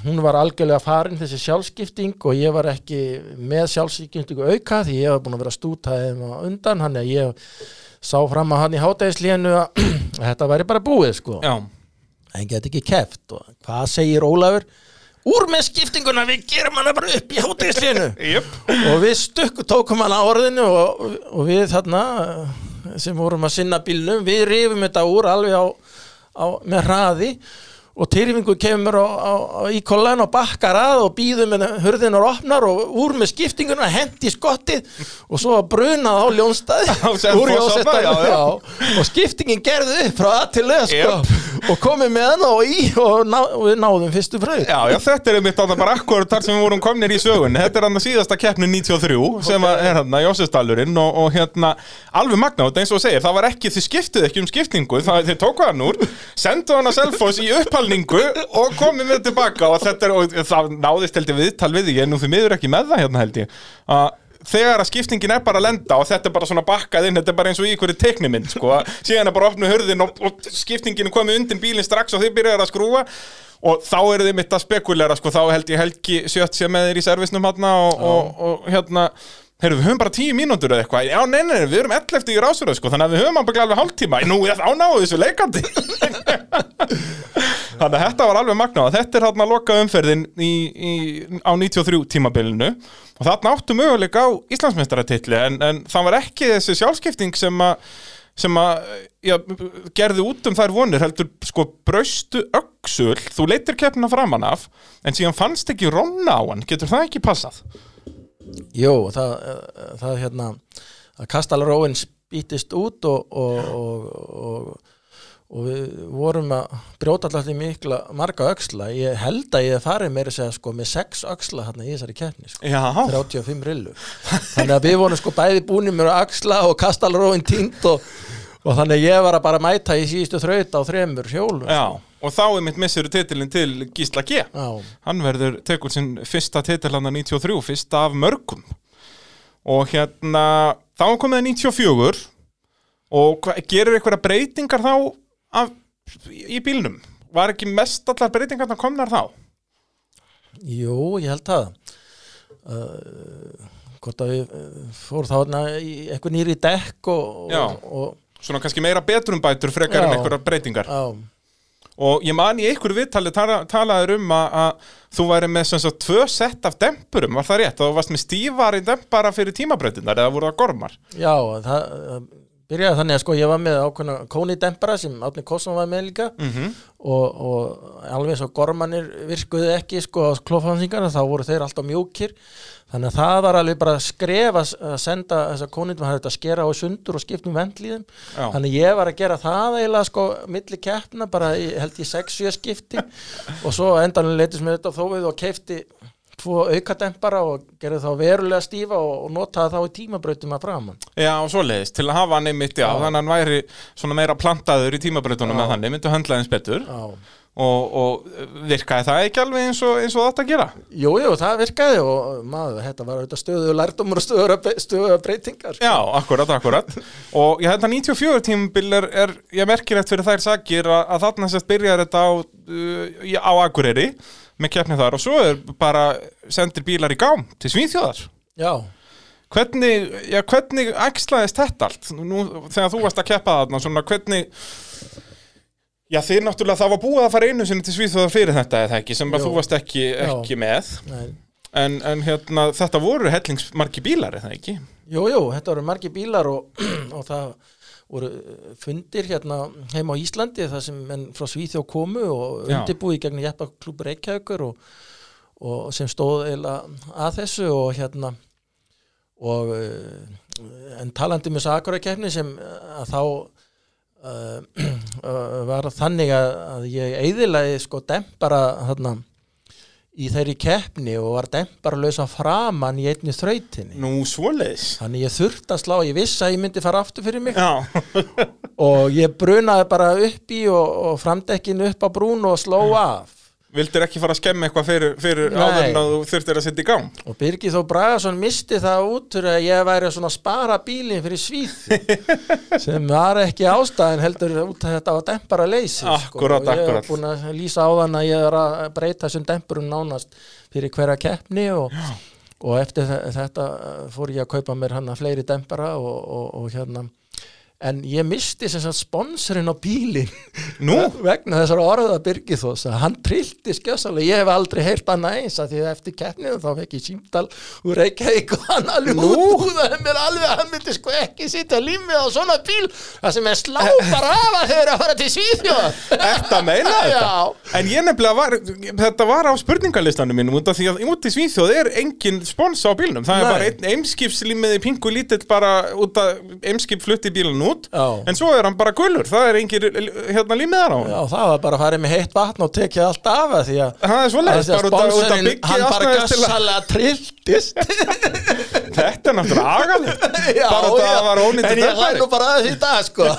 hún var algjörlega farin þessi sjálfskipting og ég var ekki með sjálfskiptingu auka því ég var búin að vera stútaðið á undan hann að ég sá fram að hann í hátæðislíðinu að þetta væri bara búið sko. Já, en get ekki keft og hvað segir Ólafur úr með skiptinguna, við gerum hana bara upp í hátíðslinu jöp og við stukku tókum hana á orðinu og, og við þarna sem vorum að sinna bílnum, við rifum þetta úr alveg á, á með hraði og Tyrfingur kemur á, á, á, í kollan og bakkar að og býður með hurðinar opnar og úr með skiptinguna hendi skottið og svo brunað á ljónstæði Á og skiptingin gerði upp frá að til lög sko, og komið með hana og í og, ná, og við náðum fyrstu fröð Já, já, þetta er einmitt þarna bara akkurat þar sem við vorum komnir í sögun Þetta er hann síðasta keppni 93 sem að er hann Jósefsdalurinn og, og hérna alveg magnátt eins og segir, það var ekki, þið skiptuð ekki um skiptingu það, þið tóku hann úr, sendu hann að Selfoss í upphalningu og komið með tilbaka og þetta er, og það náðist held ég viðtal við ég er nú því miður ekki með það hérna held ég. Að þegar að skiptingin er bara að lenda og þetta er bara svona bakkað inn, þetta er bara eins og í einhverju teiknimynd sko, síðan er bara opnu hurðin og, og skiptingin er komið undir bílinn strax og þið byrjar að skrúa og þá eru þið mitt að spekulera sko, þá held ég Helgi Sjött sé með þér í servisnum hérna og, og, og hérna Heyrðu, við höfum bara tíu mínútur eða eitthvað. Já, nei, nei, við erum 11 í rásröð, sko Þannig að við höfum bara alveg hálftíma. Nú, þá náðu þessu leikandi. Þannig að þetta var alveg magnað. Þetta er hérna loka umferðin í, í, á 93 tímabilinu. Og þarna áttu möguleika á Íslandsmeistaratitli en, en það var ekki þessi sjálfskipting sem að sem að já, gerði út um þær vonir heldur sko braustu öxul. Þú leitir keppina framan af en síðan fannst ekki ronna á hann. Getur það ekki passað? Jú, það, það hérna að Kastal Róin spýtist út og, og, og, og, og við vorum að brjóta alltaf mikla marga öxla. Ég held að ég farið meira að segja sko með sex öxla hérna í þessari keppni sko. Já, 35 rillu þannig að við vorum sko bæði búinir með axla og kastalróin tínt og, og þannig að ég var að bara mæta í síðustu þraut á þremur hjólum já Og þá er mitt missuru titilin til Gísla G. Já, Hann verður tekur sinn fyrsta titil hann 93, fyrsta af mörgum. Og hérna Þá komið að 94 Og hva, gerir eitthvað breytingar þá af, í bílnum? Var ekki mest allar breytingarna komnar þá? jú, ég held það. Uh, hvort að við uh, fór þá eitthvað nýri dekk og, og, og Svona kannski meira betrumbætur frekar en Já. einhverjar breytingar. Já, Og ég man í einhverju viðtali tala, talaður um að, þú væri með sem sagt tvö sett af dempurum, var það rétt? Þú varst með stífari dempara fyrir tímabreytinnar eða voru það gormar? já það byrjaði þannig að sko ég var með ákveðna kónidempara sem Átni Kosson var með líka. Mm og, og alveg og gormanir virkuðu ekki sko á klófansingarna þá voru þeir alltaf mjúkir. Þannig að það var alveg bara skref að að senda þessa kónindum að þetta skera á sundur og skiptum vendlíðum þannig ég var að gera það eiginlega sko milli keppna bara í, held ég 6-7 skipti. Og svo endanlega leitist með þetta þó við og keifti tvo aukadempara og gerði þá verulega stífa og, og notaði þá í tímabrautum að framann Já, og svoleiðis, til að hafa hann einmitt, já, þannig að hann væri svona meira plantaður í tímabreytunum með þannig, myndu höndla eins betur Já. og, og virkaði það ekki alveg eins og, eins og átt að gera? Jú, jú, það virkaði og maður, þetta var auðvitað stöðu lærdómur og stöðu, breytingar sko. Já, akkurat, akkurat og ég held að 94 tímabil er, er ég merkilegt fyrir þær sakir að, að þarna sérst byrjar þetta á, uh, á Akureyri með keppni þar og svo er bara sendir bílar í gám til Svíþjóðar. Já, Hvernig, já, hvernig æxlaðist þetta allt? Nú, þegar þú varst að keppa þarna, svona hvernig Já, þið náttúrulega, það var búið að fara einu sinni til Svíþjóðar fyrir þetta eða ekki, sem þú varst ekki, ekki með. En, en hérna, þetta voru hellingsmarki bílar eða ekki? Jú, jú, þetta voru margir bílar og, og það voru fundir hérna heima á Íslandi þar sem menn frá Svíþjóð komu og undirbúi gegn Jeppa klúpur Reykjavíkur og, og sem stóð eiginlega að þessu og hérna og uh, en talandi með Sakurakefni sem uh, að þá uh, uh, var þannig að, að ég eiðilaði sko dempara þarna í þeirri keppni og var dempara lausa framann í einni þrautinni. Nú, svoleiðis. Þannig ég þurfti að slá, ég vissi að ég myndi fara aftur fyrir mig. Já, og ég brunaði bara upp í og, og framdekkin upp á brún og sló af. Vildir ekki fara að skemma eitthvað fyrir, fyrir áður en að þú þurftir að setja í gang. Og Birgir Þó Bragason misti það út að ég væri að spara bílinn fyrir svíð sem var ekki ástæðin heldur út að þetta var dempara leysi Akkúrat, og ég hef búin að lýsa á þann að ég er að breyta þessum dempurum nánast fyrir hverja keppni og, og eftir þe- þetta fór ég að kaupa mér hann fleiri dempara og, og, og hérna en ég misti sem sagt sponsorinn á bílinn Nú? vegna þessar orða Birgithós að hann trillti skjössalega, ég hef aldrei eins að því að eftir keppninu þá fekk ég símdal úr Reykjavík og hann alveg útbúðaði mér alveg að hann myndi sko ekki sitja límið á svona bíl það sem er slá bara af að eru að fara til Svíþjóð Þetta meina þetta? Já. En ég nefnilega var, þetta var á spurningalistanum mínum út af því að út í Svíþjóð er engin spons á bílnum. Það er út. Já. En svo er hann bara gulur, það er engin hérna límiðar á hann. Já, það var bara að fara með heitt vatn og tekið allt af að því að Það er svoleiðis, að því að bara út af sponsorinn, byggi hann bara að- gjössalega trilltist Þetta er náttúrulega agalegt. Bara já. að það var ónýttur En ég hlæ dempari. nú bara í dag sko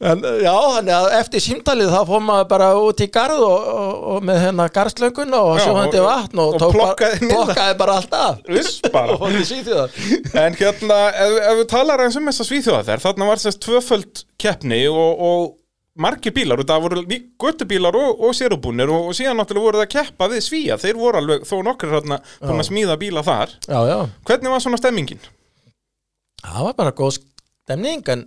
En já, þannig að eftir símtalið þá fór maður bara út í garð og, og, og með hérna garðslönguna og sjóðandi vatn og, og plokkaði bara allt af og fór til Svíþjóðar En hérna, ef, ef við talar eins um þessa svíþjóða þær, þarna var sérst tvöföld keppni og, og margir bílar, og það voru göttubílar og, og sérubúnir og, og síðan náttúrulega voru það að keppa við svíja, þeir voru alveg þó nokkur hérna búin að smíða bíla þar. Já, já, Hvernig var svona stemmingin? það var bara góð stemning en,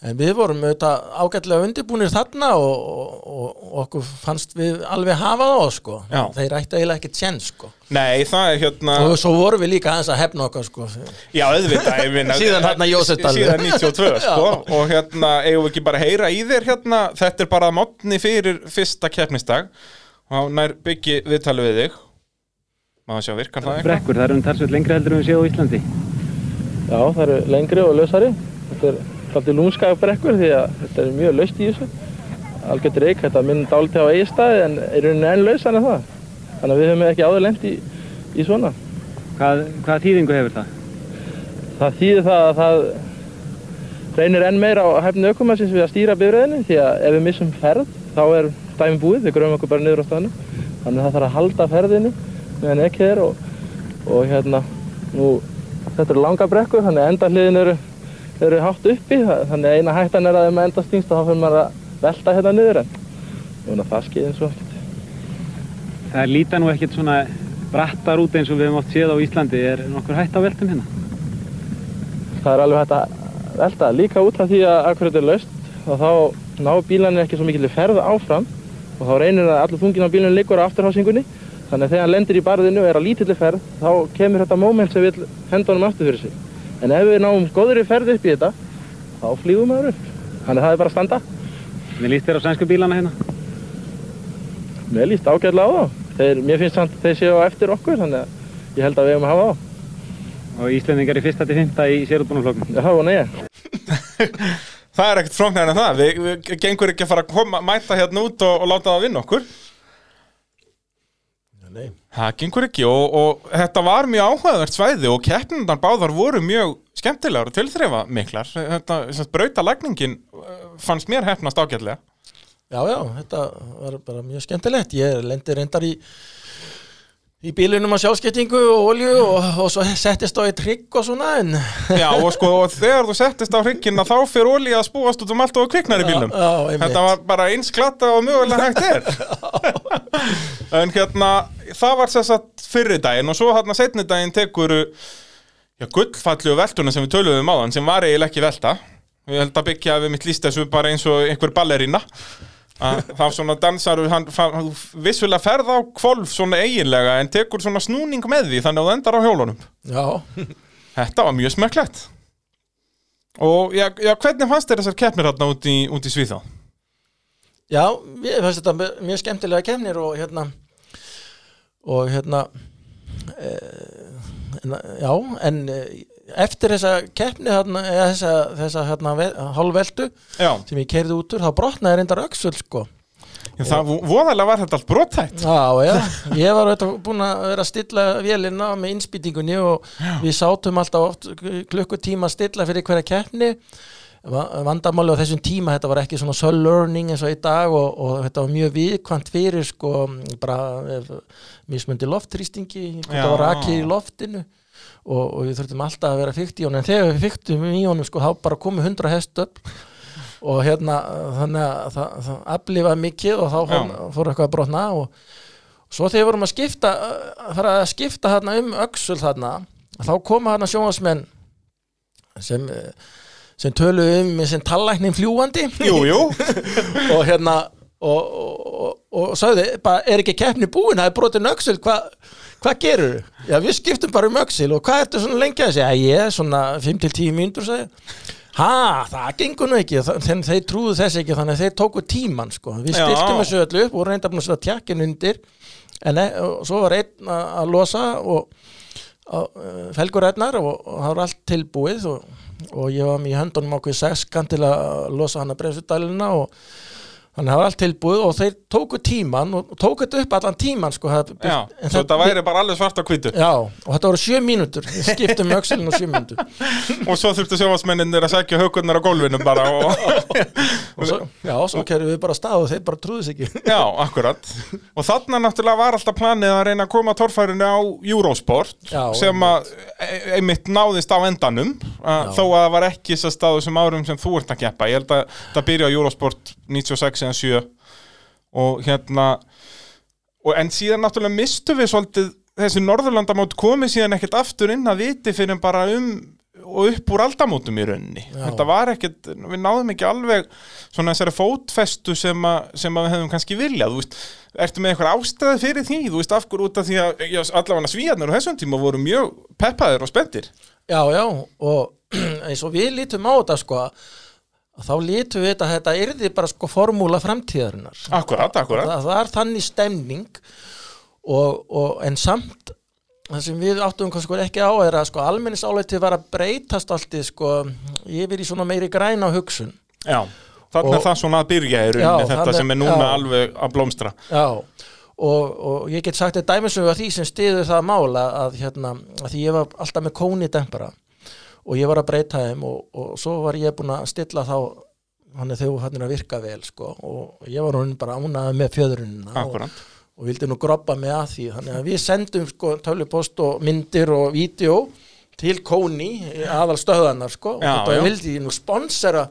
en við vorum auðvitað ágætlega undirbúnir þarna og, og, og, okkur fannst við alveg hafa það sko. Já. þeir ætti eiginlega ekkert tjens sko. Nei, það er hérna... og svo vorum við líka aðeins að hefna okkar sko. Já, auðvitað, ég minna Síðan þarna Jósefsdalur. Síðan 92, sko. Og hérna, eigum við ekki bara að heyra í þér hérna? Þetta er bara mótni fyrir fyrsta keppnisdag. Og nær byggi viðtalið við þig. Má það sjá, virkar það eitthvað? Brekkur, það eru um talsveit lengri heldur en svolítið lúmskaga brekkur því að þetta er mjög laust í þessu. Algjört reik, þetta minn dálítið á eigistæði en er rauninni enn lausan en það. Þannig að við höfum ekki áður lent í, í svona. Hvað, hvaða þýðingu hefur það? Það þýðir það að það reynir enn meira á hæfni aukumarsins við að stýra bifræðinni því að ef við missum ferð þá er dæmi búið, við gröfum okkur bara niður á staðinu. Þannig að það þarf að halda ferðinni meðan ekki er og, og hérna, nú, þetta eru langa brekkur þannig að endahliðin eru, eru hátt uppi þa- þannig að eina hættan er að ef maður endast þingst þá fyrir maður að velta hérna niður en Núna það skeiði eins og ekkert. Það líta nú ekkert svona brattar út eins og við hefum oft séð á Íslandi. Er nokkur hætt á veltum hérna? Það er alveg hægt að velta líka út af því að akkurat er laust og þá ná bílarnir ekki svo mikil ferð áfram og þá reynir að allur þungin á bílunum liggur á afturhásingunni þannig að þegar hann lendir í barðinu og er á lítilli ferð þá kemur þetta moment sem vil henda honum aftur fyrir sig en ef við náum góðri ferð upp í þetta þá flýgum maður upp. Þannig að það er bara að standa. Mér líst þér á sænsku bílana hérna? mér líst ágætlega á þá. Þeir, mér finnst samt að þeir séu á eftir okkur þannig að ég held að við hefum að hafa á Og Íslendingar í fyrsta til fymta í sérútbúnaflokkum. já, vona ég Það er ekkert flóknar en það, við, við gengur ekki að fara að koma, mæta hérna út og, og láta það vinna okkur Nei. Það gengur ekki og, og þetta var mjög áhugavert svæði og keppnundan báðar voru mjög skemmtilegar og tilþreifa miklar Þetta, sem brauta lagningin fannst mér hefnast ágætlega Já, já, þetta var bara mjög skemmtilegt. Ég lendi reyndar í, í bílunum á sjálfskiptingu og olju og, og svo settist á í trygg og svona en Já, og sko, og þegar þú settist á hryggina þá fyrir olí að spúast út um allt og kviknar í bílnum. Já, já. Þetta var bara eins glatta og mögulega hægt er. En hérna, það var að fyrri daginn og svo hérna setni daginn tekur já, gullfallu veltuna sem við töluðum á þann sem var eiginlega ekki velta. Ég held að byggja við mitt líst þessu bara eins og einhver ballerína þá svona dansar hann, hann vissulega ferð á kvolf svona eiginlega en tekur svona snúning með því þannig að þú endar á hjólunum. Já, Þetta var mjög smekklegt. Og já, já, hvernig fannst þér þessar keppnir hérna út í, út í Svíþá? já, ég fannst þetta mjög- skemmtilega kemnir og hérna og hérna e, en, já, en e, eftir þessa keppni eða þessa, þessa hérna, ve- hálfveldu Já, sem ég keirði út úr, þá brotnaði reyndar öxul sko. Já það vo- voðalega var þetta allt brottætt Já, já, ég var auðvitað búin að vera að stilla vélina með innspýtingunni og við sátum alltaf klukkutíma að stilla fyrir hverja keppni. Va- vandamáli á þessum tíma þetta var ekki svona soul learning eins og í dag og, og þetta var mjög viðkvæmt fyrir sko bara ef, mismundi loftrýstingi Já. þetta var rakið í loftinu og, og við þurftum alltaf að vera fyrkt í honum. En þegar við fyrktum í honum sko þá bara komið 100 hest upp. Og hérna þannig að það, það aflifaði mikið og þá fór, fór eitthvað að brotna. Og svo þegar við vorum að skipta fara að skipta þarna um öxul þarna þá koma þarna sjónvarsmenn sem sem töluðu um sem tallæknin fljúandi Jú, jú, og hérna og, og, og, sagði, bara, er ekki keppni búin? Það er brotin öxul, hvað hva gerur já við skiptum bara um öxul og hvað ertu svona lengi að segja, ég er svona 5-10 mínútur sagði ha, það gengur nú ekki. Þannig þeir trúðu þess ekki þannig að þeir tóku tíman sko. við Já. styrtum þessu öllu upp og reynda að setja tjakkin undir. En e, og svo var einn að að losa og felgur einnar og, það var allt tilbúið og, og ég var með í höndunum ákveð sexkan til að losa hann að bremsudæluna og þannig að það var allt tilbúið og þeir tóku tíman og tóku þetta upp allan tíman sko, það, já Svo þetta væri bara alveg svart á hvítu. Já, og þetta voru sjö mínútur. Ég skipti um öxelin og sjö mínútur. Og svo þurftu sjófasmenninir að sækja haukurnar á gólfinu bara og... og svo, Já, svo kerfum við bara stað og þeir bara trúðu sig ekki. Já, akkurat. Og þarna náttúrulega var alltaf planið að reyna að koma torfærinu á Eurosport Já, sem að e- einmitt náðist á endanum að, þó að það var ekki svo staðu sem árum sem þú ert að keppa. Ég held að það byrja á Eurosport 96 eða 7 og hérna og en síðan náttúrulega mistu við svolítið þessi Norðurlandamót komið síðan ekkert aftur inn að viti fyrir bara um og upp úr aldamótum í rauninni. Já. þetta var ekkert, við náðum ekki alveg svona þessari fótfestu sem, að, sem að við hefðum kannski viljað veist, ertu með einhver ástæði fyrir því þú veist af hverju út af því að já, allavega svíjarnir á þessum tíma voru mjög peppaðir og spenntir? Já, já, og eins og við lítum á þetta sko að þá lítum við þetta að þetta yrði bara sko formúla framtíðarinnar. Akkurat, akkurat. Það, það er þannig stemning. Og, og, en samt það sem við áttum sko ekki á er að sko almennisáleti var að breytast alltið sko yfir í svona meiri græna hugsun. Já, þannig Og- er það svona að byrja í rauninni Já, þetta sem er núna já. alveg að blómstra. Já, og, og ég get sagt þetta dæmisögu að því sem stiður það mála að, hérna, að því ég var alltaf með kóni dempara og ég var að breyta þeim og, og svo var ég búin að stilla þá hann er þau hann er að virka vel sko. Og ég var hún bara ánægð með fjöðrunina og, og vildi nú groppa mig að því. Þannig að við sendum sko tölupost og myndir og vídeo til Kóni aðal stöðanar sko. Já, og já. vildi nú sponsora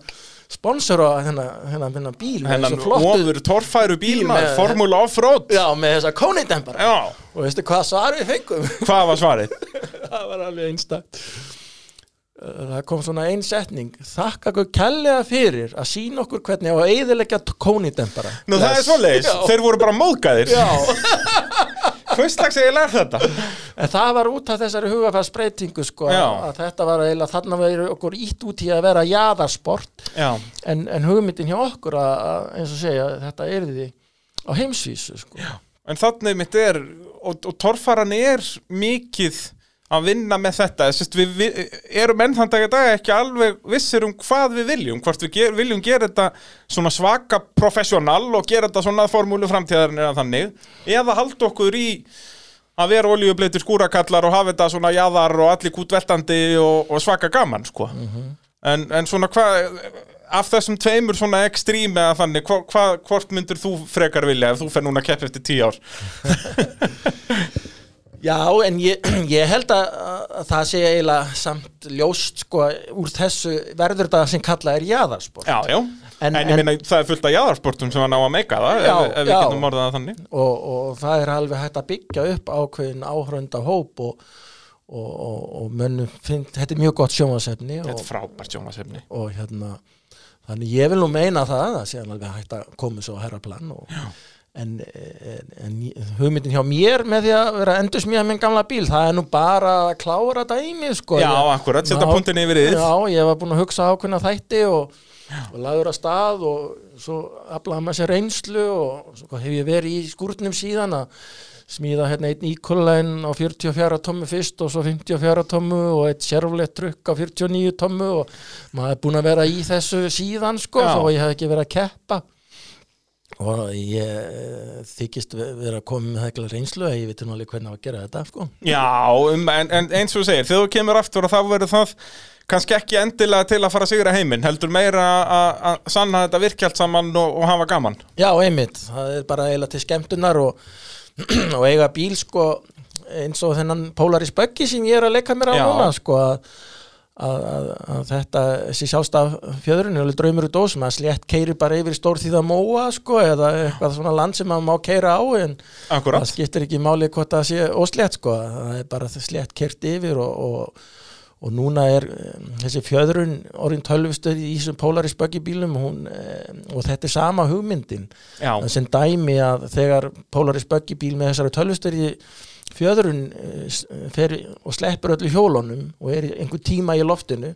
sponsora hennar bíl með Hennan ofur torfæru bílmaður, með- formúla offroad. Já, með þessa kónindempara Já, og veistu hvað svar við fengum? Hvað var svarið? það var alveg einstakt það kom svona ein setning. Þakka okkur kellega fyrir að sína okkur hvernig á að eyðileggja kónindempara Nú það er svoleiðis, Já. þeir voru bara móðgæðir Já, Hvers slags eiginlega er þetta? en það var út af þessari hugafærsbreytingu sko, Já. að þetta var eiginlega þarna verið okkur ítt út í að vera jaðarsport. Já, en, en hugmyndin hjá okkur að, að eins og segja, þetta er því á heimsvísu sko. en þannig mitt er og, og torfaran er mikið að vinna með þetta. Sist, við, við erum enn þann dag í dag ekki alveg vissir um hvað við viljum hvort við ger, viljum gera þetta svaka professional og gera þetta svona formúlu framtíðarinn eða þannig eða halda okkur í að vera oljubleitur skúrakallar og hafa þetta svona jaðar og allir kútveltandi og, og svaka gaman sko. En, en svona hvað af þessum tveimur svona ekstrím eða þannig, hva, hva, hvort myndir þú frekar vilja ef þú fer núna að keppa eftir tíu ár Já, en ég, ég held að, að það sé eiginlega samt ljóst sko úr þessu verður þetta sem kallað er jaðarsport. Já, já, en, En- ég meina það er fullt af jaðarsportum sem hann á að meika það Já, ef, ef við já. getum orðað það þannig. Og, og það er alveg hægt að byggja upp ákveðin áhrönda hóp og, og, og, og mönnum finnst, þetta er mjög gott sjónvarsefni Þetta er frábært sjónasefni og hérna þannig ég vil nú meina það það sé alveg hægt að koma svo að herra plan og, en, en, en hugmyndin hjá mér með því að vera endur smíða minn gamla bíl, það er nú bara að klára dæmi sko. Já, akkurat, setja Já, punktinn yfir yfir Já, ég var búin að hugsa ákveðna þætti og, og lagður að stað og svo aflaði maður sér reynslu og svo hef ég verið í skúrnum síðan að smíða hérna einn íkulæn á 44 tommu fyrst og svo 54 tommu og eitt sérflett trukk á 49 tommu og maður er búin að vera í þessu síðan sko, Já. þó ég hef ekki verið að keppa og ég eh, þykist ve- vera að koma með heikla reynslu að ég veit nú alveg hvernig að gera þetta sko. Já, um, en, en eins og þú segir, þegar þú kemur aftur og þá verður það kannski ekki endilega til að fara að sigra heiminn, heldur meira að- að sanna þetta virkjalt saman og, og hafa gaman Já, einmitt, það er bara eiginlega til skemmtunar og, og eiga bíl sko eins og þennan Polaris Buggy sem ég er að leika mér á Já. núna sko að, að, að, að þetta þessi sjálfstaf fjöðrun alveg draumur úr dós maður slétt keiri bara yfir stór því það móa sko eða eitthvað svona land sem maður má keira á en það Akkurat, skiptir ekki máli hvort það sé óslétt sko það er bara slétt kert yfir og, og, og núna er um, þessi fjöðrun orðin tölvustöð í þessum Polaris Buggy bílum hún, um, og þetta er sama hugmyndin. Það sem dæmi að þegar Polaris Buggy bíl með þessari tölvustöri fjöðrun eh, s- fer og sleppur öllu hjólunum og er einhver tíma í loftinu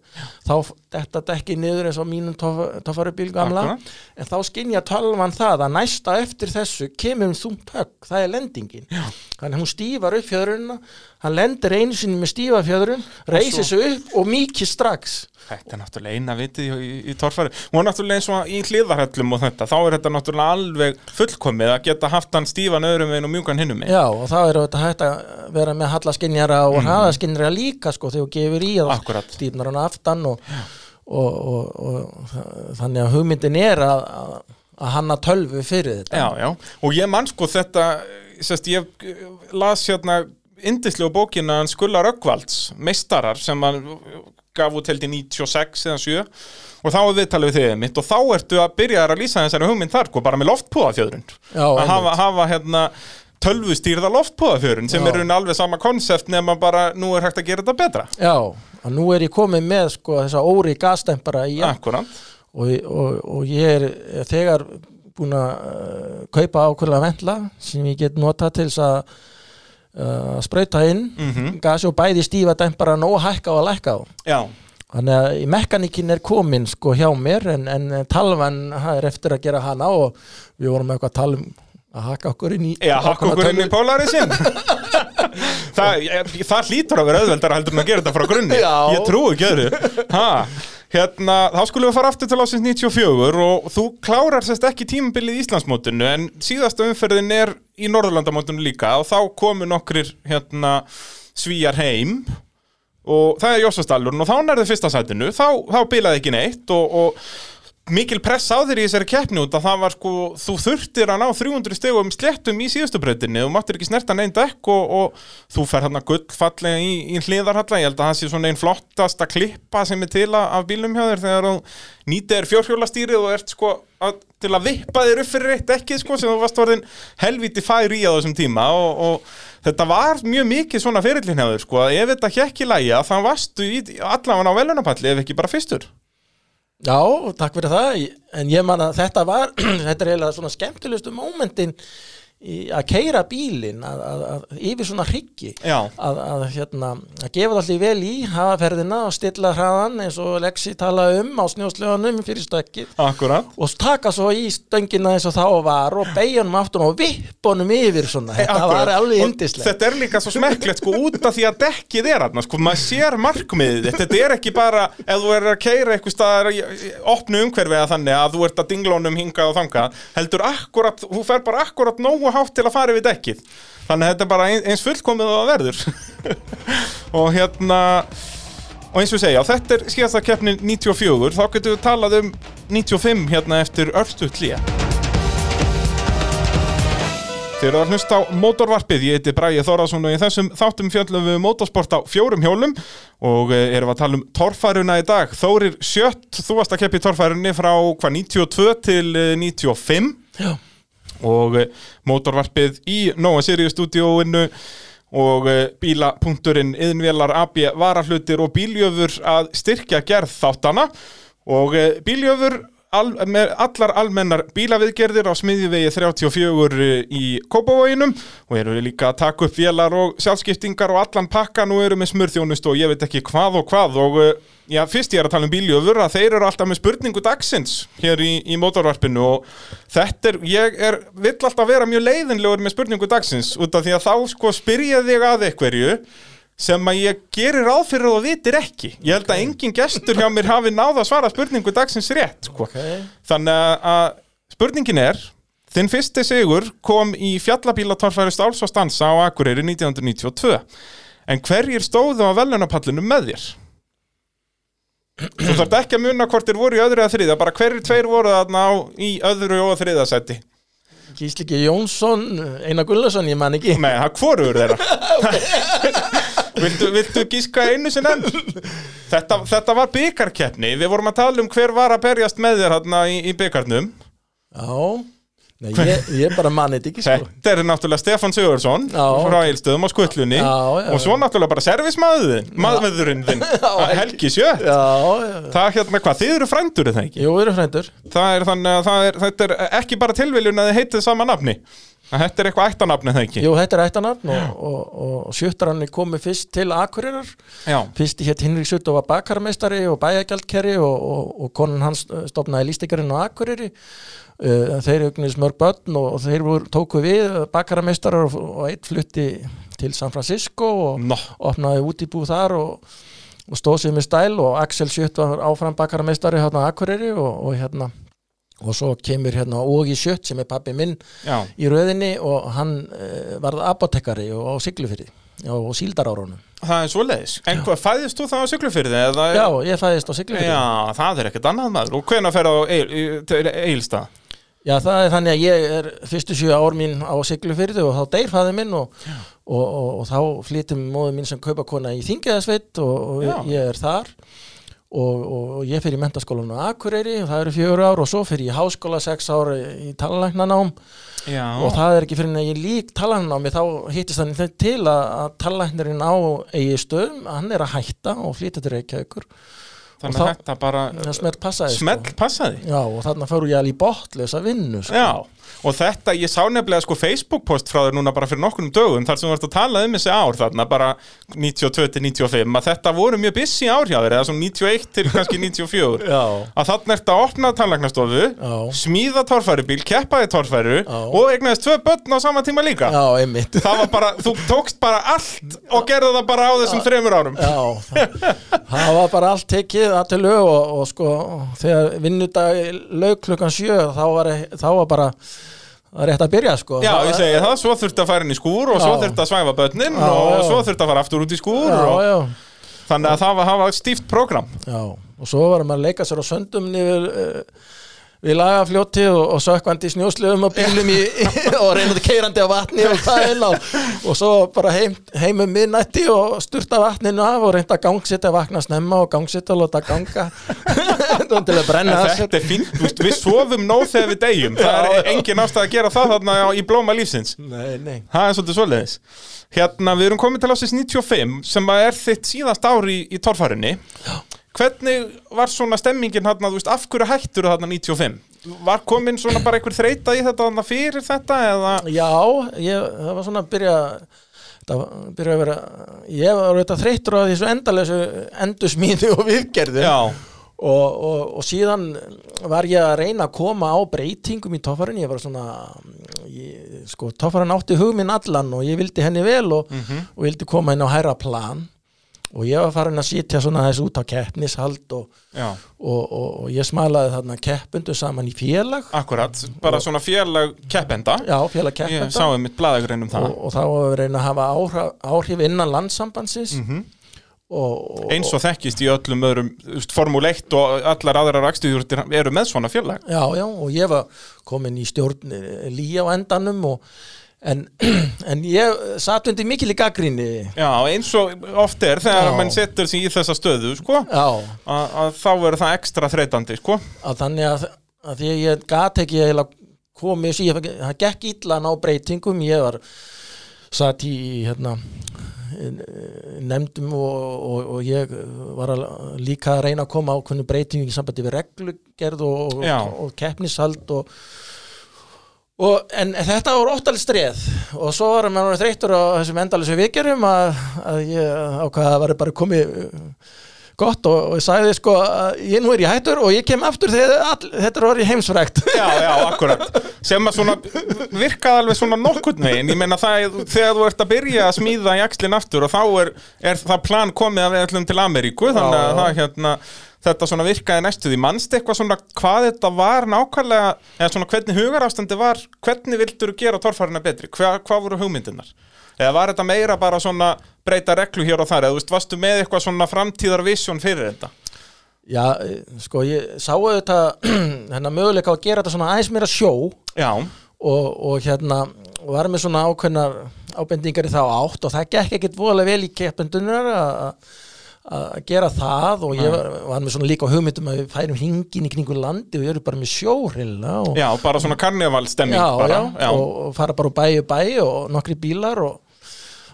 þá þetta dekki niður eins og mínum toffarubíl gamla Akkurat. en þá skynja tölvan það að næsta eftir þessu kemur um þungt högg, það er lendingin Já. þannig að hún stífar upp fjöðrunna hann lendir einu sinni með stífa fjöðrun reysir sig upp og mikið strax þetta er náttúrulega eina vitið í, í, í torfæri og náttúrulega eins og í hlýðarhöllum og þetta, þá er þetta náttúrulega alveg fullkomið að geta haft hann stífan öðrum veginn og mjúkan hinnum Já, og þá er þetta hægt að vera með hallaskinjara og mm. hraðaskinjara líka sko þegar þú gefur í að stífnar hann aftan og, og, og, og þa- þannig að hugmyndin er að, að, hanna tölvu fyrir þetta. Já, já, og ég man sko þetta sérst, ég las hérna indislega bókina hans Skullar Öggvalds meistarar sem hann gaf út held í 96 eða 7 og þá er viðtalið við þig mitt og þá ertu að byrja að lýsa þessari hugmynd þar sko, bara með loftpúðafjöðrun Já, að hafa, hafa hérna tölvustýrða loftpúðafjöðrun sem Já. er raun alveg sama konsept nema bara nú er hægt að gera þetta betra. Já, og nú er ég komið með sko þessa óri gasstempara í Akkurant, og, og, og ég er þegar búin að uh, kaupa ákveðlega vendla sem ég get notað til þess að uh, sprauta inn Mhm. gasi og bæði stífa demparan og hækka og lækka á. Já, Þannig að í mekanikin er komin sko hjá mér en, en talvan er eftir að gera hana og við vorum eitthvað að tala um að haka okkur inn í já, ákveðna okkur inn í Polarisinn það, ég- það hlýtur að vera auðveldara heldur en að gera þetta frá grunni. Já. Ég trúi ekki öðru. Ha, Hérna, þá skulum við fara aftur til ásins 94 og þú klárar sérst ekki tímabilið í Íslandsmótinu en síðasta umferðin er í Norðurlandamótinu líka og þá komu nokkrir hérna svíjar heim og það er Jósastallurinn og þá nærðu fyrsta sætinu, þá, þá bilaði ekki neitt og, og mikil press á þér í þessari keppni út að það var sko, þú þurftir að ná 300 stegum sléttum í síðustu breytinni þú máttir ekki snerta neinn dekk og, og þú fer hérna gullfallega í, í hliðarhalla. Ég held að það sé svona einn flottasta klippa sem er til af bílum hjá þér þegar þú nýtið er fjórhjólastýrið og ert sko að, til að vippa þér upp fyrir eitt dekkið sko sem þú varst orðin helviti fær í á þessum tíma. Og, og Þetta var mjög mikið svona fyrirlin hjá þér sko ef þetta hjekk í lægja þá varstu í, allavega á velunapalli ef ekki bara fyrstur Já, takk fyrir það, en ég man að þetta var, þetta er eiginlega svona skemmtilegustu mómentin að keira bílinn að, að, að, yfir svona hryggi að, að, hérna, að gefa það allir vel í, hafa ferðina og stilla hraðan eins og Lexi talaði um á snjóslöðunum fyrir stökkið. Akkurat. Og taka svo í stöngina eins og þá var og beigja honum aftur og vippa honum yfir svona, þetta Akkurat. var alveg Og indislegt Þetta er líka svo smekklegt sko út af því að dekkið er aðna sko, maður sér markmiðið þetta er ekki bara ef þú er að keira eitthvað staðar opnu umhverfi að þannig að þú ert að dinglónum hingað og þangað heldur akkurat, þú fer bara akkurat nógu hátt til að fara yfir dekkið. Þannig að þetta er bara ein- eins fullkomið það verður. Og hérna og eins og segja, þetta er síðasta keppnin 94, þá getum við talað um 95 hérna eftir örstuð hlýja Þið eru að hlusta á mótorvarpið, ég heiti Bræði Þórðarsson og í þessum þáttum fjöllum við mótorsport á fjórum hjólum. Og eh, erum að tala um torfæruna í dag. Þórir Sjött, þú varst að keppa í torfærunni frá hvað 92 til eh, 95 Já. Og eh, mótorvarpið í Nóa Sirius stúdíóinu og eh, bíla.urinn, yðnvélar, AB, varahlutir og bíljöfur að styrkja gerð þáttana og eh, bíljöfur al, með allar almennar bílaviðgerðir á smiðjuvegi 34 í Kópavoginum. Og eru líka að taka upp vélar og sjálfskiptingar og allan pakka. Nú eru með smurþjónust og ég veit ekki hvað og hvað. Og eh, já, fyrst ég er að tala um bíljöfur að þeir eru alltaf með spurningu dagsins hér í, í mótorvarpinu og þetta er, ég er, vill alltaf vera mjög leiðinlegur með spurningu dagsins út af því að þá sko spyrja þig að einhverju sem að ég gerir ráð fyrir og vitir ekki. Ég held að engin gestur hjá mér hafi náð að svara spurningu dagsins rétt sko. Okay. þannig að- spurningin er þinn fyrsti sigur kom í fjallabílatorfæri Stáls og Stansa á Akureyri 1992 en hverjir stóðu á velunapallinu með þér? Þú þarft ekki að muna hvort þér voru í öðru eða þriða, bara hverjir tveir voru þarna á, í öðru og þriða seti Gísliki Jónsson, Einar Gullarsson, ég man ekki. Nei, það hvorugur þeirra viltu, viltu gíska einu sinni enn? Þetta, þetta var byggarkeppni Við vorum að tala um hver var að berjast með þér hérna í, í byggarnum Já, Nei, ég, ég bara man þetta ekki sko. Þetta er náttúrulega Stefán Sigurðsson frá Eilstöðum á já, og svo náttúrulega bara servismæðurinn maðurinn þinn, Helgi. Sjött Já, já, Það hérna hvað, þið eru frændur er það ekki? jú, við erum frændur. Það er þannig að er, þetta er ekki bara tilviljun að þið heitið sama nafni Þetta er eitthvað ættanafni er það ekki? Jú, þetta er ættanafn og, og, og sjöttarann er komið fyrst til Akureyrar Fyrst hétt Hinrik Sutt og var bakarmeistari og bæjagjaldkerri og, og, og konan hans uh, stofnaði lístikarinn á Akureyri uh, Þeir augnist mörg börn og, og þeir voru, tóku við uh, bakarmeistarar og, og eitt flutti til San Francisco og Nó. opnaði útibú þar og, og stóð sér með stæl og Axel Sjutt var áfram bakarmeistari hérna á Akureyri og, og hérna og svo kemur hérna Ógi Sjutt sem er pappi minn já, í röðinni og hann uh, varð apotekari á Siglufyrði og síldarárunum. það er svoleiðis En hvað, fæðist þú það á Siglufyrði? eða- Já, ég fæðist á Siglufyrði. Já, það er ekkert annað maður Og hvenær fer á Eilstað? Já, það er þannig að ég er fyrstu sjö ár mín á Siglufyrði og þá deyr fæði minn og, og, og, og þá flytum móður mín sem kaupakona í Þingiðasveit og, ég er þar og, og ég fer í mentaskólan á Akureyri og það eru fjögur ár og svo fer ég í háskóla sex ár í talanlæknanám Já, og það er ekki fyrir en að ég lík talannámi þá hittist þannig til að, að talanlæknirinn á eigi stöðum hann er að hætta og flytja til Reykjavíkur. Þannig og að þetta bara smelt passaði Smell passaði. Já, og þarna fóru ég alveg í botlösa vinnu sko. Já, og þetta, ég sá nefnilega sko Facebook post frá þér núna bara fyrir nokkurnu dögum þar sem þú ert að tala um þessi ár þarna bara 92-95 að þetta voru mjög busy ár hjá þér eða svona 91 til kannski 94 Já. að þarna ert að opna tannlagnastofu smíða torfæribíl, keppa í torfæru Já. og eignaðist tvö börn á sama tíma líka. Já, einmitt. Það var bara, þú tókst bara allt og gerði það bara á þessum þremur árum. Já, það, það var bara allt tekið til lög og, og sko þegar vinnudag lög klukkan sjö þá var, þá var bara það var rétt að byrja sko Já, ég segi það, svo þurfti að fara inn í skúr og svo Já. þurfti að svæfa börnin Já, og já. svo þurfti að fara aftur út í skúr og, já, þannig að það var, það var stíft program já og svo varum að leika sér á söndum niður uh, við lagafljóti og, og sökkvandi í snjósluðum og bílum í, og reynandi keirandi á vatni og það inn og, og svo bara heim, heim um minnætti og sturta vatninu af og reynda að gangsita vakna snemma og gangsita og láta ganga. Til að brenna En þetta er fínt, þú veist, við sofum nóg þegar við deyjum. Það Já, er já. engin ástæð að gera það þarna á- í blóma lífsins. Nei, nei. Það er svolítið svoleiðis. Hérna, við erum komið til ásins 95 sem er þitt síðast ár í, í torfærinni Hvernig var svona stemmingin hérna, þú veist, af hverju hættur þarna 95? Var komin svona bara einhver þreita í þetta þarna fyrir þetta eða? Já, ég, það var svona að byrja það byrja að vera ég var auðvitað þreyttur á þessu endalessu endursmíði og viðgerðu og, og, og síðan var ég að reyna að koma á breytingum í toffarinn ég var svona ég, sko, toffarinn átti hugminn allan og ég vildi henni vel og, og vildi koma inn á hæra plan og ég var farin að sitja svona þess út á keppnishald og, og, og, og ég smalaði þarna keppundu saman í félag. Akkurat Bara svona félag keppenda. Já, félag Ég keppenda. sá um mitt blaðagrein um það. Og, og þá var við reyna að hafa áhrif, áhrif innan landsambansins Mhm. og, og, eins og þekkist í öllum öðrum þú veist, Formule 1 og allar aðrar akstuðjúrtir eru með svona félag. Já, já, og ég var komin í stjórn eh, lí á endanum og, en, en ég satt undir mikil í gaggrinni Já, eins og oft er þegar Já. mann setur sig í þessa stöðu sko, já, að, að þá verður það ekstra þreytandi sko. að þannig að, að því að ég gat ekki komið sér, það gekk illa að ná breytingum, ég var satt í hérna nefndum og, og, og ég var að, líka að reyna að koma á hvernig breytingum í sambandi við reglugerð og, og keppnishald og, og en þetta voru óttalega streð og svo var maður þreyttur á þessum endalessu vikjurum að, að ég ákvaða að það var bara komið uh, gott og, og ég sagði sko að ég nú er ég hættur og ég kem aftur þegar all, þetta er orðið heimsfrækt Já, já, akkurat. Sem að svona virkaði alveg svona nokkurn veginn. Ég meina það þegar þú ert að byrja að smíða í axlinn aftur og þá er, er það plan komið að við ætlum til Ameríku þannig að það hérna þetta svona virkaði næstu því mannst eitthvað svona hvað þetta var nákvæmlega eða svona hvernig hugarástandi var hvernig vildur gera torfærina betri, Hva, hvað voru hugmyndirnar? Eða var þetta meira bara svona breyta reglu hér og þar? Eða þú veist, varstu með eitthvað svona framtíðarvisjón fyrir þetta? Já, sko ég sá auðvitað hennar möguleika að gera þetta svona aðeins meira sjó. Og, og hérna var með svona ákveðnar ábendingar í þá átt og það gekk ekkit voðalega vel í keppendunar að að gera það og ég var, var með svona líka hugmyndum að við færum hringin í kringu landi og við erum bara með sjóhrilla og, já, bara svona karnevalstemming já, bara, já, og, og fara bara úr bæ í bæ og nokkri bílar og,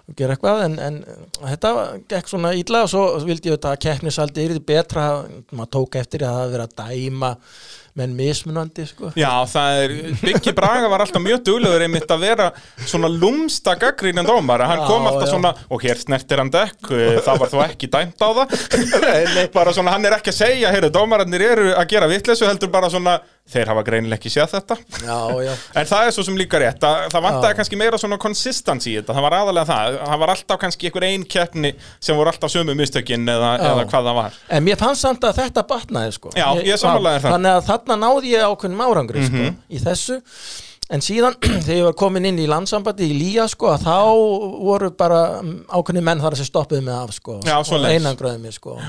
og gera eitthvað en, en þetta gekk svona illa og svo vildi ég þetta að keppnisaldi er þetta betra, maður tók eftir að það verið að dæma menn mismunandi sko. Já, það er, Biggi Braga var alltaf mjög duglegur einmitt að vera svona lúmsta gaggrínin dómara, hann kom alltaf já. svona og hér snertir hann dekk, eh, það var þó ekki dæmt á það bara svona, hann er ekki að segja heyrðu, dómararnir eru að gera vitleysu heldur bara svona, þeir hafa greinileg ekki séð þetta Já, já, en það er svo sem líka rétt, það, það vantaði Já. kannski meira svona consistency í þetta, það var aðalega það það var alltaf kannski einhver ein keppni sem voru alltaf sömu mistökin eða, eða hvað það var En mér fannst samt að þetta batnaði sko. Já, ég þér þar. Þannig að þarna náði ég ákveðnum árangri sko, Mhm. í þessu En síðan þegar ég var komin inn í landsambandi í Lía sko, að þá voru bara mm, ákveðni menn þar sem stoppuðu mig af sko, og einangröðu mig sko.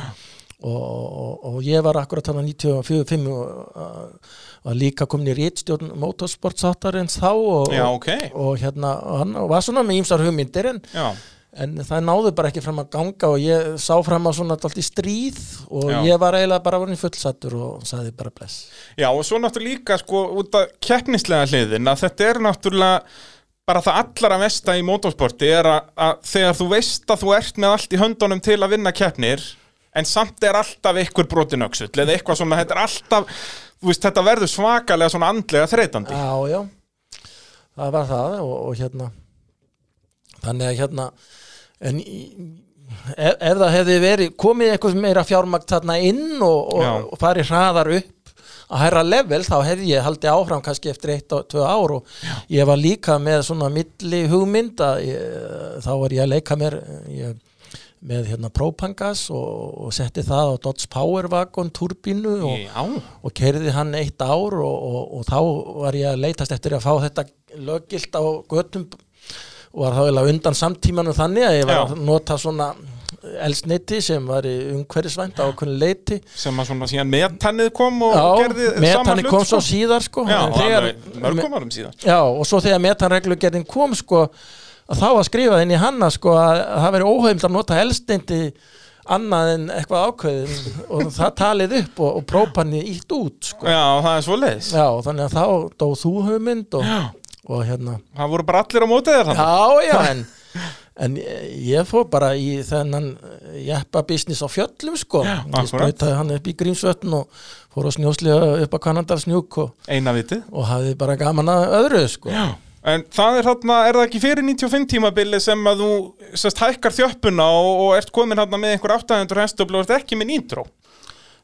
Og, og, og ég var akkurat þannig 94-5 og uh, var líka komin í rítstjórn motorsportsáttarins þá og, Já, ok. og hérna og hann var svona með ýmsar hugmyndir en en það náði bara ekki fram að ganga og ég sá fram á svona dalt í stríð og Já. ég var eiginlega bara vorin fullsattur og sagði bara bless Já, og svo náttúrulega líka sko út af keppnislega hliðin að þetta er náttúrulega bara það allara mesta í motorsporti er að, að þegar þú veist að þú ert með allt í höndunum til að vinna keppnir en samt er alltaf ykkur brotin öxull eða eitthvað svona, þetta er alltaf veist, þetta verður svakalega svona andlega þreytandi. Já, já, það var það og, og hérna þannig að hérna en í- ef, ef það hefði verið komið eitthvað meira fjármagn þarna inn og, Já. og, og farið hraðar upp að herra level þá hefði ég haldið áfram kannski eftir eitt og tvö ár og ég var líka með svona milli hugmynd að ég, þá var ég að leika mér ég, með hérna Propangas og, og setti það á Dodge Power Wagon turbínu og, Já, og kerði hann eitt ár og, og, og þá var ég að leitast eftir að fá þetta löggilt á göttum og var þá eiginlega undan samtímanum þannig að ég var Já. að nota svona elsniti sem var í umhverfisvænt á okkur leiti sem að svona síðan metanið kom og og gerði hlut kom svo sko. síðar sko. Já, þegar, alveg mörgum árum síðan já, og svo þegar metanreglugerðin kom sko að þá var skrifað inn í hanna sko að, að það veri óheimt að nota elsniti annað en eitthvað ákveðin og það talið upp og, og própanni ítt út sko. Já, það er svo leiðis Já, þannig að þá dó þú hugmynd og, og hérna. Það voru bara allir á mótið þér þannig? Já, já, en, en ég fór bara í þennan jeppa business á fjöllum sko. Ég akkurat. sprautaði hann upp í Grímsvötn og fór að snjóslega upp að Kanadalsnjúk og, og hafði bara gaman að öðru sko. Já En það er þarna, er það ekki fyrir 95 tímabili sem að þú sest, hækkar þjöppuna og, og ert komin þarna með einhver 800 hestöflu og ert ekki með nýtró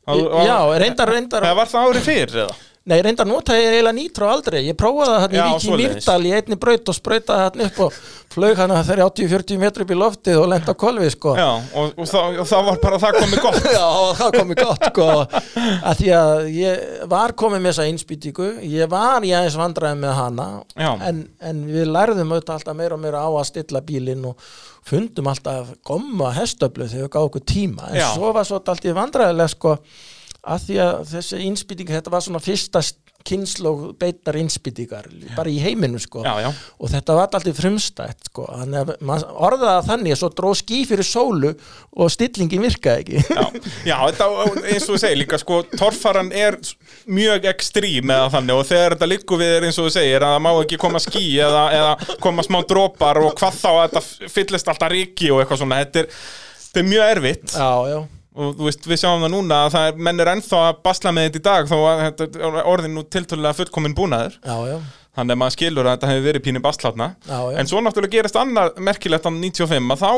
Já, reyndar, reyndar Það var það árið fyrir eða? Nei, reyndar notaði ég eiginlega nýtró aldrei. Ég prófaði það hann í svoleiðis. Mýrdal í einni braut og sprautaði hann upp og flög hann að þeirri 80-40 metri upp í loftið og lenda á kolvi sko. Já, og, og, það, og það var bara það komið gott. Já, það komið gott sko. Að því að ég var komið með þessa innspýtingu, ég var í aðeins vandræði með hana. En, en við lærðum auðvitað alltaf meira og meira á að stilla bílinn og fundum alltaf gomma hestöflu þegar við gáðum okkur tíma. En Já. svo var svo alltaf vandræðilega sko að því að þessi innspýting þetta var svona fyrsta kynslu beitar innspýtingar bara í heiminu sko. Já, já, og þetta var alltaf frumstætt sko. það þannig að svo dró ský fyrir sólu og stillingin virkaði ekki. Já, já þetta, eins og þú segir líka sko, torfaran er mjög ekstrím eða þannig. Og þegar þetta liggur við er eins og þú segir að það má ekki koma ský eða, eða koma smá dropar og hvað þá að þetta fyllist alltaf ríki og eitthvað svona, þetta er, þetta er mjög erfitt. Já, já, og þú veist, við sjáum það núna að það er, menn er ennþá að basla með þetta í dag þó að þetta er orðin nú tiltölulega fullkomin búnaður. Já, já, þannig að maður skilur að þetta hefur verið Já, já. en svo náttúrulega gerist annar merkilegt á 95 að þá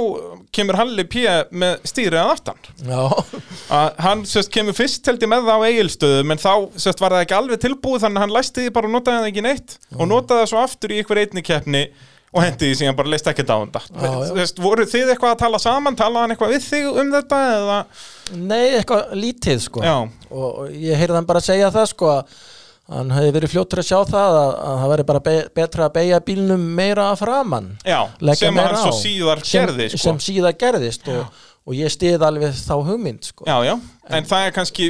kemur Halli P. með stýrið að aftan. Já, að hann sérst kemur fyrst held ég með það á eigilstöðum en þá sérst var það ekki alveg tilbúið þannig að hann læsti því bara og notaði það ekki neitt. Og notaði það svo aftur í ykkur einni keppni og hendi því síðan bara leist á þetta Já, já. Sérst, voru þið eitthvað að tala saman? Talaði hann eitthvað við þig um þetta eða? Nei, eitthvað lítið sko. Já, og, ég heyrði hann bara segja það sko að hann hefði verið fljótur að sjá það að, að það væri bara be betra að beigja bílnum meira að framann já sem hann svo á. síðar sem, gerði sko. sem síðar gerðist og, og ég stið alveg þá hugmynd sko. Já, já, en það er kannski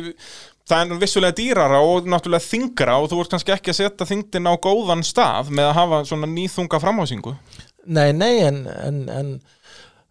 það er vissulega dýrara og náttúrulega þingra og þú ert kannski ekki að setja þingdin á góðan stað með að hafa svona nýþunga framhásingu Nei, nei, en en, en,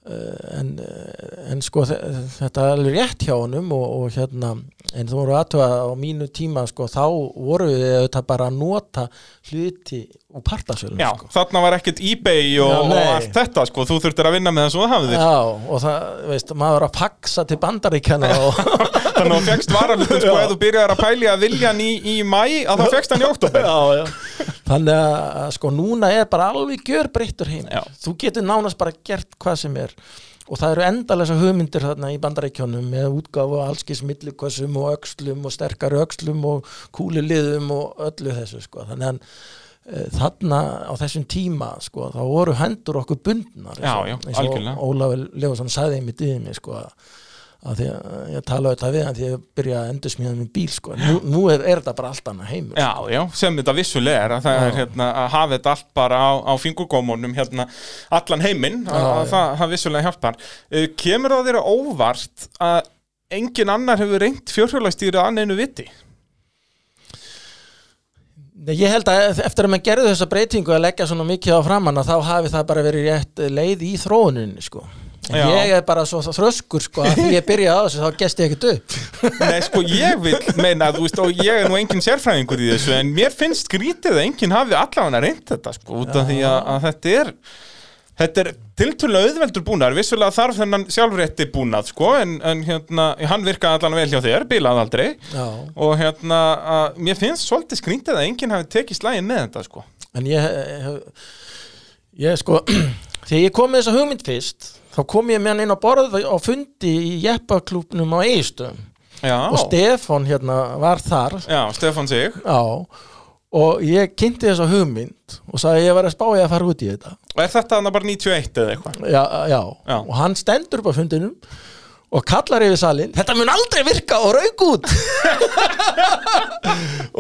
uh, en, uh, en sko þe- þetta er alveg rétt hjá honum og, og hérna, en þú voru aðtöða á mínu tíma, sko, þá voru við auðvitað bara að nota hluti úr partasölum, Já, sko. þarna var ekkert eBay og, Já, og allt þetta sko, þú þurftir að vinna með það svo það hafðir Já, og það, veist, maður að paksa til bandaríkjana og þannig að þú fegst varalutin sko, ef þú byrjar að pæli að vilja hann í, í mæ að þá fegst hann í oktober já, já. Þannig að sko núna er bara alveg gjör breyttur heim Já. Þú getur nánast bara gert hvað sem er og það eru endalega hugmyndir þarna í bandarækjónum með útgáfu af allskis millikössum og öxlum og sterkari öxlum og kúliliðum og öllu þessu sko. þannig að þarna á þessum tíma sko, þá voru hendur okkur bundnar eins og- Já, já, eins og. Ólafur Lefason sagði í mig sko, að því að ég tala auðvitað við hann því að ég byrja að endur smíða með bíl sko. nú, nú er, er þetta bara allt annað heimur Já, já, sem þetta vissulega er að það er hérna, að hafa þetta allt bara á, á fingurgómunum hérna, allan heiminn að, það, vissulega hjálpar uh, Kemur það þér óvart að engin annar hefur reynt fjórhjólastýri að einu viti? Nei, Ég held að eftir að maður gerði þessa breytingu að leggja svona mikið á framann að þá hafi það bara verið rétt leið í þróuninni sko. En Já. ég er bara svo þröskur sko að því ég byrjaði á þessu þá gesti ég ekkert upp Nei, sko, ég vil meina, þú veist, og ég er nú engin sérfræðingur í þessu, en mér finnst skrítið að enginn hafi allavega reynt þetta, sko, út af því að, að þetta er, þetta er tiltölulega auðveldur búnar, vissulega þarf þennan sjálfrétti búnað, sko, en, en hérna, hann virkaði allan vel hjá þér, bílaði aldrei, Já, og hérna, að, mér finnst svolítið skrítið að enginn hafi tekið slægin með þetta, sko. en ég hef ég sko þegar ég kom með þessa hugmynd fyrst þá kom ég með hann inn á borð á fundi í jeppaklúpnum á Eistum Já, og Stefán hérna var þar. Já, Stefán Sig. Já, og ég kynnti þessa hugmynd og sagði að ég var að spá ég að fara út í þetta Og er þetta hann bara 91 eða eitthvað? já, já. Já. og hann stendur upp á fundinum og kallar yfir salin þetta mun aldrei virka og rauk út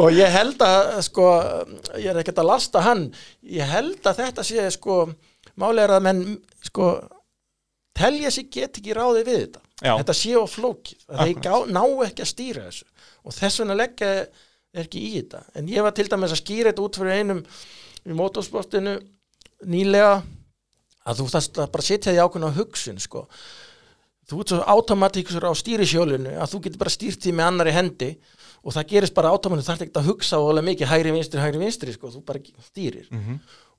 og ég held að sko, ég er ekkert að lasta hann ég held að þetta sé sko, máli er að menn sko, telja sig get ekki ráði við þetta Já. þetta sé á flókið að gá, ná ekki að stýra þessu og þess vegna leggja ekki í þetta en ég var til dæmis að skýra þetta út fyrir einum í motorsportinu nýlega að þú þarft að bara setja því ákveðna hugsun sko. þú ert svo automatíkusur á stýrisjólinu að þú getur bara stýrt því með annari hendi og það gerist bara automatík, þú þarft ekki að hugsa alveg mikið hægri vinstri, hægri vinstri sko. þú bara stýrir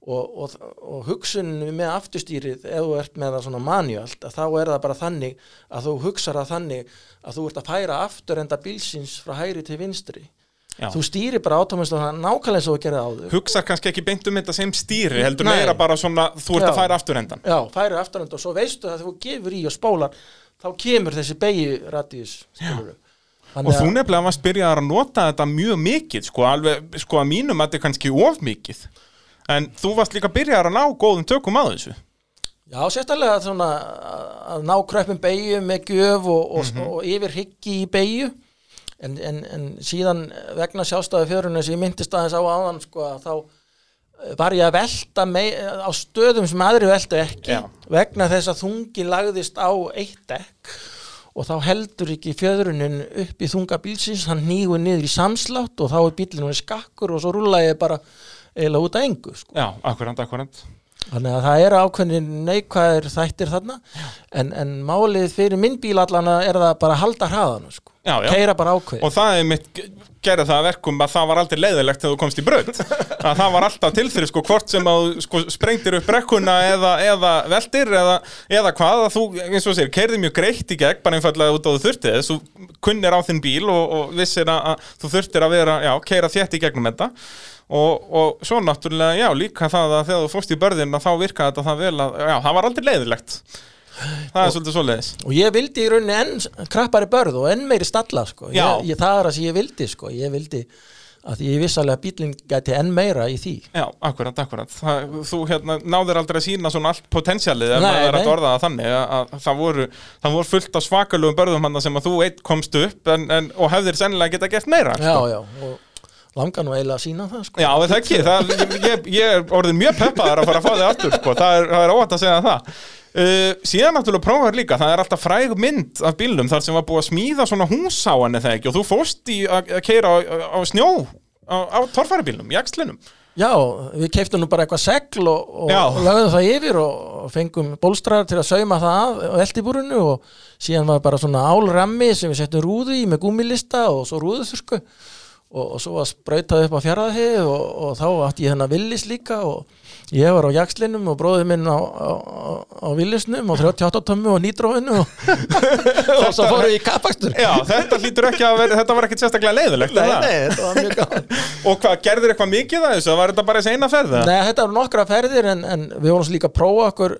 og, og, og hugsunin með afturstýrið ef þú ert með það svona manjöld að þá er það bara þannig að þú hugsar það þannig að þú ert að færa aftur enda bílsins frá hægri til vinstri Já. þú stýrir bara automatík og það nákvæmlega eins og þú gerði áður Hugsar kannski ekki beint um þetta sem stýri heldur Nei. meira bara svona, þú ert Já. að færa aftur endan Já, færi afturönd og svo veistu að þegar þú gefur í og spólar þá kemur þessi beigi radíus Og þú nefnilega varst byrjaðar að nota þetta mjög mikið sko, alveg, sko að mínum að þetta er kannski of mikið En þú varst líka byrjaðar að ná góðum tökum að þessu Já, sérstaklega svona að- að ná kröppum beigju með gjöf og, og, Mhm. og yfir hyggi í beigju en, en, en síðan vegna sjálfstæði fjörunni sem ég myndist aðeins á áðan sko, að þá eh, var ég að velta mei, á stöðum sem aðri veltu ekki Já. vegna þess að þungi lagðist á eitt dekk og þá heldur ekki fjöðrunin upp í þunga bílsins, hann nýgur niður í samslátt og þá er bílinn hún skakkur og svo rúla ég bara eiginlega út að engu sko. Já, akkurant, akkurant Þannig að það eru ákveðin neikvæðir þættir þarna en, en málið fyrir minn bíl allana er það bara að halda hraðanu sko. Keira bara ákveð Og það er mitt gerði það að verkum að það var aldrei leiðilegt þegar þú komst í braut. Að það var alltaf til fyrir sko hvort sem að sko, sprengtir upp brekkuna eða, eða veltir eða, eða hvað að þú, eins og sér, keirði mjög greitt í gegn bara einfallega út á þú þurfti þess þú kunnir á þinn bíl og, og vissir að, að þú þurftir að vera, já, keira þétt í gegnum þetta. Og, og svo náttúrulega, já, líka það að þegar þú fórst í börðin að þá virkaði þetta það vel að, já, það var aldrei leiðilegt það er svolítið svoleiðis og ég vildi í rauninni enn krappari börð og enn meiri stalla sko. Ég, ég, það er það sem ég vildi sko. ég vildi að ég viss alveg að bílinn gæti enn meira í því Já, akkurat, akkurat það, Þú hérna, náður aldrei að sína svona allt potentialið ef Nei, maður er að orða það þannig að, að það, voru, það voru fullt af svakalugum börðum hann sem að þú eitt komst upp en, en, og hefðir sennilega geta gert meira já, sko. já, og langar nú eiginlega að sína það sko. Já, það ekki, það, ég, ég, ég er orðin mjög peppaðar að fara að fá þig aftur sko. það er, það er óvægt að segja það uh, Síðan náttúrulega prófaður líka, það er alltaf fræg mynd af bílnum þar sem var búið að smíða svona hús á henni þegar ekki? Og þú fórst í að keyra á, á snjó á, á torfæribílnum, í axlinum Já, við keiftum nú bara eitthvað segl og, og, lögðum það yfir og, fengum bólstrar til að sauma það af á eldibúrinu og síðan var bara svona álrammi sem við settum rúðu í með gúmilista og svo rúðuþursku og, og svo var sprautað upp á fjaraði og, og þá átti ég hennar villis líka og ég var á jakslinum og bróðið minn á, á, á, á villisnum og 38 tömmu og nýtróinu og, og svo fórum við í kapakstur Já, þetta hlýtur ekki að vera, þetta var ekkit sérstaklega leiðilegt er Nei, það? nei, þetta var mjög gaman Og hvað, gerðir eitthvað mikið að þessu? Var þetta bara þessi eina ferð? eða? Nei, þetta eru nokkra ferðir en, en við vorum líka að prófa okkur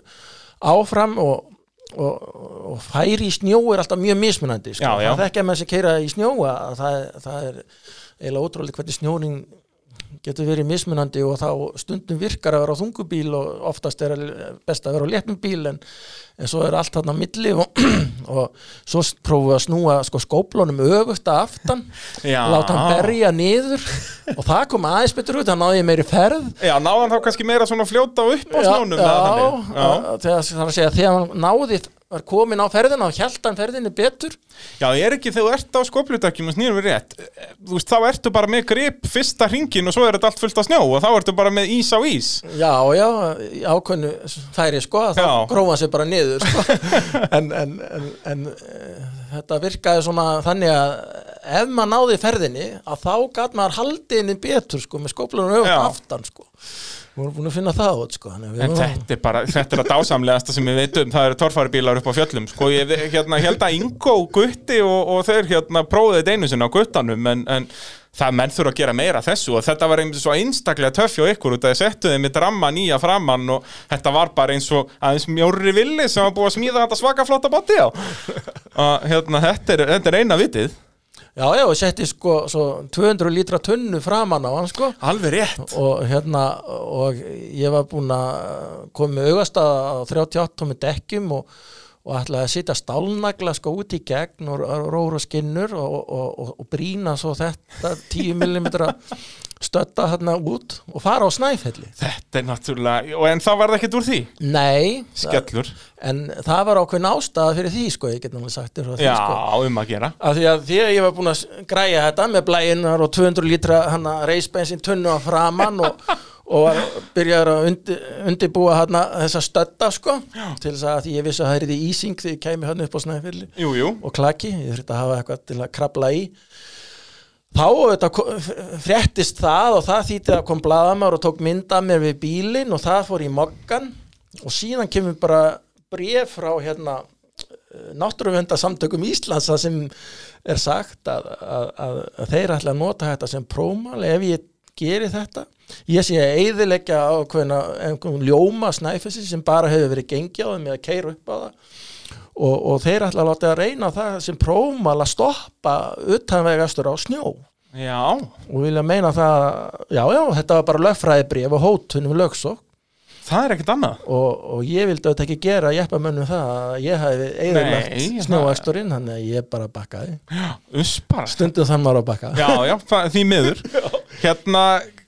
áfram og, og, og færi í snjó er alltaf mjög mismunandi sko. Já, já. það þekkja með sem keira í snjó að það, það er eiginlega ótrúlega hvernig snjóring getur verið mismunandi og þá stundum virkar að vera á þungubíl og oftast er best að vera á léttum bíl en, en svo er allt þarna á milli og, og svo prófum við að snúa sko, skóplunum öfugt að aftan. Já. láta hann berja niður. Og það kom aðeins betur út, það náði meiri ferð. Já, náðan þá kannski meira svona fljóta upp á Já, snjónum já, já. Það er að segja, þegar hann náði var komin á ferðina og hjælt hann ferðinni betur. Já, er ekki þegar þú ert á skoplutakjum og snýrum við rétt Þú veist, þá ertu bara með grip fyrsta ringin og svo er þetta allt fullt af snjó og þá ertu bara með ís á ís. Já, já, í ákveðnu færi sko, þá hann sér bara niður sko. en, en, en, en e, þetta virkaði svona þannig að ef maður náði ferðinni að þá gat maður haldið henni betur sko, með skóplunum Já. aftan sko. við vorum búin að finna það út sko. En vorum- þetta er bara, þetta er að dásamlegasta sem við veitum, það eru torfæribílar upp á fjöllum sko, ég hérna, held að Ingo Gutti og, og þeir hérna einu sinni á Guttanum en, en það menn þurfa að gera meira þessu og þetta var einmitt svo einstaklega töff hjá ykkur út að þið settu þeim með ramma nýja framann og þetta var bara eins og aðeins mjóri villi sem var búið að smíða þetta svaka flotta botti á. Og hérna, þetta er, þetta er eina vitið. Já, já, og setti sko svo 200 lítra tunnu framan á hann sko. Alveg rétt. Og hérna og ég var búinn að koma með augastað á 38 með dekkjum og, og ætlaði að sitja stálnagla sko út í gegn og róra skinnur og, og, og, og brína svo þetta 10 mm stötta hérna út og fara á snæfelli. Þetta er náttúrulega, og en það var það ekkert úr því? Nei, það, skellur, en það var ákveðin ástæða fyrir því sko, ég get náttúrulega sagt þér já, sko. um að gera. Af því að því að ég var búinn að græja þetta með blæinar og 200 lítra reisbensin tunnu á framann og, og var byrjaður að undi, undibúa hana þessa stötta sko til þess að ég vissi að það er því ísing þegar ég kæmi hann upp á jú, og klaki, ég þurfti að hafa eitthvað til að krabla í. Þá þetta, fréttist það og það þýtti að kom blaðamár og tók mynda mér við bílinn og það fór í mokkan og síðan kemur bara bréf frá hérna náttúruvendasamtökum Íslands það sem er sagt að, að, að, að þeir ætla að nota þetta sem prómal ef ég geri þetta ég sé að eyðileggja ákveðna einhvern ljóma snæfissi sem bara hefur verið gengi á þeim eða keira upp á það. Og, og þeir ætla að láta að reyna það sem prómal að stoppa utanvegastur á snjó. Já. Og vilja meina það, já já, þetta var bara lögfræðibrif og hótunum lögsók það er ekkert annað. Og, og ég vildi auðvitað ekki gera jeppamönnum það að ég hafi það- snjóaksturinn þannig að ég bara bakkaði. Bara. Stundum þann maður að bakka. Já, já, því miður. Hérna,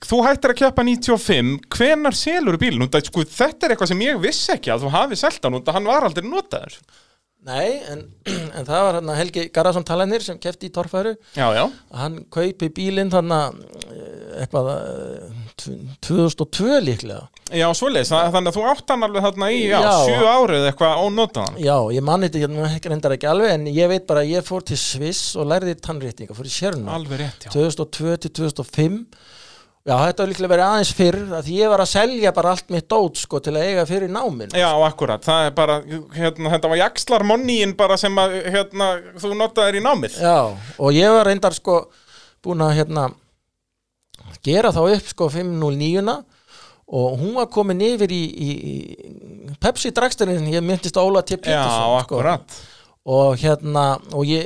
þú hættir að kjöpa 95 Hvenar selur bílinn? Út að, Sko, þetta er eitthvað sem ég vissi ekki að þú hafi selt hann út að hann var aldrei notaður. Nei, en, en það var hérna Helgi Garðarsson talanir sem kefti í torfæru. Já, já, hann kaupi bílinn þannig eitthvað eh, tv- 2002 líklega. Já, svoleiðis. Það- Þannig að þú átt hann alveg þarna í, já, Já. sjö árið eitthvað ónotaðan. Já, ég manni þetta ekki reyndar ekki alveg en ég veit bara að ég fór til Sviss og lærði tannréttinga, fór í Sérna Alveg rétt, já. 2002 til 2005 Já, þetta var líklega verið aðeins fyrr að ég var að selja bara allt mitt dót sko til að eiga fyrir náminn Já, akkurat, það er bara, hérna, þetta var jakslar monníin bara sem að, hérna, þú notaðir í námið Já, og ég var reyndar sko búin að hérna gera þá upp sko 509 og hún var komin yfir í, í, í Pepsi dragsturinn, ég myndist Óla T. Já, Pétursson sko. Og hérna og ég,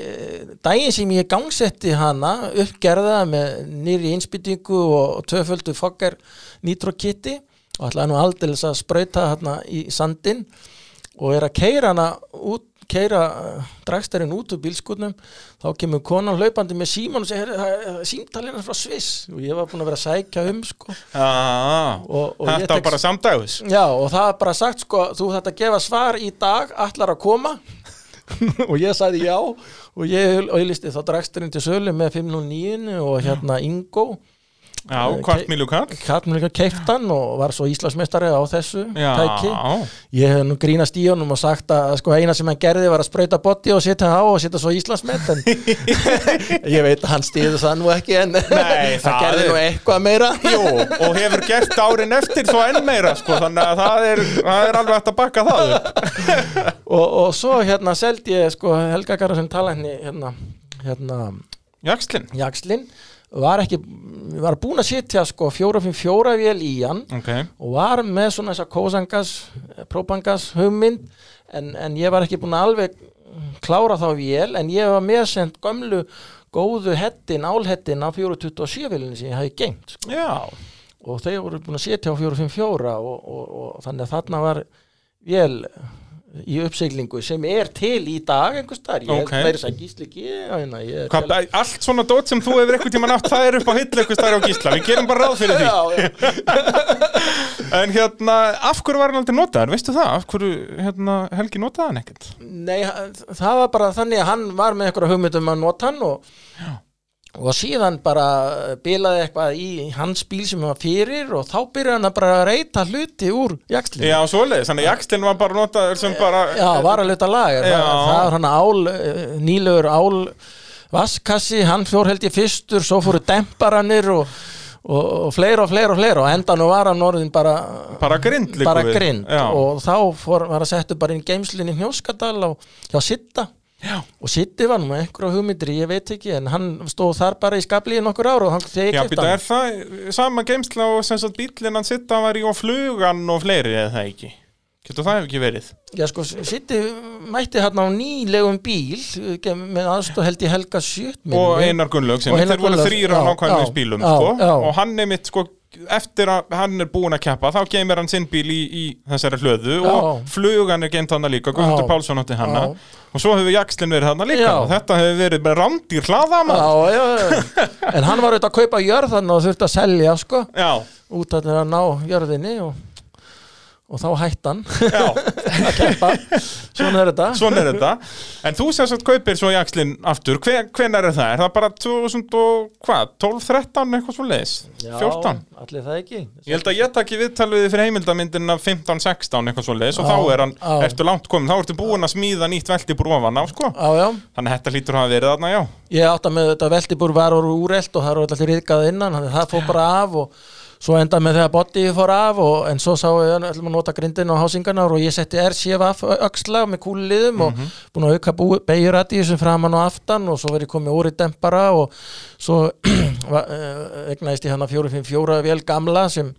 daginn sem ég gangsetti hana uppgerða með nýri innspýtingu og tvöföldu fokkar nitrokitti og ætlaði nú aldeilis að sprauta hana í sandin og er að keira hana út keira dragstærin út úr bílskutnum þá kemur konan hlaupandi með síman og segir símtalina frá Sviss. Og ég var búin að vera að sækja um sko. Já, Og- og þetta var bara samdægus Já, og það er bara sagt sko, þú þetta gefa svar í dag, allar að koma og ég sagði já og ég auðlisti þá dragsturinn til sölu með 509 og hérna Ingo Já, hvart miljú kall Katmur líka keiftan og var svo Íslandsmeistari á þessu Já, tæki. Ég hef nú grínast í honum og sagt að sko eina sem hann gerði var að sprauta botti og setja á og setja svo Íslandsmet en ég veit að hann stýður það nú ekki en Nei, það gerði er- nú eitthvað meira. Jú, og hefur gert árin eftir þó enn meira, sko, þannig að það er, það er alveg hægt að bakka það og, og svo hérna seldi ég sko Helga Garðarsson talækni hérna, hérna Jakslinn, Jakslinn var ekki, var búin að setja sko 454 vél í hann ok, og var með svona þessa kósangas própangas hugmynd en, en ég var ekki búin að alveg klára þá vél en ég var meðsend gömlu góðu hettin, álhettin á 427 vélinni sem ég hafi gengt sko. og þeir voru búin að setja á 454 og, og, og þannig að þarna var vél í uppsiglingu sem er til í dag einhvers staðar, ég Ok. okay. meiri að gísli ekki hérna, er allt svona dót sem þú hefur eitthvað tíma nátt, það er upp á hillu eitthvað stær á gísla, við gerum bara ráð fyrir því. já, já. En hérna, af hverju var hann aldrei notaður, veistu það? Af hverju, hérna, Helgi notaði hann ekkert? Nei, það var bara þannig að hann var með eitthvað hugmyndum að nota hann og, og síðan bara bilaði eitthvað í hans bíl sem var fyrir og þá byrjaði hann að bara reyta hluti úr jakslinu. Já, svoleiðis, þannig að Jakslinn var bara notaður sem bara... Já, var að luta lag. Það, Já. það var hann ál, eh, nýlegur ál vaskassi, hann fór held ég fyrstur, svo fóru demparanir og, og, og fleira og fleira og fleira og endanum var hann orðin bara Bara grind bara grind og þá fór, var að setja bara inn geimslinn í Hnjóskadal og hjá Sitta Já. og Sitti var nú með einhverja hugmyndir ég veit ekki, en hann stóð þar bara í skabli í nokkur ár og hann þegar hann er það sama geimsla og sem sagt bílinn hann sitta var í og flugan og fleiri eða það ekki? Getur það ekki verið? Já, sko, Sitti mætti hann á nýlegum bíl eh, með aðstóð held ég Helga Sjött og Einar Gunnlaug þeir voru þrýra á nákvæmlega já, sko, og hann mitt sko eftir að hann er búinn að keppa þá geymir hann sinn bíl í, í þessari hlöðu Já. og flugan er geimt hann líka Guðmundur. Pálsson átti hanna og svo hefur Jakslinn verið hann líka. Já. og þetta hefur verið bara randýr hlaða Já, en hann var auðvitað að kaupa jörðan og þurfti að selja sko, já, út að að ná jörðinni og, og þá já, að keppa svona er þetta svona er þetta en þú sem sagt kaupir svo Jakslinn aftur Hver, hvenær er það? Er það bara 2000 og hvað? 12, 13 eitthvað svo leiðis? 14? allir það ekki Ég held að ég takki viðtalið fyrir heimildamyndina 15-16 eitthvað svo leiðis og Já, þá er hann, já. ertu langt komin, þá ertu búin að smíða nýtt velti brofan á sko Já, já, Þannig að þetta hlýtur að hafa verið þarna, já ég átta með þetta veltibúr var úr úrelt og það eru allir riðgað innan að það fór bara af og svo enda með þegar body fór af og, en svo sá ég að að nota grindin á hásingarnar og ég setti RCF öxla með kúliðum og búin að auka beigur að því sem framan og aftan og svo verið komið úr í dempara og svo va- eh, egnaðist ég hann að 454 vel gamla sem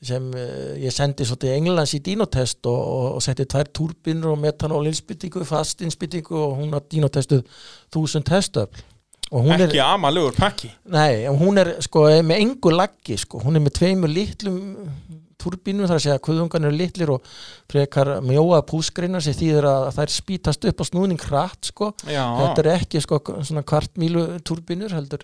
sem uh, ég sendi svo til Englands í dínotest og, og, og setti tvær túrbinur og metanólinsbyttingu, fastinsbyttingu og hún har dínotestuð þúsund hún Ekki er, amalugur pakki. Nei, hún er sko með engu laggi sko, hún er með tveimur litlum túrbínum þar að segja að kuðungan eru litlir og frekar mjóa púskreinar sem þýðir að þær spítast upp á snúning hratt sko, Já, þetta er ekki sko svona kvartmílu túrbínur heldur,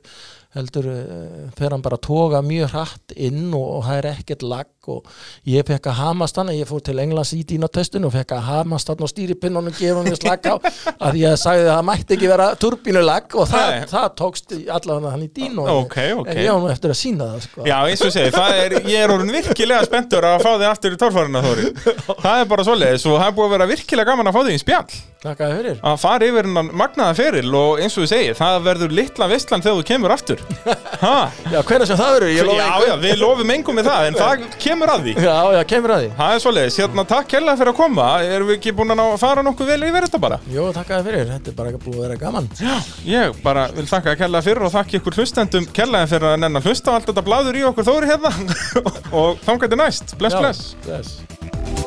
heldur uh, fer hann bara að toga mjög hratt inn og, og það er ekkert lag og ég fekk að hamast hann ég fór til Englands í dínatestun og fekk að hamast hann og stýripinnunum gefa hann slag á að ég sagði að það mætti ekki vera turbínulag og það, það tókst allavega hann í dínu Ok, ok. en ég á nú eftir að sína það sko. Já, eins og ég segi, það er, ég er orðin virkilega spenntur að fá þig aftur í tórfærina Þóri. Það er bara svoleiðis og það er búið að vera virkilega gaman að fá þig í spjall. Takk að fyrir. Að fara yfir hennan magnaða feril og eins og ég segi, það verður litla vistlan þegar þú kemur aftur. Ha? Já, hvernig sem það verður, Já, já, við lofum engum með það en það kemur að því. Já, já, kemur að því. Það er svoleiðis, hérna takk kærlega fyrir að koma. Erum við ekki búin að fara nokkuð vel yfir þetta bara? Jó, takk að fyrir, þetta er bara Plus, bless, bless. Bless.